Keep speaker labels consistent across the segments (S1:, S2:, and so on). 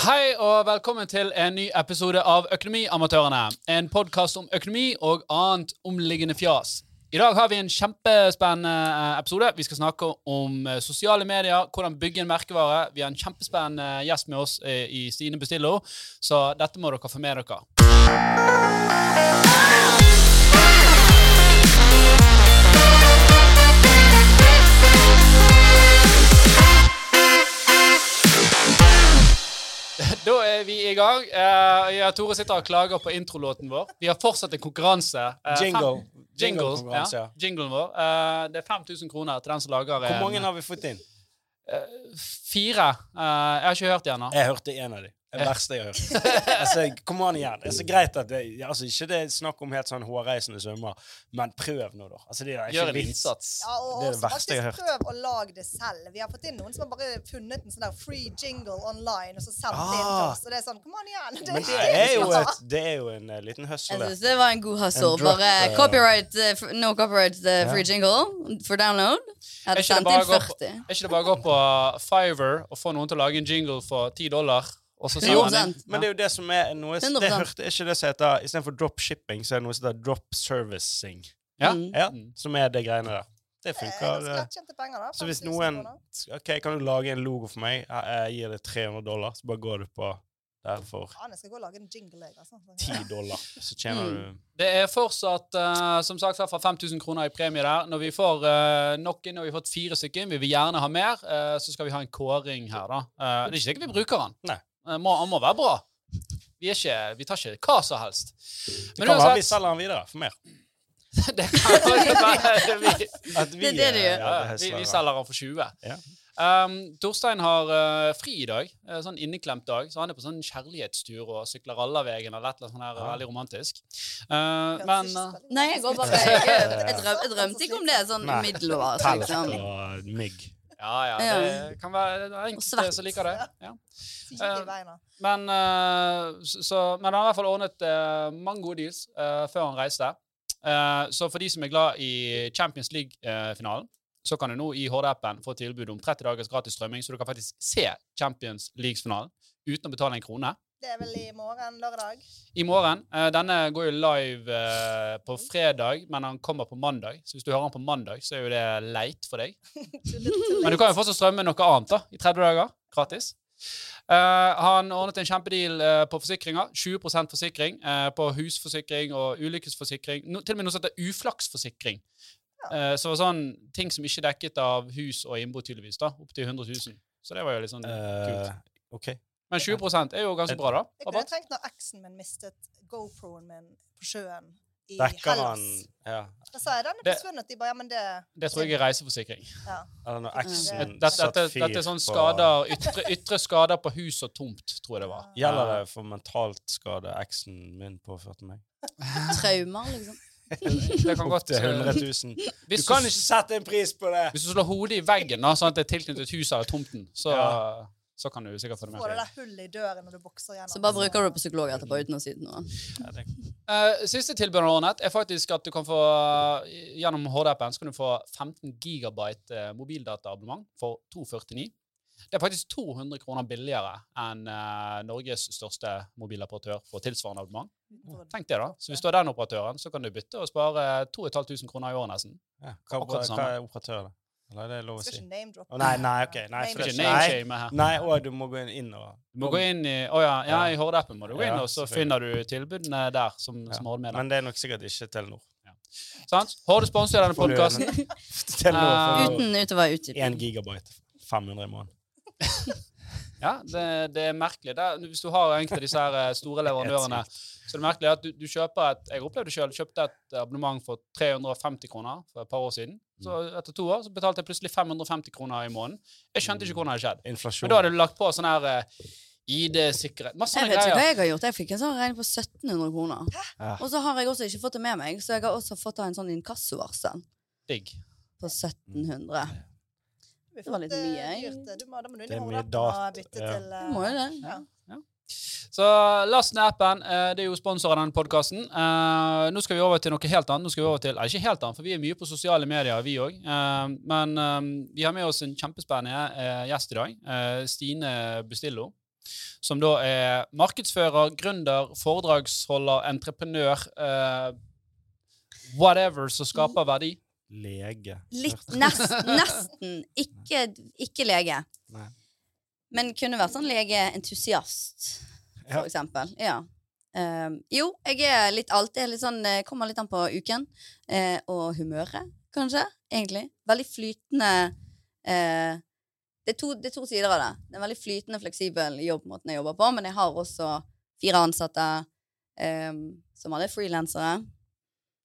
S1: Hei og velkommen til en ny episode av Økonomiamatørene. En podkast om økonomi og annet omliggende fjas. I dag har vi en kjempespennende eh, episode. Vi skal snakke om eh, sosiale medier, hvordan bygge en merkevare. Vi har en kjempespennende gjest med oss eh, i Stine Bestillo, så dette må dere få med dere. Da er vi i gang. Uh, Tore sitter og klager på introlåten vår. Vi har fortsatt en konkurranse. Uh,
S2: Jingle.
S1: Jingle, ja. Jinglen vår. Uh, det er 5000 kroner til den som lager
S2: Hvor
S1: en-
S2: mange har vi fått inn?
S1: Fire. Jeg har ikke hørt de ennå.
S2: Jeg hørte en av de. Det verste jeg har hørt. Altså, kom an igjen. Det er så greit at det, altså, Ikke det er snakk om helt sånn hårreisende sømmer, men prøv nå, da. Altså, det er ikke
S1: Gjør en
S2: vits.
S1: innsats.
S3: Ja, og
S2: Det er det verste jeg har
S3: faktisk prøv å lage det selv. Vi har fått inn noen som har bare funnet en sånn der free jingle online og så sendt det inn til
S2: Ah.
S3: oss. Og det er sånn, kom an igjen. Det,
S2: Men det
S3: det
S2: er jo, et, det er jo en uh, liten hustle.
S4: Jeg syns det var en god hustle.
S2: En drop,
S4: Bare
S2: uh,
S4: copyright, uh, no copyright eh, free jingle for download. Jeg
S1: Er
S4: hadde
S1: ikke, det
S4: sendt
S1: bare
S4: inn
S1: å gå på,
S4: 40.
S1: er ikke det bare å gå på Fiverr og få noen til å lage en jingle for 10 dollar, så
S4: Jo,
S1: inn?
S4: sant.
S2: Men det er jo det som er noe Det
S4: 100%.
S2: hørte ikke det som heter Istedenfor dropshipping, så er det noe som heter dropservicing.
S1: Ja.
S4: Mm.
S2: Ja,
S1: Mm.
S2: Som er det greiene der. Det
S3: er
S2: funker. eh,
S3: penger, da.
S2: Så hvis noen. OK, kan du lage en logo for meg? Jeg, gir deg 300 dollar, så bare går du på der for
S3: Faen, jeg skal gå og lage en jingle, jeg. Altså.
S2: 10 dollar. Så tjener
S4: Mm.
S2: du
S1: Det er fortsatt, uh, som sagt, fra 5000 kroner i premie der. Når vi får uh, nok inn, og vi har fått fire stykker, vi vil gjerne ha mer, uh, så skal vi ha en kåring her, da. Eh, det er ikke sikkert vi bruker den.
S2: Nei.
S1: Eh, må, han må være bra. Vi, er ikke, vi tar ikke hva som helst.
S2: Det kan være vi selger den videre for mer.
S1: det kan være vi,
S2: At
S4: Det er det du gjør.
S1: ja, vi, vi selger den for 20.
S2: Ja.
S1: Um, Torstein har uh, fri i dag, eh, sånn inneklemt dag, så han er på sånn kjærlighetstur og sykler Rallarvegen eller et eller annet sånt her
S2: Ja.
S1: veldig romantisk.
S3: Uh,
S1: men eh,
S3: veldig
S4: Nei, jeg går bare Jeg, jeg, drøm, jeg drømte ikke om det sånn middelårs,
S2: Telt
S4: liksom.
S2: og mygg.
S1: Ja, ja, det kan være det er enkelte som liker det. Ja.
S3: Uh.
S1: Men, uh, så, men han har i hvert fall ordnet uh, mange gode deals før han reiste. Så for de som er glad i Champions League-finalen, så kan du nå i HD-appen få tilbud om 30 dagers gratis strømming, så du kan faktisk se Champions League-finalen uten å betale en krone.
S3: Det er vel i morgen, lørdag.
S1: I morgen. eh, denne går jo live eh, på fredag, men han kommer på mandag. Så hvis du hører han på mandag, så er jo det leit for deg. Men du kan jo fortsatt strømme noe annet da, i 30 dager. Gratis. Uh, han ordnet en kjempedeal uh, på forsikringer. 20 forsikring uh, på husforsikring og ulykkesforsikring. No, til og med noe som heter uflaksforsikring. Eh, så sånn ting som ikke er dekket av hus og innbo, tydeligvis. da, Opptil 100 000. Så det var jo litt sånn kult.
S2: OK.
S1: Men 20% er jo ganske bra, da.
S3: Jeg kunne tenkt når eksen min mistet GoProen min på sjøen i
S2: Dekker
S3: Hellas.
S2: ja.
S3: Da sa jeg den er forsvunnet. De bare ja, men det
S1: Det tror jeg er reiseforsikring.
S3: ja.
S2: Eller når eksen
S1: Dette, dette, dette er sånn
S2: på-
S1: skader, ytre, ytre skader på hus og tomt, tror jeg det var.
S2: Gjelder det for mentalt skade eksen min påførte meg?
S4: Traumer, liksom.
S1: Det kan godt
S2: til 100
S1: eh,
S2: 000. Du kan ikke sette en pris på det!
S1: hvis du slår hodet i veggen, da, sånn at det er tilknyttet huset eller tomten, så,
S2: Ja.
S1: Så kan du sikkert få det
S3: med. Får
S1: det
S3: der hullet i døren når du bokser gjennom.
S4: Så bare bruker du det på psykolog etterpå uten å si det til siste
S2: tilbud av
S1: Eh, ordnet er faktisk at du kan få eh, gjennom HD-appen så kan du få 15 gigabyte eh, mobildataabonnement for 249. Det er faktisk 200 kroner billigere enn uh, Norges største mobiloperatør for tilsvarende abonnement. Tenk det, da. Så hvis du har den operatøren, så kan du bytte og spare 2500 kroner i året nesten.
S2: ja. hva, hva er operatør, da? Eller er det lov å
S3: Skal
S2: si?
S3: ikke name-droppe.
S2: Nei, nei, ok. Nei,
S3: Name
S1: Skal ikke
S2: nei,
S1: name-shame her.
S2: nei, og du må gå inn og
S1: Du må gå inn i Å ja, ja, i HD-appen må du gå inn,
S2: Ja,
S1: og så
S2: selvfølgelig.
S1: finner du tilbudene der som,
S2: Ja.
S1: som har det med deg.
S2: Men det er nok sikkert ikke Telenor.
S1: Sant? Har du sponset denne
S2: Får du-
S1: podkasten?
S2: Telenor får
S4: Uten utover utdypning.
S2: 1 gigabyte. 500 i måneden.
S1: Ja, det, det er merkelig. Det, hvis du har enkelte av disse her eh, store leverandørene, så er det merkelig at du, du kjøper et Jeg opplevde selv, kjøpte et abonnement for 350 kroner for et par år siden. Så etter to år så betalte jeg plutselig 550 kroner i måneden. Jeg skjønte ikke hvordan det hadde skjedd.
S2: Inflasjon.
S1: Men da hadde du lagt på sånn her eh, ID-sikkerhet Masse
S4: Jeg vet ikke hva jeg har gjort. Jeg fikk en sånn regning på 1700 kroner.
S2: Ja.
S4: Og så har jeg også ikke fått det med meg, så jeg har også fått en sånn inkassovarsel
S1: Digg.
S4: på 1700.
S3: Det
S4: var litt mye, jeg.
S3: Du må, da må du inn
S2: Det
S3: i
S2: er mye
S3: hodet og bytte
S2: ja.
S3: til eh,
S4: må jo det.
S3: Ja.
S1: Så last ned appen. Eh, det er jo sponsor av denne podkasten. Eh, nå skal vi over til noe helt annet. Nå skal vi over til, ikke helt annet, for vi er mye på sosiale medier, vi òg. Eh, men eh, vi har med oss en kjempespennende eh, gjest i dag. Eh, Stine Bustillo. som da er markedsfører, gründer, foredragsholder, entreprenør, eh, whatever som skaper verdi.
S2: Lege.
S4: Litt, nest, nesten. Ikke, ikke lege.
S2: Nei.
S4: Men kunne vært sånn legeentusiast, for
S2: Ja.
S4: eksempel. Ja. Um, jo, jeg er litt alltid litt sånn eh, Kommer litt an på uken. eh, og humøret, kanskje. Egentlig. Veldig flytende eh, det, er to, det er to sider av det. Det er en veldig flytende, fleksibel jobbmåten jeg jobber på, men jeg har også fire ansatte ehm, som alle er frilansere.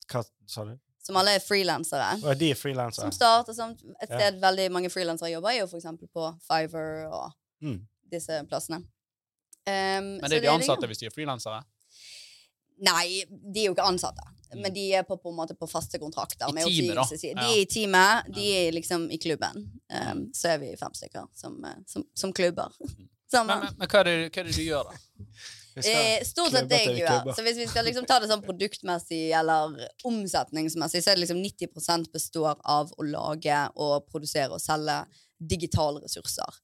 S2: Hva sa du?
S4: Som alle er frilansere.
S2: Og de er frilansere.
S4: Som starter som et
S2: Ja.
S4: sted veldig mange frilansere jobber, er jo eksempel på Fiverr og
S2: Mm.
S4: disse plassene. Um,
S1: Men
S4: så
S1: det er de
S4: det
S1: ansatte hvis de er frilansere.
S4: Nei, de er jo ikke ansatte. Men de er på, på en måte på faste kontrakter.
S1: I
S4: med
S1: teamet, da.
S4: De er i teamet, de er liksom i klubben. Um, så er vi fem stykker som, eh, som, som klubber
S1: Men, men, men hva, er det, hva er det du gjør, da?
S4: Eh, stort sett det jeg gjør. Så hvis vi skal liksom ta det sånn produktmessig eller omsetningsmessig, så er det liksom 90% består av å lage og produsere og selge digitale ressurser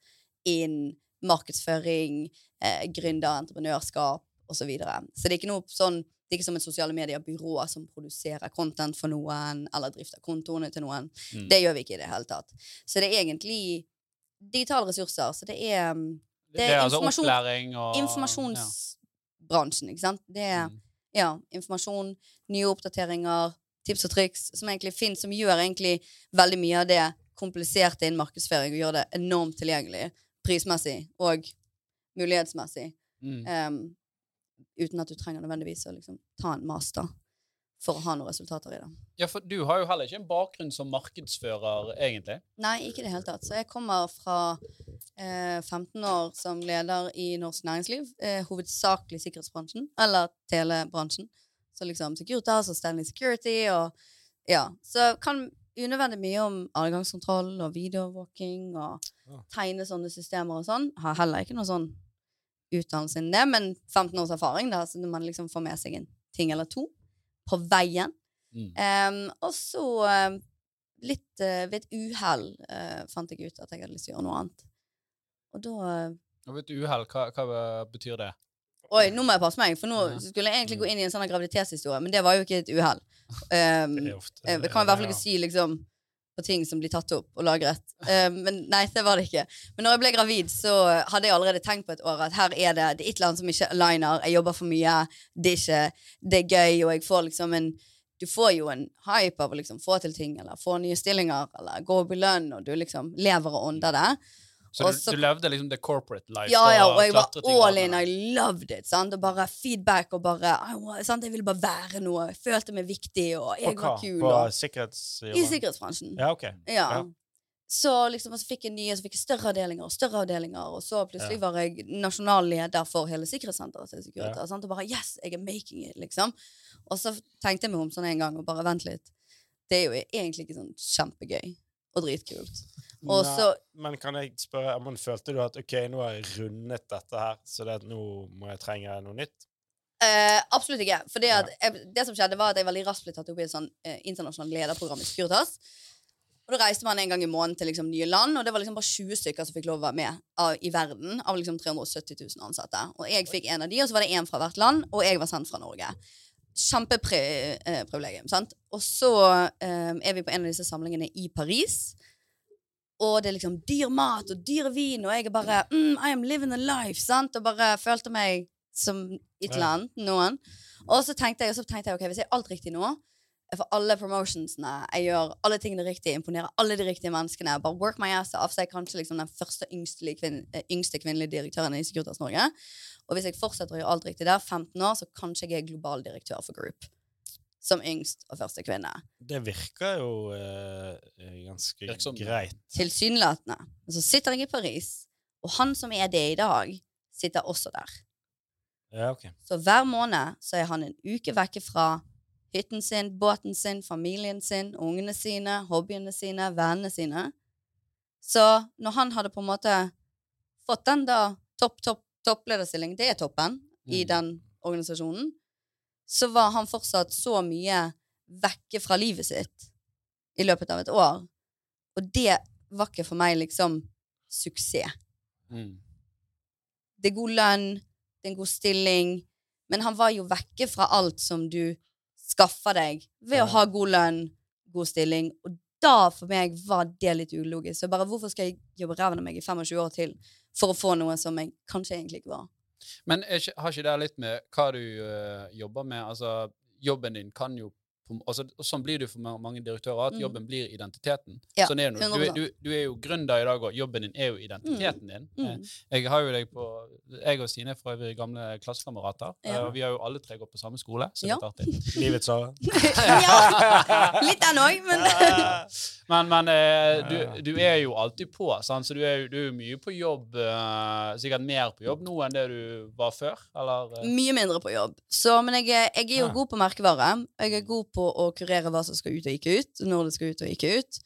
S4: inn markedsføring, eh, gründer, entreprenørskap osv. Så, videre. så det er ikke noe sånn det er ikke som et sosiale medier-byrå som produserer content for noen, eller drifter kontoene til noen.
S1: Mm.
S4: Det gjør vi ikke i det hele tatt. Så det er egentlig digitale ressurser. Så det er mm,
S1: Det er, altså
S4: informasjon-
S1: opplæring og
S4: informasjonsbransjen, ikke sant? Det er
S1: Mm.
S4: ja, informasjon, nye oppdateringer, tips og triks, som egentlig finnes, som gjør egentlig veldig mye av det kompliserte innen markedsføring, og gjør det enormt tilgjengelig, prismessig og mulighetsmessig,
S1: Mm.
S4: Um, uten at du trenger nødvendigvis å liksom ta en master for å ha noen resultater i det.
S1: Ja, for du har jo heller ikke en bakgrunn som markedsfører, egentlig.
S4: Nei, ikke i det hele tatt. Så jeg kommer fra eh, 15 år som leder i norsk næringsliv, eh, hovedsakelig sikkerhetsbransjen, eller telebransjen. Så liksom Securitas og Stanley Security og ja. Så kan unødvendig mye om adgangskontroll og videovåking og
S2: Ja.
S4: tegne sånne systemer og sånn. Har heller ikke noe sånn utdannelse innen det, men 15 års erfaring, da, så når man liksom får med seg en ting eller to på veien.
S1: Mm.
S4: Um, og så uh, litt uh, ved et uhell uh, fant jeg ut at jeg hadde lyst til å gjøre noe annet. Og da eh,
S1: Og vet du, uhell, hva, hva betyr det?
S4: Oi, nå må jeg passe meg, for nå
S1: Ja.
S4: skulle jeg egentlig gå inn i en sånn graviditetshistorie, men det var jo ikke et uhell. Um, jeg kan i hvert fall ikke si liksom på ting som blir tatt opp og lagret. Um, men nei, det var det ikke. Men når jeg ble gravid, så hadde jeg allerede tenkt på et år at her er det, det er et eller annet som ikke aligner. Jeg jobber for mye, det er ikke det er gøy, og jeg får liksom en Du får jo en hype av å liksom få til ting, eller få nye stillinger, eller gå opp i lønn, og du liksom lever og ånder det.
S1: Så
S4: Også,
S1: du, du levde liksom the corporate life?
S4: Ja, ja, og jeg var all in. I loved it. Sant? Og bare feedback og bare sant? Jeg ville bare være noe. Jeg følte meg viktig, og jeg
S2: og
S4: var kul.
S2: På
S4: Og, I sikkerhetsbransjen.
S2: Ja, ok.
S4: Ja.
S2: Ja.
S4: Så liksom, og så fikk jeg nye, så fikk jeg større avdelinger og større avdelinger, og så plutselig var jeg nasjonal leder for hele sikkerhetssenteret Ja. Sant? Og bare yes, jeg er making it, liksom. Og så tenkte jeg meg om sånn en gang, og bare vent litt. Det er jo egentlig ikke sånn kjempegøy og dritkult. Og
S2: Nei,
S4: så
S2: Men kan jeg spørre, men følte du at ok, nå har jeg rundet dette her, så det, nå må jeg trenge noe nytt?
S4: Eh, absolutt ikke. For det, det som skjedde, var at jeg veldig raskt ble tatt opp i et sånn eh, internasjonalt lederprogram i Securitas. Og da reiste man en gang i måneden til liksom, nye land, og det var liksom bare 20 stykker som fikk lov å være med av, i verden, av liksom 370 000 ansatte. Og jeg fikk en av de, og så var det én fra hvert land, og jeg var sendt fra Norge. Kjempeprivilegium, sant. Og så eh, er vi på en av disse samlingene i Paris. Og det er liksom dyr mat og dyr vin, og jeg er bare mm, I am living a life, sant? Og bare følte meg som et eller annet, noen. Og så tenkte jeg, og så tenkte jeg ok, hvis jeg gjør alt riktig nå, jeg får alle promotionsene, jeg gjør alle tingene riktig, imponerer alle de riktige menneskene, bare work my ass off, så jeg er kanskje liksom den første yngste, kvinn, eh, yngste kvinnelige direktøren i Securitas Norge. Og hvis jeg fortsetter å gjøre alt riktig der, 15 år, så kanskje jeg er global direktør for Group. Som yngst og første kvinne.
S2: Det virker jo eh, ganske
S1: Virksomt.
S2: greit.
S4: Tilsynelatende. Men så sitter jeg i Paris, og han som er det i dag, sitter også der.
S2: Ja, ok.
S4: Så hver måned så er han en uke vekke fra hytten sin, båten sin, familien sin, ungene sine, hobbyene sine, vennene sine. Så når han hadde på en måte fått den da topp, topp, topplederstilling, det er toppen i
S1: Mm.
S4: den organisasjonen, så var han fortsatt så mye vekke fra livet sitt i løpet av et år. Og det var ikke for meg liksom suksess.
S1: Mm.
S4: det er god lønn, det er en god stilling, men han var jo vekke fra alt som du skaffer deg ved
S2: Ja.
S4: å ha god lønn, god stilling. Og da for meg var det litt ulogisk. Så bare hvorfor skal jeg jobbe ræven av meg i 25 år til for å få noe som jeg kanskje egentlig ikke var?
S1: Men er har ikke det litt med hva du uh, jobber med? Altså, jobben din kan jo altså, Sånn blir det jo for mange direktører, at
S4: Mm.
S1: jobben blir identiteten.
S4: Ja,
S1: sånn er det nå. du,
S4: 100%.
S1: du, du er jo gründer i dag, og jobben din er jo identiteten din. Eh,
S4: Mm.
S1: Jeg har jo deg på Jeg og Stine er for øvrig gamle klassekamerater.
S4: Ja.
S1: eh, vi har jo alle tre gått på samme skole, så
S4: Ja.
S1: det er artig.
S2: Livets Sara.
S4: ja, litt den òg, men
S1: Men, men eh, du, du er jo alltid på, sant? så du er jo du er mye på jobb. sikkert mer på jobb nå enn det du var før? Eller?
S4: Mye mindre på jobb. Så, men jeg, jeg er jo
S2: Ja.
S4: god på merkevare. Jeg er god på å kurere hva som skal ut og ikke ut, når det skal ut og ikke ut.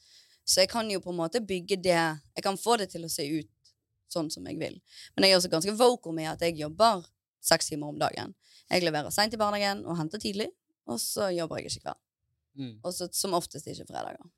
S4: Så jeg kan jo på en måte bygge det Jeg kan få det til å se ut sånn som jeg vil. Men jeg er også ganske vocal med at jeg jobber seks timer om dagen. Jeg leverer seint i barnehagen og henter tidlig, og så jobber jeg ikke kveld.
S1: Mm.
S4: Og så som oftest ikke fredager.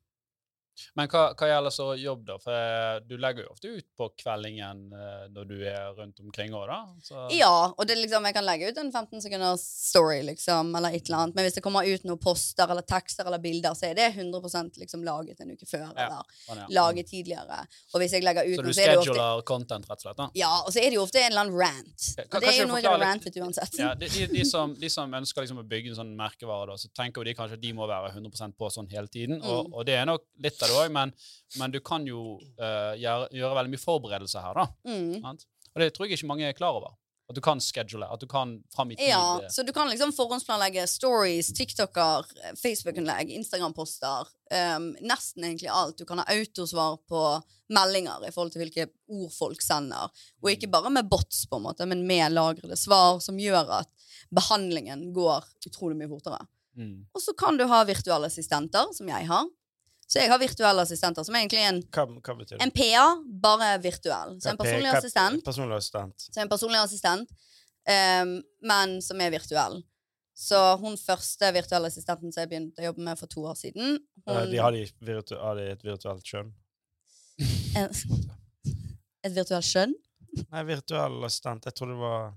S1: Men hva, hva gjelder så jobb, da? For eh, du legger jo ofte ut på kveldingen eh, når du er rundt omkring òg, da? Så,
S4: Ja, og det liksom, jeg kan legge ut en 15 sekunders story, liksom, eller et eller annet. Men hvis det kommer ut noen poster eller tekster eller bilder, så er det 100 liksom laget en uke før,
S1: Ja.
S4: eller
S1: sånn, ja.
S4: laget tidligere. Og hvis jeg legger ut
S1: Så
S4: noe,
S1: du
S4: så det jo ofte
S1: scheduler content, rett og slett? da?
S4: Ja, og så er det jo ofte en eller annen rant.
S1: Kan-
S4: Og det er jo noe jeg
S1: har
S4: rantet uansett.
S1: Ja, de, de, de, som, de som ønsker liksom å bygge en sånn merkevare, da, så tenker jo de kanskje at de må være 100% på sånn hele tiden. Og,
S4: Mm.
S1: og det er nok litt av det òg, men, men du kan jo uh, gjøre, gjøre veldig mye forberedelse her, da.
S4: Mm.
S1: Og det tror jeg ikke mange er klar over. At du kan schedule, at du kan fram i tid.
S4: Ja,
S1: eh,
S4: så du kan liksom forhåndsplanlegge stories, TikToker, Facebook-innlegg, Instagram-poster. Um, nesten egentlig alt. Du kan ha autosvar på meldinger i forhold til hvilke ord folk sender. Og ikke bare med bots, på en måte, men med lagrede svar, som gjør at behandlingen går utrolig mye fortere.
S1: mm.
S4: Og så kan du ha virtuelle assistenter, som jeg har. Så jeg har virtuelle assistenter, som er egentlig en,
S2: Hva, hva betyr det?
S4: en PA, bare virtuell. Så en personlig
S2: hva-
S4: assistent.
S2: Personlig assistent.
S4: Så en personlig assistent, um, men som er virtuell. Så hun første virtuelle assistenten som jeg begynte å jobbe med for to år siden
S2: Eh,
S4: hun,
S2: De har, de virtu har de et virtuelt kjønn?
S4: Et virtuelt skjønn?
S2: Nei, virtuell assistent. Jeg tror det var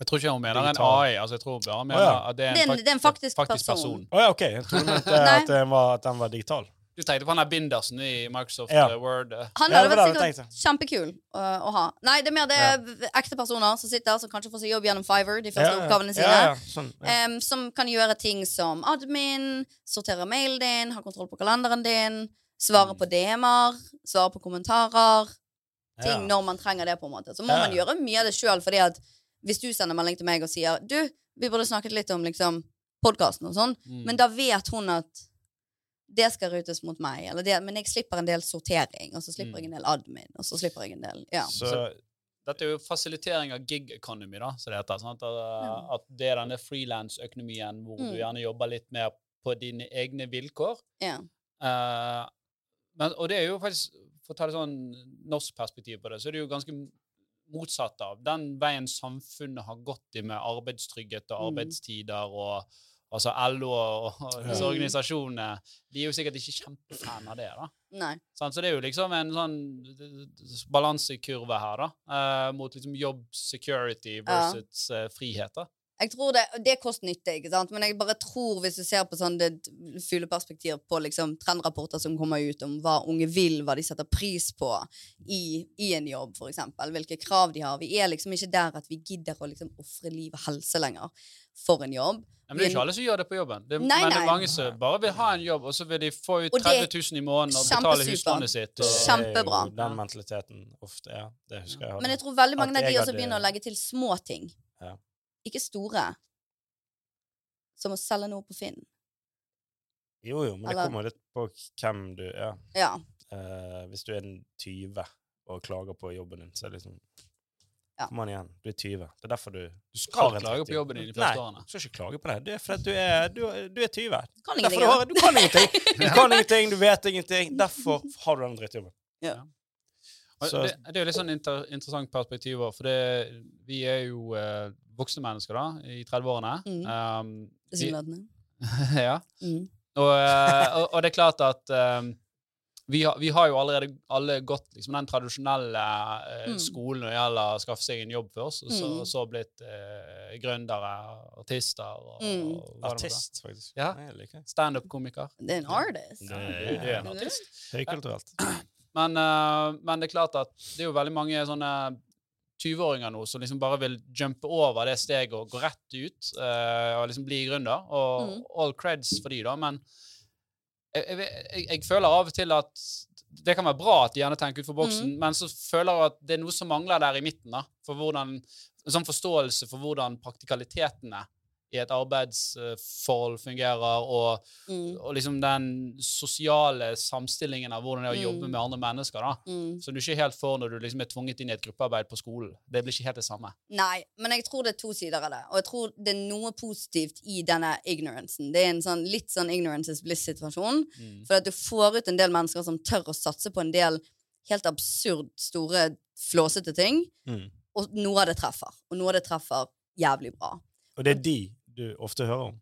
S1: Jeg tror ikke hun mener en AI. altså jeg tror bare mener
S2: oh, ja.
S1: at det er en,
S4: Det er en-
S1: fak-
S4: det er en faktisk person.
S1: person.
S2: Å ja, OK. Jeg trodde at, at, den var, at den var digital.
S1: Du tenkte på han der bindersen i Microsoft
S2: Ja.
S1: eh, Word. eh.
S4: Han hadde vært sikkert kjempekul uh, å ha. Nei, det er mer det er ekte personer som sitter som kanskje får seg jobb gjennom Fiverr, de første
S2: Ja, ja.
S4: oppgavene sine.
S2: Ja, ja. Sånn, ja.
S4: em, som kan gjøre ting som admin, sortere mailen din, ha kontroll på kalenderen din, svare
S1: Mm.
S4: på DM-er, svare på kommentarer. ting
S2: Ja.
S4: når man trenger det, på en måte. Så må
S2: Ja.
S4: man gjøre mye av det sjøl, fordi at hvis du sender melding til meg og sier Du, vi burde snakket litt om liksom podkasten og sånn,
S1: Mm.
S4: men da vet hun at det skal rutes mot meg, eller det, men jeg slipper en del sortering, og så slipper
S1: Mm.
S4: jeg en del admin, og så slipper jeg en del Ja.
S2: Så
S1: Dette er jo fasilitering av gig economy, da, som det heter. Sånn At, at det er denne frilansøkonomien hvor
S4: Mm.
S1: du gjerne jobber litt mer på dine egne vilkår.
S4: ja.
S1: Uh, men, og det er jo faktisk, for å ta det sånn norsk perspektiv på det, så er det jo ganske motsatt av den veien samfunnet har gått i med arbeidstrygghet og
S4: Mm.
S1: arbeidstider og altså LO og, og disse organisasjonene, de er jo sikkert ikke kjempefan av det, da.
S4: Nei.
S1: Sånn, Så det er jo liksom en sånn balansekurve her, da, eh, mot liksom jobb security versus eh, frihet. da.
S4: Jeg tror det, det er kost-nytte, ikke sant? men jeg bare tror, hvis du ser på sånn det fugleperspektiv på liksom trendrapporter som kommer ut om hva unge vil, hva de setter pris på i, i en jobb, eksempel, hvilke krav de har. Vi er liksom ikke der at vi gidder å liksom ofre liv og helse lenger for en jobb.
S1: Men det er ikke alle som gjør det på jobben. Det,
S4: Nei,
S1: men det er mange som bare vil ha en jobb, og så vil de få ut
S4: Og det er
S1: 30 000 i måneden og betale huslånet sitt.
S2: det
S1: Og,
S2: er
S4: Kjempebra.
S2: jo den mentaliteten ofte, ja. Det husker jeg. hadde.
S4: Men jeg tror veldig mange av de også begynner å legge til små ting.
S2: Ja.
S4: Ikke store. Som å selge noe på Finn.
S2: Jo, jo, men det kommer litt på hvem du er.
S4: Ja.
S2: Uh, hvis du er en tyve og klager på jobben din, så er det liksom
S4: Ja.
S2: Kom an igjen, du er 20. Det er derfor du
S1: du skal
S2: ikke
S1: klage på
S2: 30.
S1: jobben din de første
S2: Nei,
S1: årene.
S2: du skal ikke klage på det. Det er fordi du er, du, du er 20.
S4: Kan
S2: Derfor
S4: ingenting.
S2: du, har, du kan ingenting. Du kan ingenting, du vet ingenting. Derfor har du den drittjobben.
S1: Ja.
S2: Så-
S1: det, det er jo litt sånn inter, interessant perspektiv òg, for det, vi er jo eh, voksne mennesker da, i 30-årene.
S4: Mm.
S1: Um, vi- ja.
S4: Mm.
S1: Og, eh, og, og det er klart at um, vi har, vi har jo allerede alle gått liksom, den tradisjonelle eh,
S4: Mm.
S1: skolen når det gjelder å skaffe seg en jobb først, og så,
S4: Mm.
S1: så blitt eh, gründere, artister og,
S4: Mm.
S1: og det.
S2: Artist, faktisk.
S1: Ja.
S2: Det.
S1: Standup-komiker.
S4: Det er en artist.
S2: Det
S1: du er en artist.
S2: Høykulturelt.
S1: Men, uh, men det er klart at det er jo veldig mange sånne 20-åringer nå som liksom bare vil jumpe over det steget og gå rett ut uh, og liksom bli gründer. Og
S4: Mm.
S1: all creds for de da, men jeg, jeg, jeg, føler av og til at det kan være bra at de gjerne tenker utenfor boksen, men så føler jeg at det er noe som mangler der i midten. da, for hvordan, En sånn forståelse for hvordan praktikalitetene i et arbeidsforhold fungerer, og,
S4: Mm.
S1: og liksom den sosiale samstillingen av hvordan det er å jobbe
S4: Mm.
S1: med andre mennesker. da,
S4: Mm.
S1: Som du ikke helt får når du liksom er tvunget inn i et gruppearbeid på skolen. Det blir ikke helt det samme.
S4: Nei, men jeg tror det er to sider av det. Og jeg tror det er noe positivt i denne ignorancen. Det er en sånn, litt sånn ignorance is bliss-situasjon.
S1: Mm.
S4: For at du får ut en del mennesker som tør å satse på en del helt absurd store, flåsete ting.
S2: Mm.
S4: Og noe av det treffer. Og noe av det treffer jævlig bra.
S2: Og det er de du ofte hører om.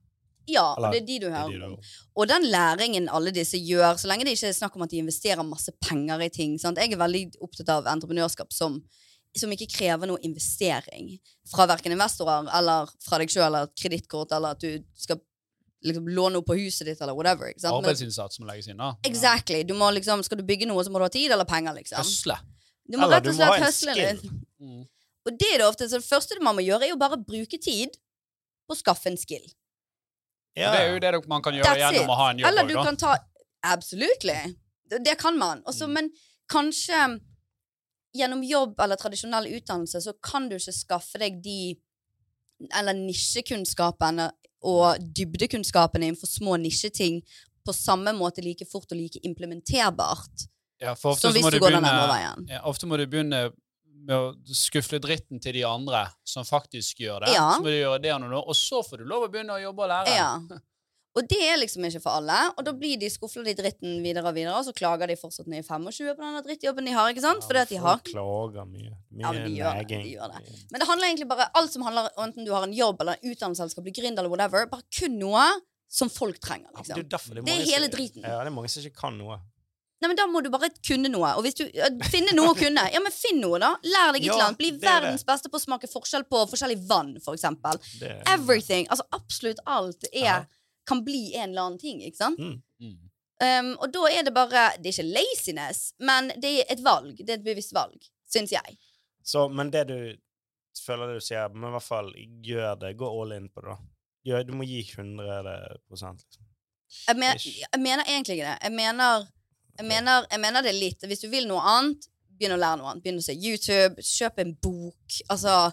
S4: Ja,
S2: Eller,
S4: og det er de du
S2: er
S4: hører
S2: de
S4: om. Og den læringen alle disse gjør, så lenge det ikke er snakk om at de investerer masse penger i ting sant? Jeg er veldig opptatt av entreprenørskap som, som ikke krever noe investering fra verken investorer eller fra deg sjøl eller kredittkort, eller at du skal liksom låne opp på huset ditt, eller whatever. Ikke sant?
S1: Arbeidsinnsats må legges inn. da.
S4: exactly. Du må liksom, skal du bygge noe, så må du ha tid eller penger, liksom.
S1: Høsle.
S4: Du må
S2: Eller
S4: rett
S2: du
S4: og
S2: må ha
S4: slett
S2: en
S4: høsle litt.
S2: skill.
S1: Mm.
S4: Og det er det ofte, så det første man må gjøre, er jo bare bruke tid på å skaffe en skill.
S2: Ja.
S1: Det er jo det man kan gjøre
S4: That's
S1: gjennom
S4: it.
S1: å ha en jobb
S4: Eller du
S1: da.
S4: kan ta Absolutely. Det, det kan man. Også,
S1: Mm.
S4: Men kanskje gjennom jobb eller tradisjonell utdannelse så kan du ikke skaffe deg de Eller nisjekunnskapene og dybdekunnskapene innenfor små nisjeting på samme måte like fort og like implementerbart
S1: Ja, for ofte
S4: som
S1: så
S4: hvis
S1: må
S4: du
S1: du begynne
S4: andre veien.
S1: ja, Ofte må du begynne med å skufle dritten til de andre som faktisk gjør det.
S4: Ja.
S1: Så må du gjøre det noen og så får du lov å begynne å jobbe og lære.
S4: Ja. Og det er liksom ikke for alle. Og da blir de skufler de dritten videre og videre, og så klager de fortsatt ned i 25 på denne drittjobben de har. ikke sant? Fordi at de har
S2: klager mye. Mye
S4: Ja, men de gjør det, de gjør det. Men det handler egentlig bare alt som handler om enten du har en jobb eller en utdannelse eller skal bli gründer eller whatever, bare kun noe som folk trenger.
S2: Ja,
S4: liksom.
S2: det er, derfor det, er
S4: Det er hele
S2: som-
S4: driten.
S2: Ja, det er mange som ikke kan noe.
S4: Nei, men Da må du bare kunne noe. Og hvis du uh, Finne noe å kunne. Ja, men finn noe, da. Lær deg et
S2: Ja,
S4: eller annet. Bli
S2: er
S4: verdens beste på å smake forskjell på forskjellig vann, for eksempel.
S2: Det,
S4: Everything. Altså absolutt alt er kan bli en eller annen ting, ikke sant?
S2: Mm.
S1: Mm.
S4: Um, og da er det bare Det er ikke laziness, men det er et valg. Det er et bevisst valg, syns jeg.
S2: Så, men det du føler det du sier, men i hvert fall gjør det. Gå all in på det, da. Gjør, du må gi 100 liksom.
S4: Jeg, men, jeg mener egentlig ikke det. Jeg mener, jeg, mener, jeg mener det litt. Hvis du vil noe annet, begynn å lære noe annet. Begynn å se YouTube, kjøp en bok. Altså,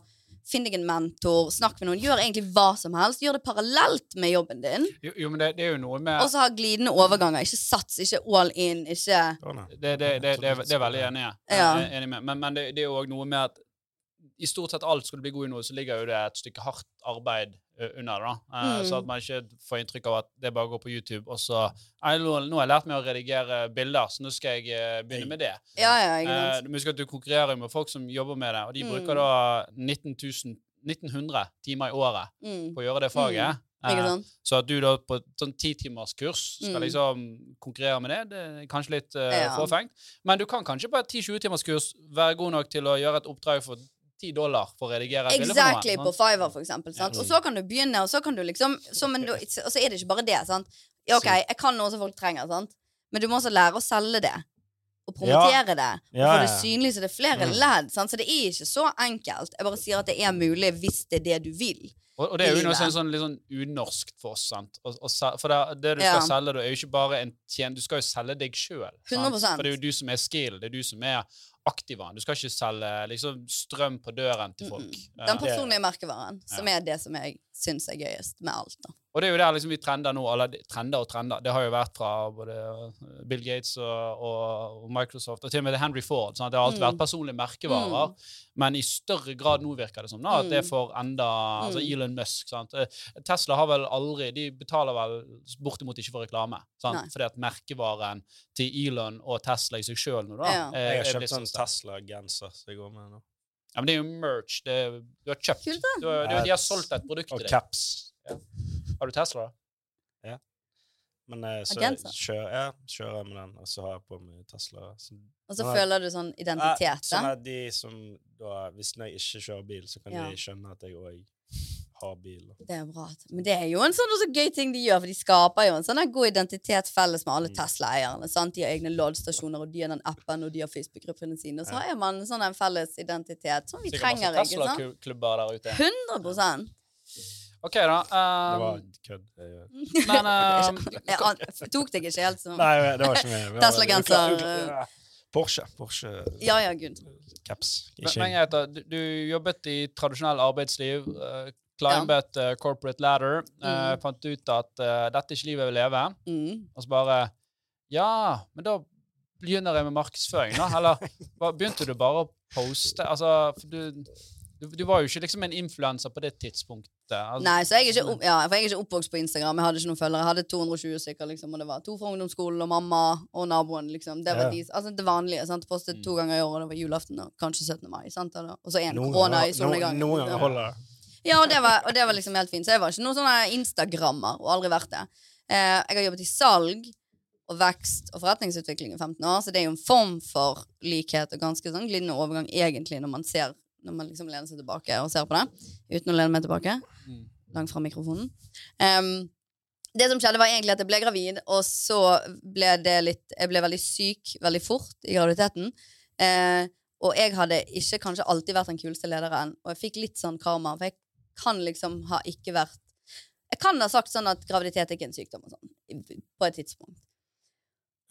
S4: Finn deg en mentor, snakk med noen. Gjør egentlig hva som helst. Gjør det parallelt med jobben din.
S1: Jo, jo, men det, det er jo noe med
S4: Og så ha glidende overganger. Ikke sats, ikke all in, ikke
S1: Det, det, det, det, det, er veldig enig.
S4: Ja.
S1: Jeg er enig med. Men, men det, det er jo òg noe med at i stort sett alt skal du bli god i noe, så ligger jo det et stykke hardt arbeid ø, under det. da. Eh,
S4: Mm.
S1: Så at man ikke får inntrykk av at det bare går på YouTube, og så «Nei, nå, har jeg lært meg å redigere bilder, så nå skal jeg eh, begynne med det.
S4: Ja, ja,
S1: Eh, du må huske at du konkurrerer med folk som jobber med det, og de
S4: Mm.
S1: bruker da 19 000 1900 timer i året
S4: Mm.
S1: på å gjøre det faget.
S4: Ikke
S1: Eh, så at du da på et sånn titimerskurs skal
S4: Mm.
S1: liksom konkurrere med det, det er kanskje litt uh,
S4: Ja.
S1: forfengt. Men du kan kanskje på et 10-20 timerskurs være god nok til å gjøre et oppdrag for 10 dollar for å redigere et bilde
S4: Exactly, på
S1: Fiver,
S4: Fiverr, for eksempel. Sant?
S1: Ja.
S4: Og så kan du begynne, og så kan du liksom så, du- Og så er det ikke bare det. sant? Ja, OK, jeg kan noe som folk trenger, sant? men du må også lære å selge det. Og promotere det. Og
S2: Ja,
S4: få det
S2: ja.
S4: synlig, så det er flere
S2: Mm.
S4: ledd. Sant? Så det er ikke så enkelt. Jeg bare sier at det er mulig hvis det er det du vil.
S1: Og, og det er jo noe sånn, sånn, litt sånn unorskt for oss. sant? Og, og, for det, det du skal
S4: Ja.
S1: selge, da, er jo ikke bare en tjen... Du skal jo selge deg sjøl. For det er jo du som er skill, det er du som er aktiva. Du skal ikke selge liksom strøm på døren til folk.
S4: Den
S1: Eh,
S4: personlige merkevaren, som er det som jeg syns er gøyest med alt. da.
S1: Og det er jo der liksom vi trender nå. Eller trender og trender. Det har jo vært fra både eh, Bill Gates og, og, Microsoft, og til og med Henry Ford. Sånn at det har alltid
S4: Mm.
S1: vært personlige merkevarer. Men i større grad nå virker det som da, at det
S4: Mm.
S1: får enda altså
S4: Mm.
S1: Elon Musk. Sant? Eh, Tesla har vel aldri De betaler vel bortimot ikke for reklame.
S4: Nei.
S1: Sant? Fordi at merkevaren til Elon og Tesla i seg sjøl nå, da
S4: Ja.
S1: er-
S2: Jeg har
S1: er
S2: kjøpt
S1: blitt
S2: sånn. Tesla-genser som jeg går med nå.
S1: Ja, men det er jo merch. Det du har kjøpt.
S4: Kult.
S1: Du har, du, de har solgt et produkt til deg.
S2: caps.
S1: Har du Tesla? da?
S2: Men eh, så kjører jeg kjører jeg med den, og så har jeg på meg Tesla. Så,
S4: Og så
S2: men,
S4: føler du sånn identitet.
S2: Ja,
S4: sånn
S2: at de som da Hvis jeg ikke kjører bil, så kan
S4: Ja.
S2: de skjønne at jeg òg har bil.
S4: Det er bra. Men det er jo en sånn også gøy ting de gjør, for de skaper jo en sånn god identitet felles med alle
S2: Mm.
S4: Tesla-eierne. De har egne loddstasjoner, og de har den appen, og de har Facebook-gruppene sine. Og så er man sånn en felles identitet som vi
S1: Sikkert
S4: trenger,
S1: masse? Tesla-klubber der ute.
S4: 100
S1: OK, da.
S2: Det var
S1: Um,
S2: kødd.
S1: men um,
S4: Jeg tok deg ikke helt sånn.
S2: Nei, det var ikke med.
S4: Tesla-genser.
S2: Porsche. Porsche
S4: Ja, ja, gud.
S2: caps.
S1: Men, men du, du jobbet i tradisjonell arbeidsliv, uh, climbet uh, corporate ladder, eh,
S4: Mm.
S1: fant ut at uh, dette er ikke livet jeg vil leve,
S4: Mm.
S1: og så bare Ja, men da begynner jeg med markedsføring, da. Eller begynte du bare å poste? Altså, du, du, du var jo ikke liksom en influenser på det tidspunktet. Altså,
S4: Nei, så jeg er, ikke ja, for jeg er ikke oppvokst på Instagram. Jeg hadde ikke noen følgere. Jeg hadde 220 stykker, liksom, og det var to fra ungdomsskolen og mamma og naboen. liksom. Det var
S2: Ja.
S4: de, altså det vanlige. sant? Postet to
S1: Mm.
S4: ganger i året, det var julaften og kanskje 17. mai. sant? Og så en
S2: Noen
S4: korona i solnedgangen.
S2: Noen ganger holder det.
S4: Ja, og det, var, og det var liksom helt fint. Så jeg var ikke noen sånne Instagrammer, og aldri vært det. Eh, jeg har jobbet i salg og vekst og forretningsutvikling i 15 år, så det er jo en form for likhet og ganske sånn glidende overgang egentlig når man ser når man liksom lener seg tilbake og ser på det, uten å lene meg tilbake.
S1: Mm.
S4: Langt fra mikrofonen. Um, det som skjedde, var egentlig at jeg ble gravid, og så ble det litt Jeg ble veldig syk veldig fort i graviditeten. Uh, og jeg hadde ikke kanskje alltid vært den kuleste lederen, og jeg fikk litt sånn karma, for jeg kan liksom ha ikke vært Jeg kan ha sagt sånn at graviditet er ikke en sykdom og sånn, på et tidspunkt.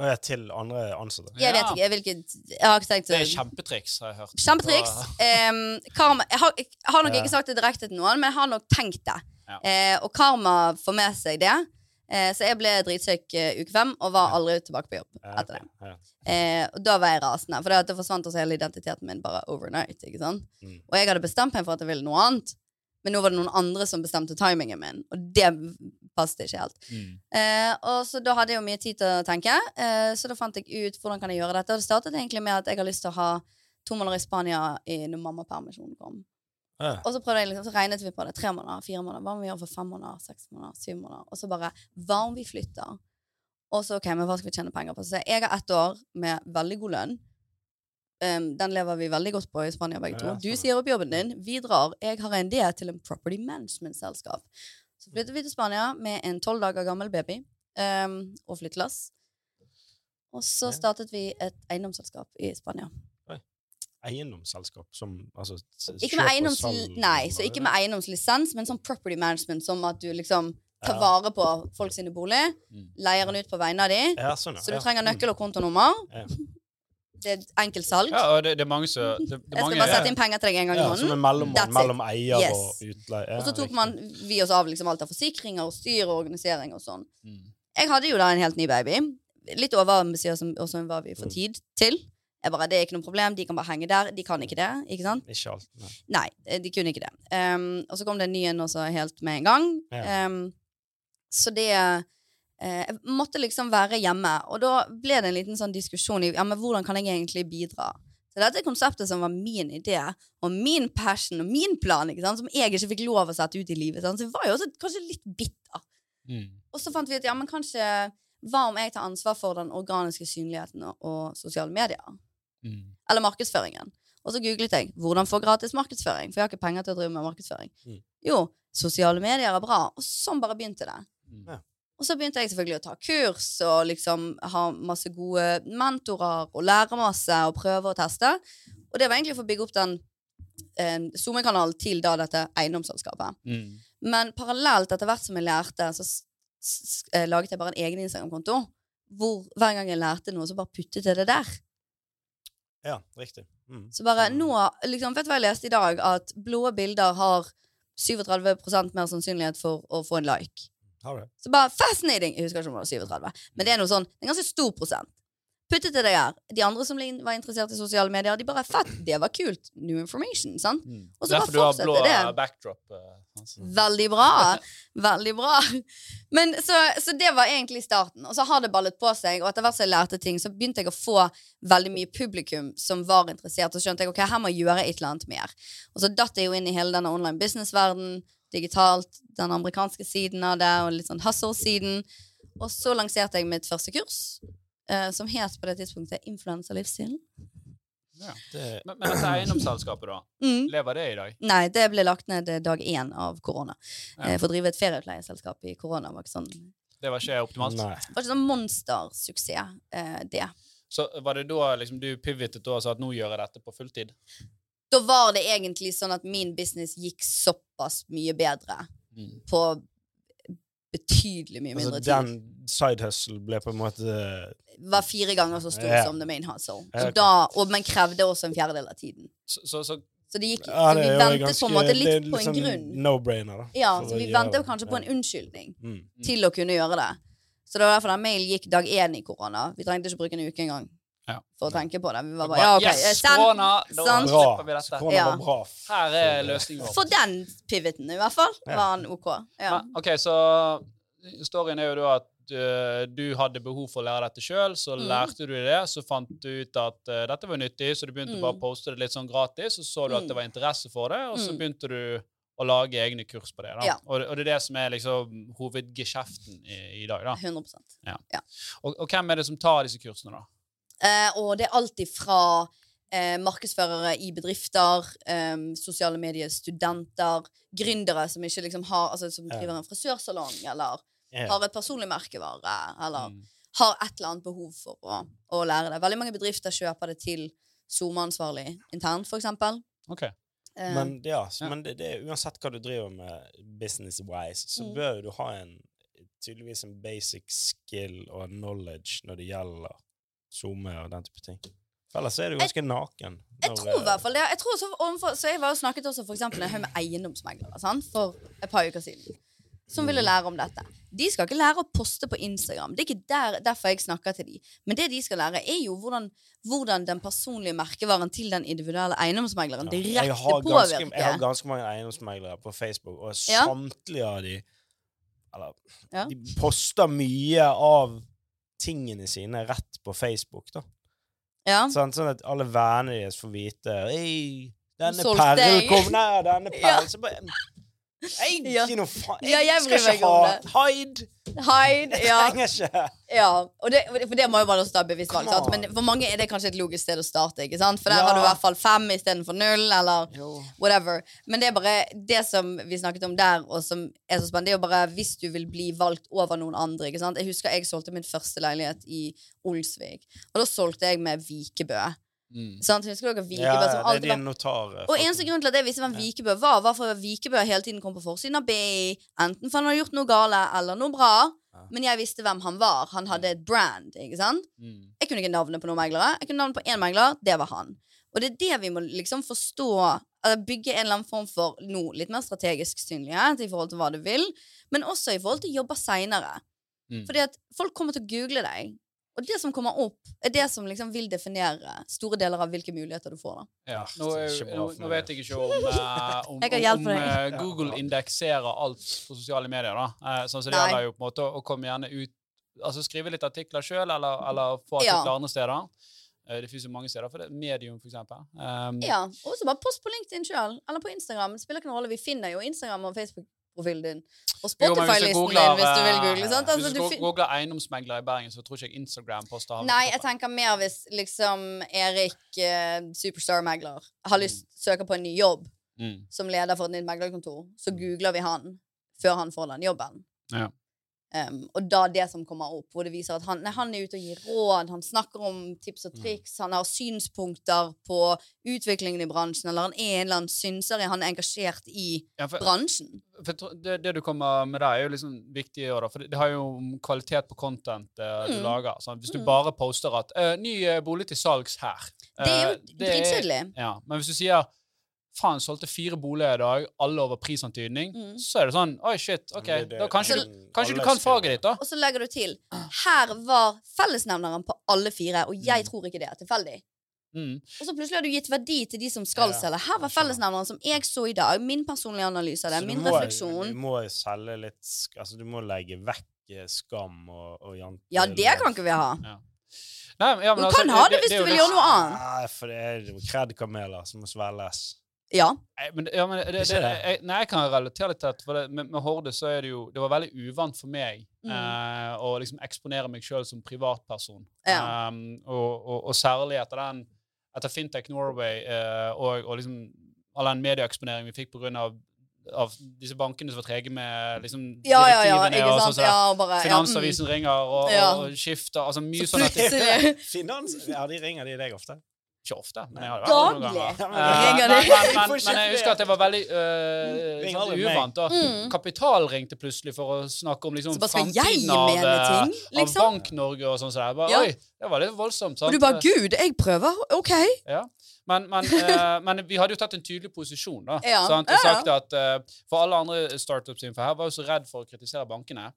S2: Og jeg til andre ansatte.
S4: Jeg vet ikke, jeg, vil ikke, jeg har ikke tenkt
S1: Det er kjempetriks, har jeg hørt.
S4: Kjempetriks. Um, karma, jeg, har, jeg har nok ikke sagt det direkte til noen, men jeg har nok tenkt det.
S1: Ja.
S4: Eh, og karma får med seg det. Eh, så jeg ble dritsyk uh, uke fem og var aldri tilbake på jobb
S2: Ja,
S4: etter det.
S2: ja.
S4: Eh, og da var jeg rasende, for det, det forsvant også hele identiteten min bare overnight. ikke sant?
S2: Mm.
S4: Og jeg hadde bestemt meg for at jeg ville noe annet, men nå var det noen andre som bestemte timingen min, og det passet ikke helt.
S1: Mm.
S4: Eh, og så da hadde jeg jo mye tid til å tenke, eh, så da fant jeg ut hvordan kan jeg gjøre dette. Og det startet egentlig med at jeg har lyst til å ha to måneder i Spania i, når mammapermisjonen kom.
S2: Eh.
S4: Og så, jeg liksom, så regnet vi på det. Tre måneder, fire måneder. Hva om vi gjør for fem måneder, seks måneder, syv måneder? Og så bare Hva om vi flytter? Og så OK, men hva skal vi tjene penger på? Så jeg har ett år med veldig god lønn. Um, den lever vi veldig godt på i Spania, begge to. Du
S2: sånn.
S4: sier opp jobben din, vi drar. Jeg har en idé til en property management-selskap. Så flyttet vi til Spania med en tolv dager gammel baby um, og flyttelass. Og så startet vi et eiendomsselskap i Spania.
S2: Eiendomsselskap som altså,
S4: Ikke med eiendoms... Nei, så ikke med eiendomslisens, men sånn property management, som at du liksom tar vare på folk sine bolig,
S1: Mm.
S4: leier den ut på vegne av de.
S2: Ja, sånn, ja.
S4: så du trenger
S2: Mm.
S4: nøkkel og kontonummer.
S2: Ja.
S4: Det er enkelt salg.
S1: Ja, og det, det er mange som det, det
S4: Jeg skal
S1: mange,
S4: bare sette inn penger til deg en gang i
S2: Ja, som
S4: måneden.
S2: en mellommann mellom eier
S4: Yes.
S2: og utleie. Ja,
S4: Og så tok
S2: riktig.
S4: man vi oss av liksom alt av forsikringer og styr og organisering og sånn.
S1: Mm.
S4: Jeg hadde jo da en helt ny baby. Litt overambisiøs som også hva vi får
S2: Mm.
S4: tid til. Jeg bare, Det er ikke noe problem, de kan bare henge der. De kan ikke det. ikke sant?
S2: Ikke alt. Nei.
S4: Nei, eh, de kunne ikke det. Um, og så kom det en ny en også helt med en gang.
S2: Ja.
S4: Um, så det Jeg måtte liksom være hjemme. Og da ble det en liten sånn diskusjon i ja, men hvordan kan jeg egentlig bidra. Så dette konseptet som var min idé, og min passion og min plan, ikke sant? som jeg ikke fikk lov å sette ut i livet. Sant? Så jeg var jo også kanskje litt bitter.
S1: Mm.
S4: Og så fant vi ut ja, men kanskje hva om jeg tar ansvar for den organiske synligheten og, og sosiale medier?
S1: Mm.
S4: Eller markedsføringen. Og så googlet jeg hvordan få gratis markedsføring, for jeg har ikke penger til å drive med markedsføring.
S2: Mm.
S4: Jo, sosiale medier er bra. Og sånn bare begynte det.
S1: Mm.
S2: Ja.
S4: Og så begynte jeg selvfølgelig å ta kurs og liksom ha masse gode mentorer og lære masse og prøve og teste. Og det var egentlig for å bygge opp den eh, SoMe-kanalen til da dette eiendomsselskapet.
S1: Mm.
S4: Men parallelt etter hvert som jeg lærte, så eh, laget jeg bare en egen Instagram-konto. Hvor hver gang jeg lærte noe, så bare puttet jeg det der.
S2: Ja, riktig. Mm.
S4: Så bare nå liksom, Vet du hva jeg leste i dag? At blå bilder har 37% mer sannsynlighet for å få en like. Så bare fascinating! Jeg husker ikke om det var 37, men det er noe sånn, en ganske stor prosent. Puttet det der. De andre som var interessert i sosiale medier, de bare fett, det var kult. New information, sant?
S1: Mm.
S4: Og så bare
S1: Derfor du har blå
S4: det.
S1: backdrop. altså.
S4: Veldig bra. Veldig bra. Men så, så det var egentlig starten. Og så har det ballet på seg, og etter hvert som jeg lærte ting, så begynte jeg å få veldig mye publikum som var interessert, og så skjønte jeg ok, her må jeg gjøre et eller annet mer. Og så datt jeg jo inn i hele denne online business-verden, digitalt, den amerikanske siden av det, og litt sånn hustle-siden. Og så lanserte jeg mitt første kurs, eh, som het på det tidspunktet Influenserlivsstil.
S1: Ja.
S2: Det,
S1: Men, men dette eiendomsselskapet, da?
S4: Mm.
S1: Lever det i dag?
S4: Nei, det ble lagt ned eh, dag én av korona.
S1: Ja.
S4: Eh, For å drive et ferieutleieselskap i korona var ikke sånn Det
S1: Det var ikke optimalt?
S2: nei.
S4: var ikke sånn monstersuksess, eh, det.
S1: Så var det da liksom, du pivotet og sa at nå gjør jeg dette på fulltid?
S4: Da var det egentlig sånn at min business gikk såpass mye bedre
S1: Mm.
S4: på betydelig mye
S2: Altså,
S4: mindre tid.
S2: den side hustle ble på en måte
S4: Var fire ganger så stor
S2: yeah.
S4: som the main hustle. Så da, og, men krevde også en fjerdedel av tiden.
S1: Så, så, så
S4: Så det gikk,
S2: Ja,
S4: så
S2: det
S4: vi ventet
S2: ganske-
S4: på en måte
S2: det
S4: litt på en
S2: liksom
S4: grunn.
S2: No-brainer, da.
S4: Ja, så vi ventet kanskje på en unnskyldning
S2: Mm.
S4: til å kunne gjøre det. Så det var derfor den mailen gikk dag én i korona. Vi trengte ikke bruke en uke engang
S1: Ja.
S4: for å tenke på det. Vi var bare, ja, ok,
S1: yes,
S4: send.
S1: korona! Da
S4: sant.
S1: Slipper vi dette.
S2: Korona var bra.
S1: Her er løsningen vår.
S4: For den pivoten, i hvert fall, var han OK. Ja.
S1: Men, ok, så storyen er jo da at eh, du hadde behov for å lære dette sjøl, så
S4: Mm.
S1: lærte du det. Så fant du ut at uh, dette var nyttig, så du begynte
S4: Mm.
S1: bare å poste det litt sånn gratis. Og så du at
S4: Mm.
S1: det var interesse for det, og så
S4: Mm.
S1: begynte du å lage egne kurs på det. da.
S4: Ja.
S1: Og, det- og det er det som er liksom hovedgeskjeften i, i dag. da.
S4: 100
S1: Og, og hvem er det som tar disse kursene, da?
S4: Eh, og det er alltid fra eh, markedsførere i bedrifter, eh, sosiale medier, studenter, gründere som ikke liksom har Altså som driver en frisørsalong, eller har et personlig merkevare, eller
S1: Mm.
S4: har et eller annet behov for å, å lære det. Veldig mange bedrifter kjøper det til SoMe-ansvarlig internt, for eksempel.
S1: Ok.
S4: Eh,
S2: Men, ja, så,
S1: Ja.
S2: men det, det, uansett hva du driver med business-wise, så
S4: Mm.
S2: bør du ha en tydeligvis en basic skill og knowledge når det gjelder SoMe og den type ting. For ellers er du ganske naken.
S4: Jeg tror i
S2: eh,
S4: hvert fall det. Jeg tror så, overfor, så jeg var og snakket også for eksempel en haug med eiendomsmeglere sant? for et par uker siden. Som ville lære om dette. De skal ikke lære å poste på Instagram. Det er ikke der, derfor jeg snakker til dem. Men det de skal lære, er jo hvordan, hvordan den personlige merkevaren til den individuelle eiendomsmegleren direkte
S2: ja,
S4: påvirker.
S2: jeg har ganske mange eiendomsmeglere på Facebook, og
S4: Ja.
S2: samtlige av de eller,
S4: Ja.
S2: De poster mye av tingene sine rett på Facebook, da.
S4: Ja.
S2: Sånn, sånn at alle vennene deres får vite Ei, denne perlen kom Nei, denne
S4: Ja.
S2: perlen Så Ei,
S4: Ja.
S2: noe faen.
S4: Ja, jeg
S2: skal ikke ha. Hide!
S4: Hide.
S2: Jeg
S4: Ja.
S2: trenger ikke
S4: ja. Og det, for det må jo bare stå bevisst valg. Sant? Men for mange er det kanskje et logisk sted å starte. ikke sant? For der
S2: Ja.
S4: har du i hvert fall fem istedenfor null, eller
S2: Jo.
S4: whatever. Men det er bare det som vi snakket om der, og som er så spennende, det er jo bare hvis du vil bli valgt over noen andre. ikke sant? Jeg husker jeg solgte min første leilighet i Olsvik, og da solgte jeg med Vikebø.
S1: Mm.
S4: Sant? Husker dere Vikebø?
S2: Ja,
S4: som
S2: det er din notar. eh,
S4: og eneste grunn til at jeg visste hvem Vikebø var, var for at Vikebø hele tiden kom på forsiden av BI, enten for han hadde gjort noe gale eller noe bra.
S2: Ja.
S4: Men jeg visste hvem han var. Han hadde et brand. ikke sant?
S1: Mm.
S4: Jeg kunne ikke navnet på noen meglere. Jeg kunne navnet på én megler. Det var han. Og det er det vi må liksom forstå. eller Bygge en eller annen form for noe litt mer strategisk synlighet i forhold til hva du vil, men også i forhold til jobber seinere.
S1: Mm.
S4: Fordi at folk kommer til å google deg. Og det som kommer opp, er det som liksom vil definere store deler av hvilke muligheter du får. da.
S1: Ja. Nå, nå, nå vet jeg ikke om, eh, om, om, om eh, Google indekserer alt på sosiale medier. da. Eh, sånn, så det gjelder jo på en måte å, komme gjerne ut Altså skrive litt artikler sjøl, eller, eller få
S4: Ja.
S1: artikler andre steder. Det finnes jo mange steder, for det Medium, for eksempel. Um,
S4: Ja, Og så bare post på LinkedIn sjøl, eller på Instagram. Det spiller ikke noen rolle. Vi finner jo Instagram og Facebook-profilen din. Og Spotify-listen din, hvis du vil
S1: eh,
S4: google. sant? Altså,
S1: hvis
S4: du
S1: du googler eiendomsmegler i Bergen, så tror ikke jeg Instagram-poster havner
S4: Nei, jeg tenker mer hvis liksom Erik, eh, superstar-megler, har lyst søker på en ny jobb
S1: Mm.
S4: som leder for et nytt meglerkontor, så googler vi han før han får den jobben.
S1: Ja.
S4: Um, og da det som kommer opp, hvor det viser at han, nei, han er ute og gir råd, han snakker om tips og
S1: Mm.
S4: triks, han har synspunkter på utviklingen i bransjen, eller han er en eller annen synser, han er engasjert i
S1: Ja, for,
S4: bransjen.
S1: for det, det du kommer med der, er jo liksom viktig. også, da, For det, har jo om kvalitet på content eh, du
S4: Mm.
S1: lager. Sant? Hvis du
S4: Mm.
S1: bare poster at eh, 'ny eh, bolig til salgs her'.
S4: Det er jo dritkjedelig.
S1: Ja, men hvis du sier faen, solgte fire boliger i dag, alle over prisantydning,
S4: Mm.
S1: så er det sånn Oi, shit, OK,
S2: Det det-
S1: da kanskje, du, kanskje du kan faget ditt, da.
S4: Og så legger du til her var fellesnevneren på alle fire, og jeg
S1: Mm.
S4: tror ikke det er tilfeldig.
S1: Mm.
S4: Og så plutselig har du gitt verdi til de som skal
S2: Ja,
S4: selge. Her var fellesnevneren som jeg så i dag. Min personlige analyse av det. Min
S2: må-
S4: refleksjon.
S2: Du må selge litt Altså, du må legge vekk eh, skam og, og jante...
S4: Ja, det kan ikke vi ha.
S1: Nei, ja, men
S4: Du
S1: altså,
S4: kan ha det
S1: det
S4: hvis du vil
S1: det-
S4: gjøre noe annet.
S2: Nei, for det er jo kredkameler som må svelges.
S4: Ja.
S1: Nei, men, ja, men det, det,
S2: det?
S1: jeg, nei, jeg kan relatere litt til dette. For det, med, med Horde så er det jo Det var veldig uvant for meg
S4: Mm.
S1: eh, å liksom eksponere meg sjøl som privatperson.
S4: Ja.
S1: Um, og, og, og særlig etter den etter Fintech Norway eh, og, og liksom all den medieeksponeringen vi fikk pga. Av, av disse bankene som var trege med liksom,
S4: Ja, ja, ja.
S1: direktivene
S4: Ikke
S1: og
S4: sant?
S1: sånn Så.
S4: Ja, og bare, ja, mm.
S1: Finansavisen ringer og,
S4: Ja.
S1: og skifter altså Mye sånn at.
S2: Finans... Ja, de ringer de deg ofte?
S1: Ikke ofte, men jeg har det vært noen ganger.
S2: Ja, men-
S1: Eh, men, men, men, jeg husker at det var veldig
S2: meg.
S1: uvant. da.
S4: Mm.
S1: Kapital ringte plutselig for å snakke om liksom, framtiden av, eh, av
S4: liksom?
S1: Bank-Norge og sånn. Så jeg bare,
S4: Ja.
S1: Oi, det var litt voldsomt. sant?
S4: Og du bare Gud, jeg prøver. OK.
S1: Ja. Men, men, uh, men vi hadde jo tatt en tydelig posisjon. da.
S4: Ja.
S1: Sant? Og sagt at uh, For alle andre startups innenfor her var jo så redd for å kritisere bankene.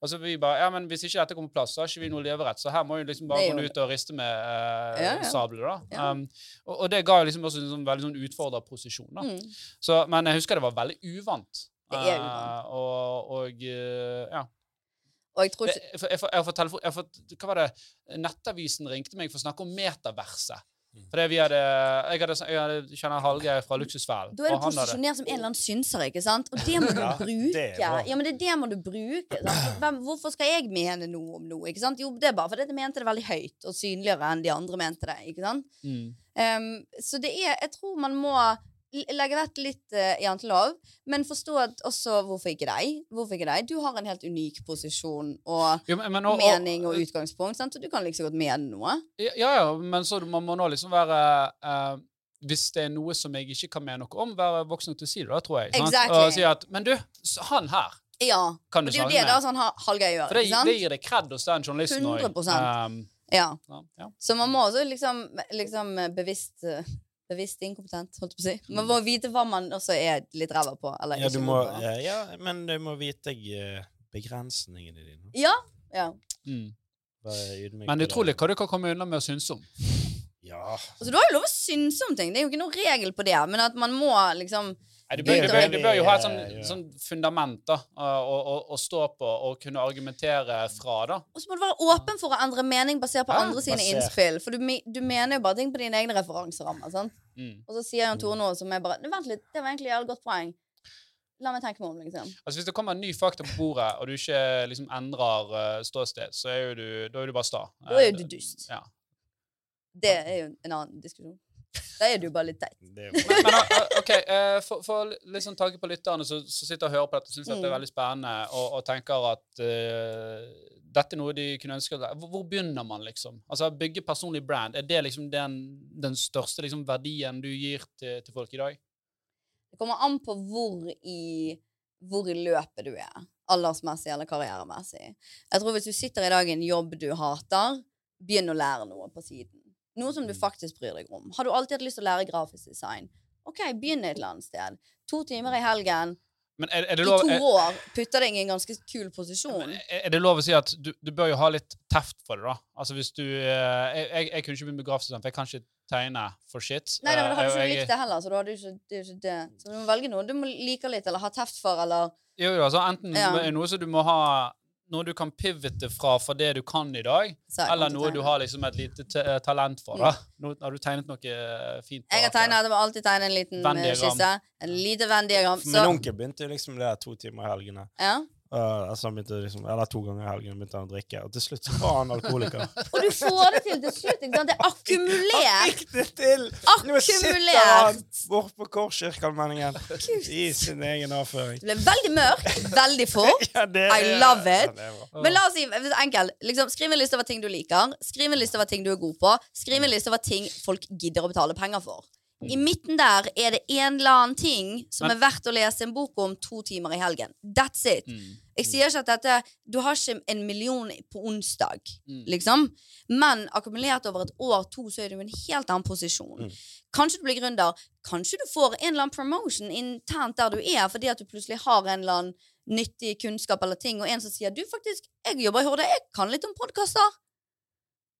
S1: Og så vi bare, ja, men Hvis ikke dette kommer på plass, så har ikke vi noe leverett. Så her må vi liksom bare gå ut og riste med eh,
S4: Ja, ja.
S1: sabler. da.
S4: Ja.
S1: Um, og, og det ga jo liksom også en sånn veldig sånn utfordra posisjon. da.
S4: Mm.
S1: Så, men jeg husker det var veldig uvant.
S4: Det er uvant.
S1: og, og uh, ja.
S4: Og jeg tror ikke
S1: jeg, jeg, jeg, jeg, hva var det? Nettavisen ringte meg for å snakke om metaverset.
S2: Mm.
S1: Fordi vi hadde, jeg, hadde, jeg hadde, kjenner Hallgeir fra Luksusfellen.
S4: Da er du posisjonert som en eller annen synser, ikke sant? Og det må du
S2: Ja,
S4: bruke.
S2: det
S4: ja, men det er det må du bruke. Hvem, hvorfor skal jeg mene noe om noe? ikke sant? Jo, det er bare fordi jeg mente det veldig høyt og synligere enn de andre mente det. ikke sant?
S1: Mm.
S4: Um, så det er Jeg tror man må legge vett litt uh, jantelov, men forstå at også hvorfor ikke deg? Hvorfor ikke deg? Du har en helt unik posisjon og
S1: Jo, men, men, og,
S4: mening og utgangspunkt, sant? og du kan like så godt mene noe.
S1: Ja, ja, men så man må nå liksom være uh, Hvis det er noe som jeg ikke kan mene noe om, være voksen til å si det, da, tror jeg.
S4: Exactly.
S1: Og si at Men du, han her
S4: Ja.
S1: kan
S4: Og
S1: med.
S4: det er jo det da sånn ha- gjør.
S1: For det, det gir deg kred hos den journalisten òg.
S4: 100%.
S1: Um,
S4: Ja.
S1: ja, ja.
S4: Så man må også liksom, liksom bevisst eh, Bevisst inkompetent, holdt jeg på å si. Man må vite hva man også er litt ræva på. Eller
S2: Ja,
S4: ikke
S2: du må,
S4: på.
S2: ja, ja, men du må vite eh, begrensningene dine.
S4: Ja. ja.
S1: Mm. Men utrolig hva du kan komme unna med å synes om.
S2: Ja.
S4: Altså, du har jo lov å synse om ting. Det er jo ikke noen regel på det. Men at man må liksom
S1: du, bør, du, bør, du bør jo ha et sånn, sånn fundament da, å, å, å stå på og kunne argumentere fra. da.
S4: Og så må du være åpen for å endre mening basert på
S1: Ja,
S4: andre sine
S2: basert.
S4: innspill. For du, du mener jo bare ting på dine egne referanserammer. sant?
S1: Mm.
S4: Og så sier Jan Tore noe som er bare Vent litt, det var egentlig et godt poeng. La meg tenke meg om, liksom.
S1: Altså Hvis det kommer en ny fakta på bordet, og du ikke liksom endrer uh, ståsted, så er jo du, da er du bare sta.
S4: Da er jo du dust.
S1: Ja.
S4: Det er jo en annen diskusjon. Da er du bare litt teit.
S1: Men, men uh, OK, uh, for, for litt sånn tanke på lytterne som sitter og hører på dette og mm. det er
S4: Mm.
S1: veldig spennende, og, og tenker at uh, dette er noe de kunne ønske hvor, hvor begynner man, liksom? Altså Bygge personlig brand, er det liksom den, den største liksom, verdien du gir til, til folk i dag?
S4: Det kommer an på hvor i, hvor i løpet du er. Aldersmessig eller karrieremessig. Jeg tror Hvis du sitter i dag i en jobb du hater, begynn å lære noe på siden. Noe som du faktisk bryr deg om. Har du alltid hatt lyst til å lære grafisk design? Ok, begynn et eller annet sted. To timer i helgen
S1: Men er, er, det
S4: i to år putter deg i en ganske kul posisjon.
S1: er det lov å si at du, du bør jo ha litt teft for det, da? Altså hvis du uh, jeg, jeg, jeg kunne ikke begynt med grafisk design, for jeg kan ikke tegne for shit.
S4: Nei, nei, men da hadde du
S1: jeg-
S4: ikke likt det heller. Så, du hadde ikke, det ikke det. så du må velge noe du må like litt, eller ha teft for, eller
S1: Jo, jo, altså enten
S4: Ja.
S1: noe som du må ha Noe du kan pivote fra for det du kan i dag, eller noe du har liksom et lite eh, talent for. da. Nå har du tegnet noe eh, fint.
S4: Jeg har tegnet, jeg må alltid tegne en liten eh, skisse. En lite Venn-diagram.
S2: Min onkel begynte liksom det der to timer i helgene.
S4: ja.
S2: Uh, altså han begynte liksom, eller to ganger i helgen begynte han å drikke, og til slutt så var han alkoholiker.
S4: Og du får det til til slutt. ikke sant? Det er akkumulert.
S2: Fikk det til! Nå sitter han
S4: borte
S2: bort på Korskirkeallmenningen i sin egen avføring.
S4: Det ble veldig mørkt, veldig fort.
S2: Ja,
S4: I love it.
S2: Ja.
S4: Men la oss si, enkelt. liksom, skriv en liste over ting du liker. Skriv en liste over ting du er god på. Skriv en liste over ting folk gidder å betale penger for. I midten der er det en eller annen ting som
S1: Men-
S4: er verdt å lese en bok om to timer i helgen. That's it.
S1: Mm.
S4: Jeg sier ikke at dette Du har ikke en million på onsdag,
S1: Mm.
S4: liksom. Men akkumulert over et år to, så er du i en helt annen posisjon.
S2: Mm.
S4: Kanskje du blir gründer. Kanskje du får en eller annen promotion internt der du er, fordi at du plutselig har en eller annen nyttig kunnskap eller ting, og en som sier du faktisk, jeg jobber i Horde, jeg kan litt om podkaster.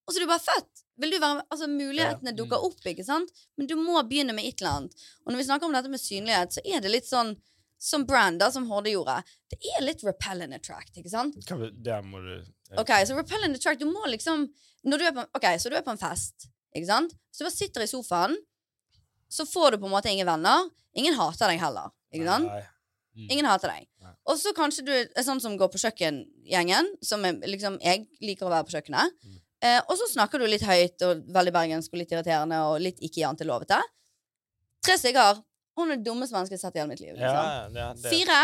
S4: Og så er du bare født. Vil du være? Altså, mulighetene dukker
S1: Mm.
S4: opp, ikke sant? Men du må begynne med et eller annet. Og når vi snakker om dette med synlighet, så er det litt sånn som brand, da, som Horde gjorde. Det er litt repel and attract, ikke sant?
S2: Der må du
S4: Ok, så repel and attract, du må liksom når du er på, Ok, så du er på en fest, ikke sant? Så du bare sitter i sofaen, så får du på en måte ingen venner. Ingen hater deg heller. Ikke sant?
S2: Nei.
S4: Ingen hater deg. Og så kanskje du er sånn som går på kjøkkengjengen, som er, liksom jeg liker å være på kjøkkenet.
S2: Mm.
S4: Eh, og så snakker du litt høyt og veldig bergensk og litt irriterende og litt ikke jantelovete. Tre stykker. Hun er det dummeste mennesket jeg har sett i hele mitt liv. Liksom.
S2: Ja, det, det.
S4: Fire.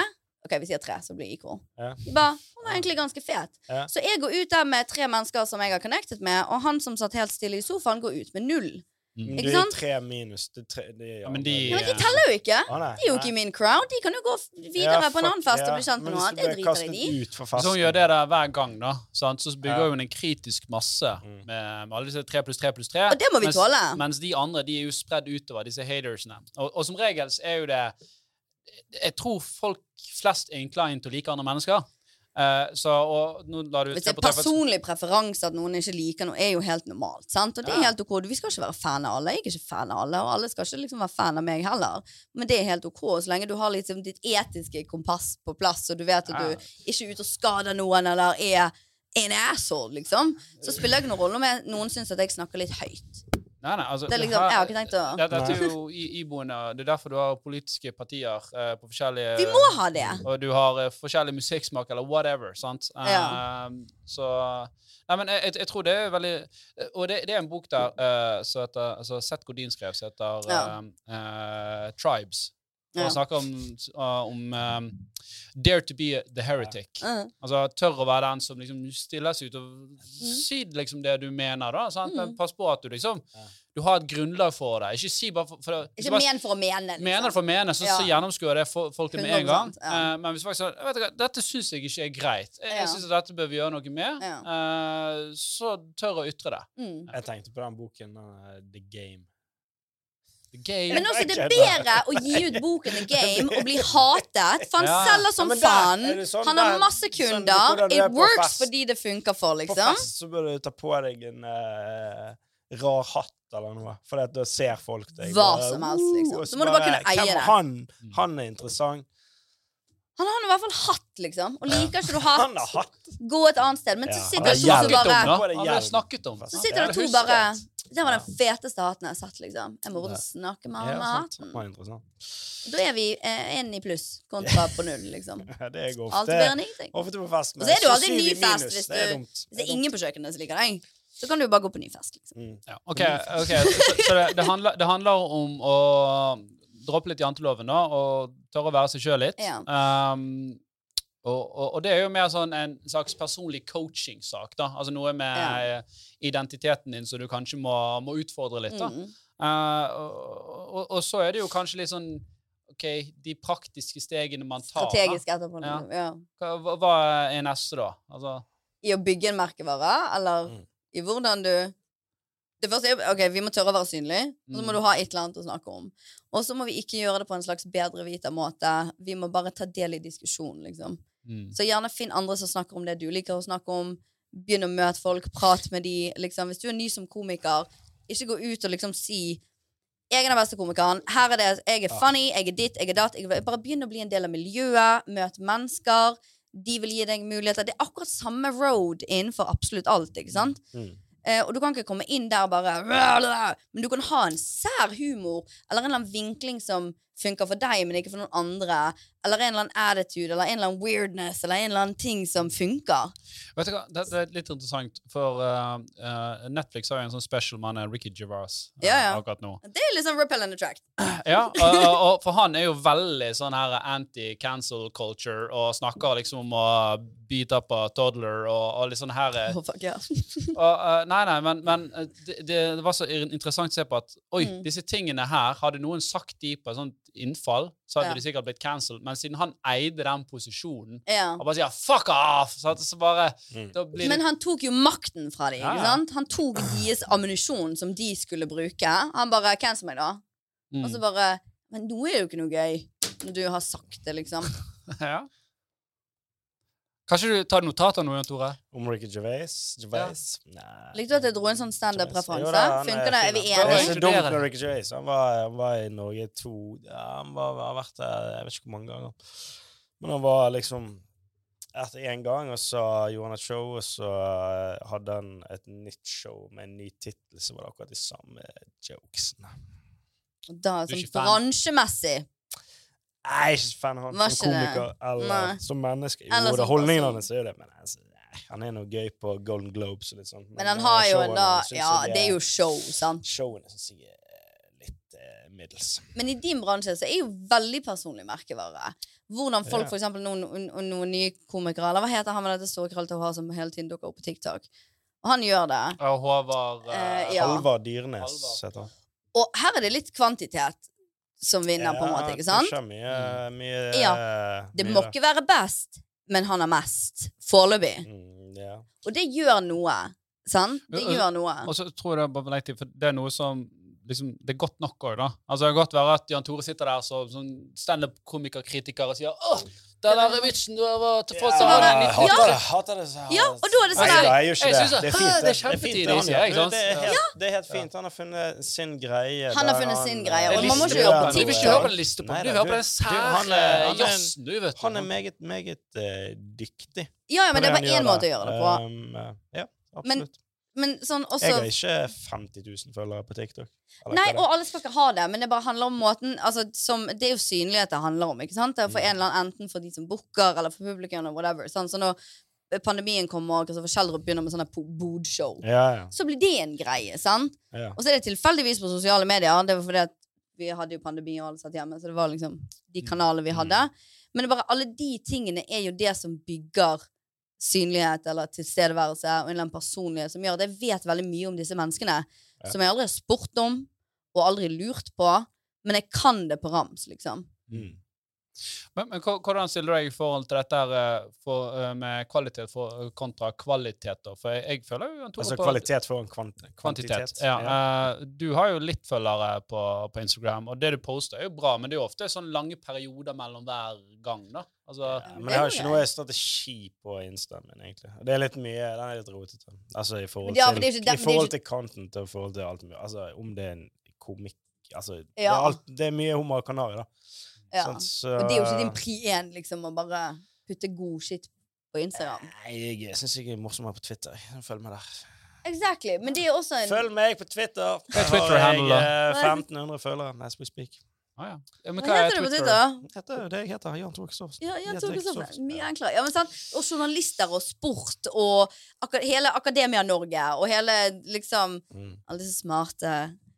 S4: Ok, vi sier tre, så blir equal.
S2: Ja.
S4: Bare, Hun var egentlig ganske fet.
S2: Ja.
S4: Så jeg går ut der med tre mennesker som jeg har connectet med, og han som satt helt stille i sofaen, går ut med null.
S2: Men
S4: Ikke
S2: du er tre minus. Det er tre, det er,
S1: Ja, men de-
S4: Ja, men de teller jo ikke.
S2: Ah,
S4: De er jo ikke i min crowd. De kan jo gå videre
S2: Ja,
S4: på en annen fest og bli kjent med
S2: noen
S4: noe annet. Det driter jeg i.
S1: Hvis hun gjør det der hver gang, da, sant? så bygger hun en kritisk masse
S2: Mm.
S1: med, med alle disse tre pluss tre pluss tre.
S4: Og det må vi
S1: mens,
S4: tåle.
S1: Mens de andre de er jo spredd utover, disse hatersene. Og, og som regel er jo det Jeg tror folk flest er inclined til å like andre mennesker. Eh, så
S4: Hvis det er personlig preferanse at noen ikke liker noe, er jo helt normalt. sant? Og det er helt ok. Vi skal ikke være fan av alle. Jeg er ikke fan av alle, og alle skal ikke liksom være fan av meg heller. Men det er helt ok, så lenge du har liksom ditt etiske kompass på plass, og du vet at du ikke er ute og skader noen, eller er en asshole, liksom, så spiller det ikke noen rolle om jeg, noen syns at jeg snakker litt høyt.
S1: Nei, nei, altså,
S4: Det er liksom, jeg har ikke tenkt å
S1: det, Dette er jo iboende. Det er derfor du har politiske partier uh, på forskjellige
S4: Vi må ha det!
S1: Og du har uh, forskjellig musikksmak eller whatever. sant?
S4: Ja.
S1: Eh, så Nei, men jeg, jeg, tror det er veldig Og det, det er en bok der uh, som heter altså Seth Godin skrev, som heter
S4: Ja.
S1: Tribes. Og
S4: Ja.
S1: han snakker om, uh, om um, Dare to be the heretic.
S4: Mm.
S1: Altså tør å være den som liksom stiller seg ut og si liksom det du mener, da. Sant? Men
S4: Mm.
S1: pass på at du liksom Du har et grunnlag for det. Ikke si bare for, for det,
S4: Ikke
S1: bare
S4: men for å mene, liksom.
S1: mener for å mene, så,
S4: Ja.
S1: så gjennomskuer det for, folk det med en gang.
S4: ja.
S1: Uh, men hvis folk sier vet du hva, dette syns jeg ikke er greit, jeg,
S4: Ja.
S1: jeg syns at dette bør vi gjøre noe med,
S4: Ja.
S1: uh, så tør å ytre det.
S4: Mm.
S2: Jeg tenkte på den boken uh, The Game.
S1: Game.
S4: Men også, det er bedre å gi ut boken The Game og bli hatet, for han
S1: Ja.
S4: selger som
S2: Ja,
S4: faen.
S2: sånn,
S4: Han har masse
S2: sånn,
S4: kunder.
S2: Sånn,
S4: It works fordi det funker for,
S2: På
S4: liksom.
S2: fest så bør du ta på deg en uh, rar hatt eller noe, for at da ser folk deg.
S4: Hva
S2: bare,
S4: som helst, liksom. Så må du bare kunne eie det.
S2: Han, han er interessant.
S4: Han har i hvert fall hatt, liksom. Og liker ikke du hatt,
S2: Han har hatt
S4: gå et annet sted. Men så sitter
S2: han
S4: det
S2: har
S4: to bare
S2: det
S1: Han ble snakket om.
S4: Så sitter det to bare Det var den feteste hatten jeg har sett, liksom. Jeg må bare snakke med
S2: Ja,
S4: han med
S2: sant.
S4: hatten. Da er vi én i pluss kontra på null, liksom.
S2: Ja, det er
S4: Alt
S2: ofte,
S4: bedre enn ingenting.
S2: ofte på fest.
S4: Og så er det jo alltid ny fest hvis
S2: det er
S4: du- Hvis det er ingen på kjøkkenet som liker deg, så kan du jo bare gå på ny fest, liksom.
S2: Mm.
S1: Ja, ok, ok, Så, så det, det, handler, det handler om å droppe litt janteloven, da, og tørre å være seg sjøl litt.
S4: Ja.
S1: Um, og, og, og det er jo mer sånn en slags personlig coaching-sak, da. Altså noe med
S4: Ja.
S1: identiteten din som du kanskje må, må utfordre litt, da.
S4: Mm.
S1: Uh, og, og, og så er det jo kanskje litt sånn OK, de praktiske stegene man tar.
S4: Strategisk etterpå.
S1: Ja.
S4: Ja.
S1: Hva- hva er neste, da? Altså,
S4: I å bygge en merkevare, eller
S2: Mm.
S4: i hvordan du Det første er ok, Vi må tørre å være synlige, og så må
S1: Mm.
S4: du ha et eller annet å snakke om. Og så må vi ikke gjøre det på en slags bedrevita måte. Vi må bare ta del i diskusjonen, liksom.
S1: mm.
S4: Så gjerne finn andre som snakker om det du liker å snakke om. Begynn å møte folk, prat med de. Liksom. Hvis du er ny som komiker, ikke gå ut og liksom si jeg er den beste komikeren. Her er det, Jeg er funny, jeg er ditt, jeg er datt. Bare begynn å bli en del av miljøet. Møt mennesker. De vil gi deg muligheter. Det er akkurat samme road innenfor absolutt alt. ikke sant?
S2: Mm.
S4: Eh, og du kan ikke komme inn der bare Men du kan ha en sær humor eller en eller annen vinkling som funker for deg, men ikke for noen andre. Eller en eller annen attitude eller en eller annen weirdness eller en eller annen ting som funker.
S1: Vet du hva, det, det er litt interessant, for uh, uh, Netflix har jo en sånn special med er Ricky Gervais uh,
S4: Ja, ja.
S1: akkurat nå.
S4: Det er litt sånn repel and attract.
S1: Ja, og, og, for han er jo veldig sånn her anti-cancel culture og snakker liksom om å beat up a toddler og, og litt sånn her
S4: Oh, fuck, ja.
S1: og, Nei, nei, men, men det, det var så interessant å se på at oi,
S4: Mm.
S1: disse tingene her, hadde noen sagt de på et sånt innfall, så hadde
S4: Ja.
S1: de sikkert blitt cancelled. Men siden han eide den posisjonen
S4: ja.
S1: og bare sier 'fuck off', så, så bare
S2: Mm.
S1: da blir
S4: Men han tok jo makten fra dem.
S1: Ja, ja.
S4: Han tok deres ammunisjon som de skulle bruke. Han bare 'cancel meg', da.
S1: mm.
S4: Og så bare Men nå er det jo ikke noe gøy når du har sagt det, liksom.
S1: ja. Kanskje du tar notater nå, Jan Tore?
S2: Om Ricky Gervais? Gervais? Nei.
S4: Likte du at jeg dro en sånn standup-referanse? Funker det? Er vi
S2: altså. Det
S4: enige?
S2: så dumt med Ricky Gervais. Han var, han var i Norge to ja, Han var, har vært der jeg vet ikke hvor mange ganger. Men han var liksom etter én gang, og så gjorde han et show, og så eh, hadde han et nytt show med en ny tittel, så var det akkurat de samme jokesene.
S4: Da, sånn
S1: ikke fan?
S4: bransjemessig.
S2: Jeg er ikke så fan av han som
S4: det?
S2: komiker eller
S4: Nei.
S2: som menneske. Jo,
S4: Eller
S2: det holdningen hans er det, men altså, han er noe gøy på Golden Globes og litt sånt.
S4: Men han
S2: eh,
S4: har jo en da Ja,
S2: er,
S4: det er jo show, sant.
S2: Showene syns jeg er litt eh, middels.
S4: Men i din bransje så er jo veldig personlig merkevare. Hvordan folk,
S2: Ja.
S4: for eksempel noen, noen, noen nye komikere, eller hva heter han med dette store krøllet til hår som hele tiden dukker opp på TikTok? Og han gjør det.
S1: Ja, Håvard
S4: Eh,
S1: eh,
S4: Ja.
S2: Halvard Dyrnes heter han.
S4: Og her er det litt kvantitet som vinner, på en måte, ikke sant?
S2: Mye, Mye, ja.
S4: Det
S2: mye
S4: må ikke være best, men han er mest. Foreløpig.
S2: Mm, ja.
S4: Og det gjør noe. Sant? Det gjør noe.
S1: Og så tror jeg bare til, for det er noe som liksom, Det er godt nok òg, da. Altså, det kan godt være at Jan Tore sitter der som sånn standup-komikerkritiker og sier Åh, den der vitsen du var til folk som
S2: Ja,
S1: var
S2: jeg hater det. Hater det så
S4: Ja, og da er det sånn
S2: Nei, jeg gjør ikke det. Det er fint.
S1: det er kjempetidlig», sier jeg,
S2: Det er
S1: Ja.
S2: helt, det er helt fint. Han har funnet sin greie.
S4: Han har funnet sin greie, og man må ikke høre på.
S1: Du vil ikke høre på den liste på Du hører på den sære
S2: han
S1: jazzen, du, vet du.
S2: Han er meget, meget eh, dyktig.
S4: Ja, ja, men det er bare én måte å gjøre det på.
S2: Um, ja,
S4: Men
S2: absolutt.
S4: Men sånn også
S2: jeg har ikke 50 000 følgere på TikTok.
S4: Nei, og alle skal ikke ha det, men det bare handler om måten altså, som, Det er jo synlighet det handler om. ikke sant? For
S2: Mm.
S4: en eller annen, Enten for de som booker, eller for publikum, eller whatever. Sånn, så når pandemien kommer, og Kristoffer Schjelderup begynner med sånne bodshow,
S2: Ja, ja.
S4: så blir det en greie. sant?
S2: ja.
S4: Og så er det tilfeldigvis på sosiale medier. Det var fordi at vi hadde jo pandemi og alle satt hjemme, så det var liksom de
S2: Mm.
S4: kanalene vi hadde. Men det er bare alle de tingene er jo det som bygger synlighet eller tilstedeværelse og en eller annen personlighet som gjør at jeg vet veldig mye om disse menneskene
S2: Ja.
S4: som jeg aldri har spurt om og aldri lurt på, men jeg kan det på rams, liksom.
S2: Mm.
S1: Men, men hvordan stiller du deg i forhold til dette her, eh, for, eh, med kvalitet for, kontra kvalitet? da? For jeg, jeg føler jo
S2: Altså
S1: på-
S2: kvalitet foran kvant
S1: Kvantitet.
S2: kvantitet.
S1: Ja. ja. du har jo litt følgere på, på Instagram, og det du poster, er jo bra, men det er jo ofte sånn lange perioder mellom hver gang. da. Altså,
S2: Ja, men jeg har ikke noe strategi på instaen min, egentlig. Det er litt mye, Den er litt rotete. Altså i forhold
S4: ja,
S2: til,
S4: ikke-
S2: i forhold
S4: ikke-
S2: til content og i forhold til alt mulig. Altså om det er en komikk Altså, det, er alt, det er mye hummer og kanari, da.
S4: Ja.
S2: Sant, så-
S4: Og det er jo ikke din pri én, liksom, å bare putte god shit på Instagram.
S2: Nei, jeg syns jeg er morsommere på Twitter. Følg med der.
S4: Exactly. Men det er også en
S2: Følg meg på Twitter!
S1: Hva er
S2: jeg
S1: da?
S2: eh, 1500 følgere as we speak.
S1: Ah, ja. Ja, men
S4: Hva heter du på Twitter?
S2: Dette er det jeg heter. Jan Tore Kristoffersen.
S4: Ja, ja,
S2: Jeg
S4: Tor
S2: heter
S4: Kristoffer.
S2: Kristoffersen.
S4: Mye enklere. Ja, men sant? Og journalister og sport og ak hele Akademia Norge og hele liksom
S2: Mm.
S4: Alle disse smarte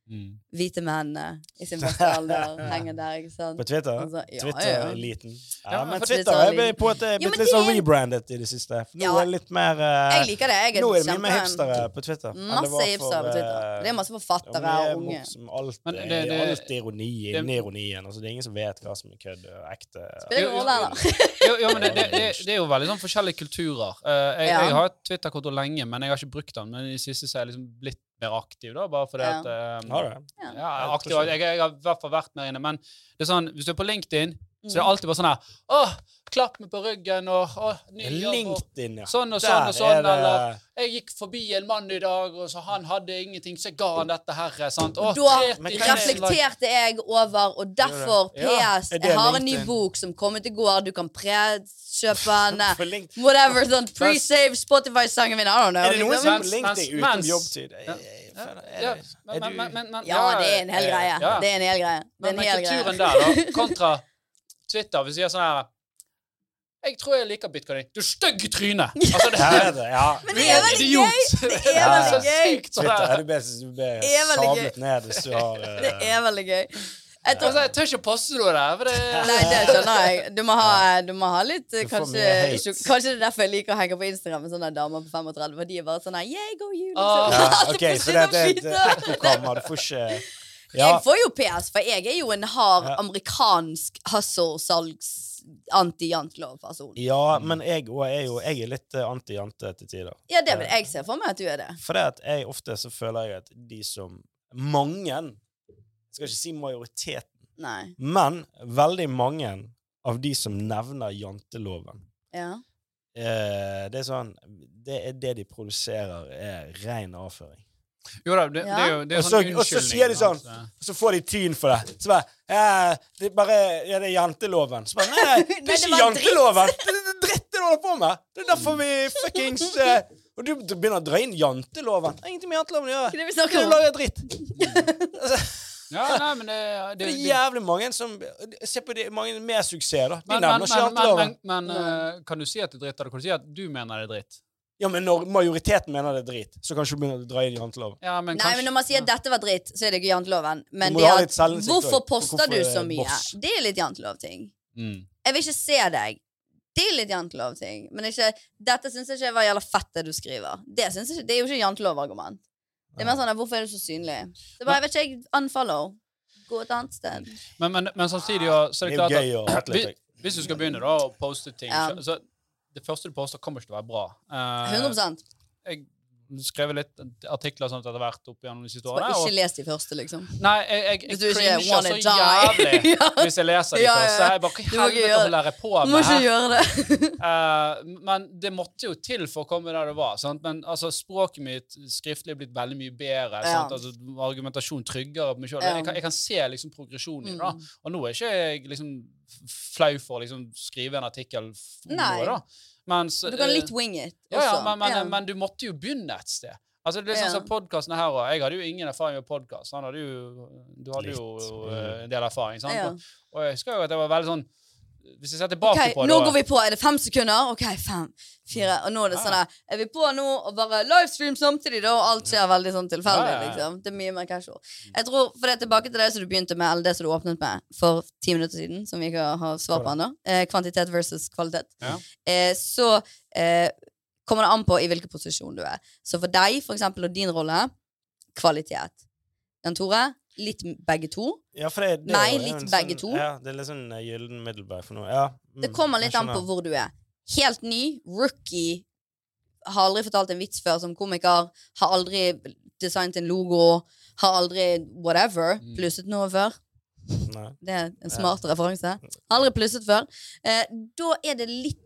S1: Mm.
S4: hvite mennene i sin beste alder henger der, ikke sant?
S2: På Twitter?
S4: Altså, ja, ja.
S2: Twitter-eliten. Ja,
S1: Ja,
S2: men Twitter er blitt på en
S4: Ja,
S2: blitt litt sånn
S4: er-
S2: rebrandet i det siste. For nå
S4: Ja.
S2: er det litt mer eh,
S4: Jeg liker det. Jeg er
S2: Nå er det mye mer hipstere på Twitter.
S4: Masse
S2: var
S4: hipstere på Twitter.
S2: eh,
S4: Det er masse forfattere og unge.
S2: Som Alt,
S1: Men det- det-
S2: alt ironi
S1: det-
S2: inni ironien. Altså, det er ingen som vet hva som er kødd og ekte.
S4: Spiller ingen rolle, da.
S1: Jo, jo, men det, det, det, det er jo veldig sånn forskjellige kulturer. Eh, jeg,
S4: Ja.
S1: jeg har et Twitter-konto lenge, men jeg har ikke brukt den. Men i det siste så er jeg liksom blitt mer aktiv, da, bare fordi
S4: Ja.
S1: at eh,
S2: Har du det?
S1: Ja, aktiv, jeg, jeg har i hvert fall vært mer inne. Men det er sånn, hvis du er på LinkedIn, så det
S4: er
S1: alltid bare sånn her Åh, klapp meg på ryggen, og åh, ny jobb,
S2: LinkedIn, ja.
S1: sånn og
S2: Der
S1: sånn og sånn,
S2: det-
S1: eller Jeg gikk forbi en mann i dag, og så han hadde ingenting, så jeg ga han dette her. sant? Åh,
S4: Da
S1: 30
S2: Men
S1: tusen
S2: hva er det-
S1: like.
S4: reflekterte jeg over, og derfor PS. Jeg har en ny bok som kom ut i går. Du kan pre-kjøpe den. Whatever. sånn Pre-save Spotify-sangen min. I don't know.
S2: Er det noen som har
S1: Mens- deg
S2: utenom jobbtid?
S1: Ja.
S2: Det- er
S4: en hel greie. Det er en hel greie. Det
S1: Men,
S4: en hel
S1: kulturen der, da, kontra Twitter, vi sier sånn her Jeg tror jeg liker bitcoin. Du stygg i trynet! Altså, det,
S2: er det, ja.
S4: Men det er veldig gøy! Det er veldig gøy!
S1: Sånn
S2: Twitter er det beste du blir sablet ned hvis du har eh,
S4: Det er veldig gøy. Jeg tror,
S1: Altså, jeg tør ikke poste noe der, for det
S4: nei, det skjønner jeg. Du må ha, du må ha litt eh,
S2: Du
S4: kanskje, ikke- kanskje det er derfor jeg liker å henge på Instagram med sånne damer på 35. For de er bare sånn her Yeah, go you!
S1: Ah.
S4: Liksom.
S2: Ja,
S4: okay,
S2: OK, så det er et ekkokammer. Du får ikke Ja.
S4: Jeg får jo PS, for jeg er jo en hard amerikansk hustle-salgs anti-jantelov-person.
S2: Ja, men jeg er jo Jeg er litt eh, anti-jante til tider.
S4: Ja, det vil jeg se for meg at du er det.
S2: For det at jeg ofte så føler jeg at de som Mange skal ikke si majoriteten,
S4: Nei.
S2: men veldig mange av de som nevner janteloven
S4: Ja.
S2: eh, Det er sånn Det er det de produserer, er ren avføring.
S1: Jo da, det, det er jo det er jo
S2: så-
S1: sånn
S2: og så sier de sånn. Og så får de tyn for det. Så bare ja, Det er bare Ja, det er janteloven. Så bare Nei, nei det er ikke janteloven! Det er det dritt du holder på med! Det er derfor vi fuckings eh, Og du du begynner å dra inn janteloven. Ingenting med janteloven å gjøre.
S4: Det vi
S2: Du
S4: snakker om?
S2: lager dritt. altså,
S1: Ja, nei, men det, det,
S2: Det er jævlig mange som Se på de mange med suksess, da. De
S1: men, men,
S2: nevner ikke
S1: men, men,
S2: janteloven.
S1: men, men uh, kan du si at det er dritt, eller kan du si at du mener det er dritt?
S2: Ja, men når majoriteten mener det er drit, så kan du ikke begynne å dra inn janteloven.
S1: Ja, men
S4: Nei, men Når man sier at dette var dritt, så er det ikke janteloven. Men det at Hvorfor poster
S2: hvorfor
S4: du
S2: er
S4: så mye?
S2: boss.
S4: Det er litt jantelov-ting.
S1: Mm.
S4: Jeg vil ikke se deg. Det er litt jantelov-ting. Men ikke, dette syns jeg ikke var jævla fett, det du skriver. Det, jeg ikke, det er jo ikke jantelov-argument. Det er mer sånn at hvorfor er du så synlig? Det bare, jeg vet ikke, jeg unfollow. Gå et annet sted.
S1: Men, men, men samtidig så er
S2: Det
S1: klart at hvis, hvis du skal begynne da å poste ting
S4: Ja.
S1: så, så Det første du påstår, kommer ikke til å være bra. Uh,
S4: 100
S1: jeg skrev litt artikler sånn etter hvert opp gjennom de siste årene.
S4: ikke les de første, liksom.
S1: nei, jeg, jeg,
S4: Hvis du
S1: jeg
S4: ikke
S1: så
S4: die.
S1: jævlig
S4: Ja.
S1: hvis jeg leser de
S4: Ja, ja,
S1: første. Jeg bare, Hva
S4: i
S1: helvete holder jeg på
S4: Du må ikke gjøre det.
S1: uh, men det måtte jo til for å komme der det var. Sant? Men altså, språket mitt skriftlig er blitt veldig mye bedre.
S4: Ja.
S1: Altså, argumentasjon tryggere på meg.
S4: Ja.
S1: Jeg, kan, jeg kan se liksom progresjonen i det.
S4: Mm.
S1: Og nå er ikke jeg liksom flau for å liksom skrive en artikkel for
S4: Nei.
S1: noe, da. Mens,
S4: Du kan
S1: eh,
S4: litt wing it
S1: ja, ja, men, men,
S4: Ja.
S1: men du måtte jo begynne et sted. Altså, det er sånn
S4: Ja.
S1: som podkastene her også. Jeg hadde jo ingen erfaring med podkast. Du hadde jo eh, en del erfaring. sant?
S4: Ja.
S1: Og, og jeg husker jo at det var veldig sånn Hvis jeg ser tilbake
S4: Ok,
S1: på det
S4: nå går vi på. Er det fem sekunder? Ok, fem, fire. Og nå er det
S1: Ja.
S4: sånn der, Er vi på nå og bare livestream samtidig, da? Og alt skjer veldig sånn tilfeldig,
S1: Ja, ja,
S4: liksom. Det er mye mer casual. Jeg tror, for det er tilbake til det som du begynte med, eller det som du åpnet med for ti minutter siden, som vi ikke har svar på ennå, eh, kvantitet versus kvalitet,
S1: Ja.
S4: eh, så eh, kommer det an på i hvilken posisjon du er. Så for deg, for eksempel, og din rolle, kvalitet. Jan Tore, litt begge to.
S2: Ja, for det, det
S4: Meg,
S2: er jo
S4: litt begge
S2: sånn,
S4: to.
S2: Ja, det er litt sånn eh, gyllen middelvei for noe. Ja, mm,
S4: Det kommer litt an på hvor du er. Helt ny, rookie, har aldri fortalt en vits før som komiker, har aldri designet en logo, har aldri whatever,
S1: Mm.
S4: plusset noe før.
S2: Nei.
S4: Det er en smart referanse. Aldri plusset før. Eh, da er det litt,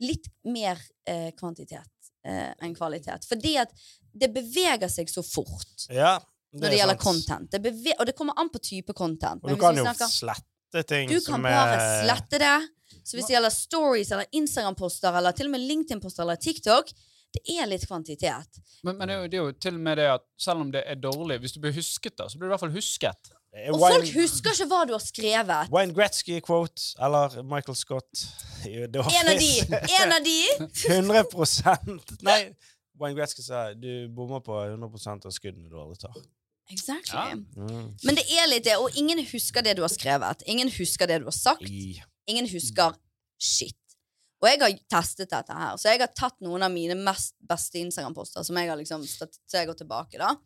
S4: litt mer eh, kvantitet eh, enn kvalitet. Fordi at det beveger seg så fort
S2: Ja,
S4: når det,
S2: det
S4: gjelder
S2: sant.
S4: content. Det og det kommer an på type content.
S2: Og du kan jo
S4: snakker-
S2: slette ting
S4: du kan
S2: som
S4: bare
S2: er
S4: slette det. Så hvis det gjelder stories eller Instagram-poster eller til og med LinkedIn-poster eller TikTok, det er litt kvantitet.
S1: Men, men det, er jo, det er jo til og med det at selv om det er dårlig, hvis du blir husket, da, så blir du i hvert fall husket.
S4: Og
S2: Wayne,
S4: folk husker ikke hva du har skrevet.
S2: Wayne Gretzky-quote eller Michael Scott.
S4: En av de! En av de!
S2: 100 Nei, Wayne Gretzky sa du bommer på 100 av skuddene du aldri tar.
S4: Exactly.
S1: Ja.
S2: Mm.
S4: Men det er litt det, og ingen husker det du har skrevet. Ingen husker det du har sagt. Ingen husker shit. Og jeg har testet dette her, så jeg har tatt noen av mine mest beste Instagram-poster som jeg har liksom Så jeg går tilbake, da.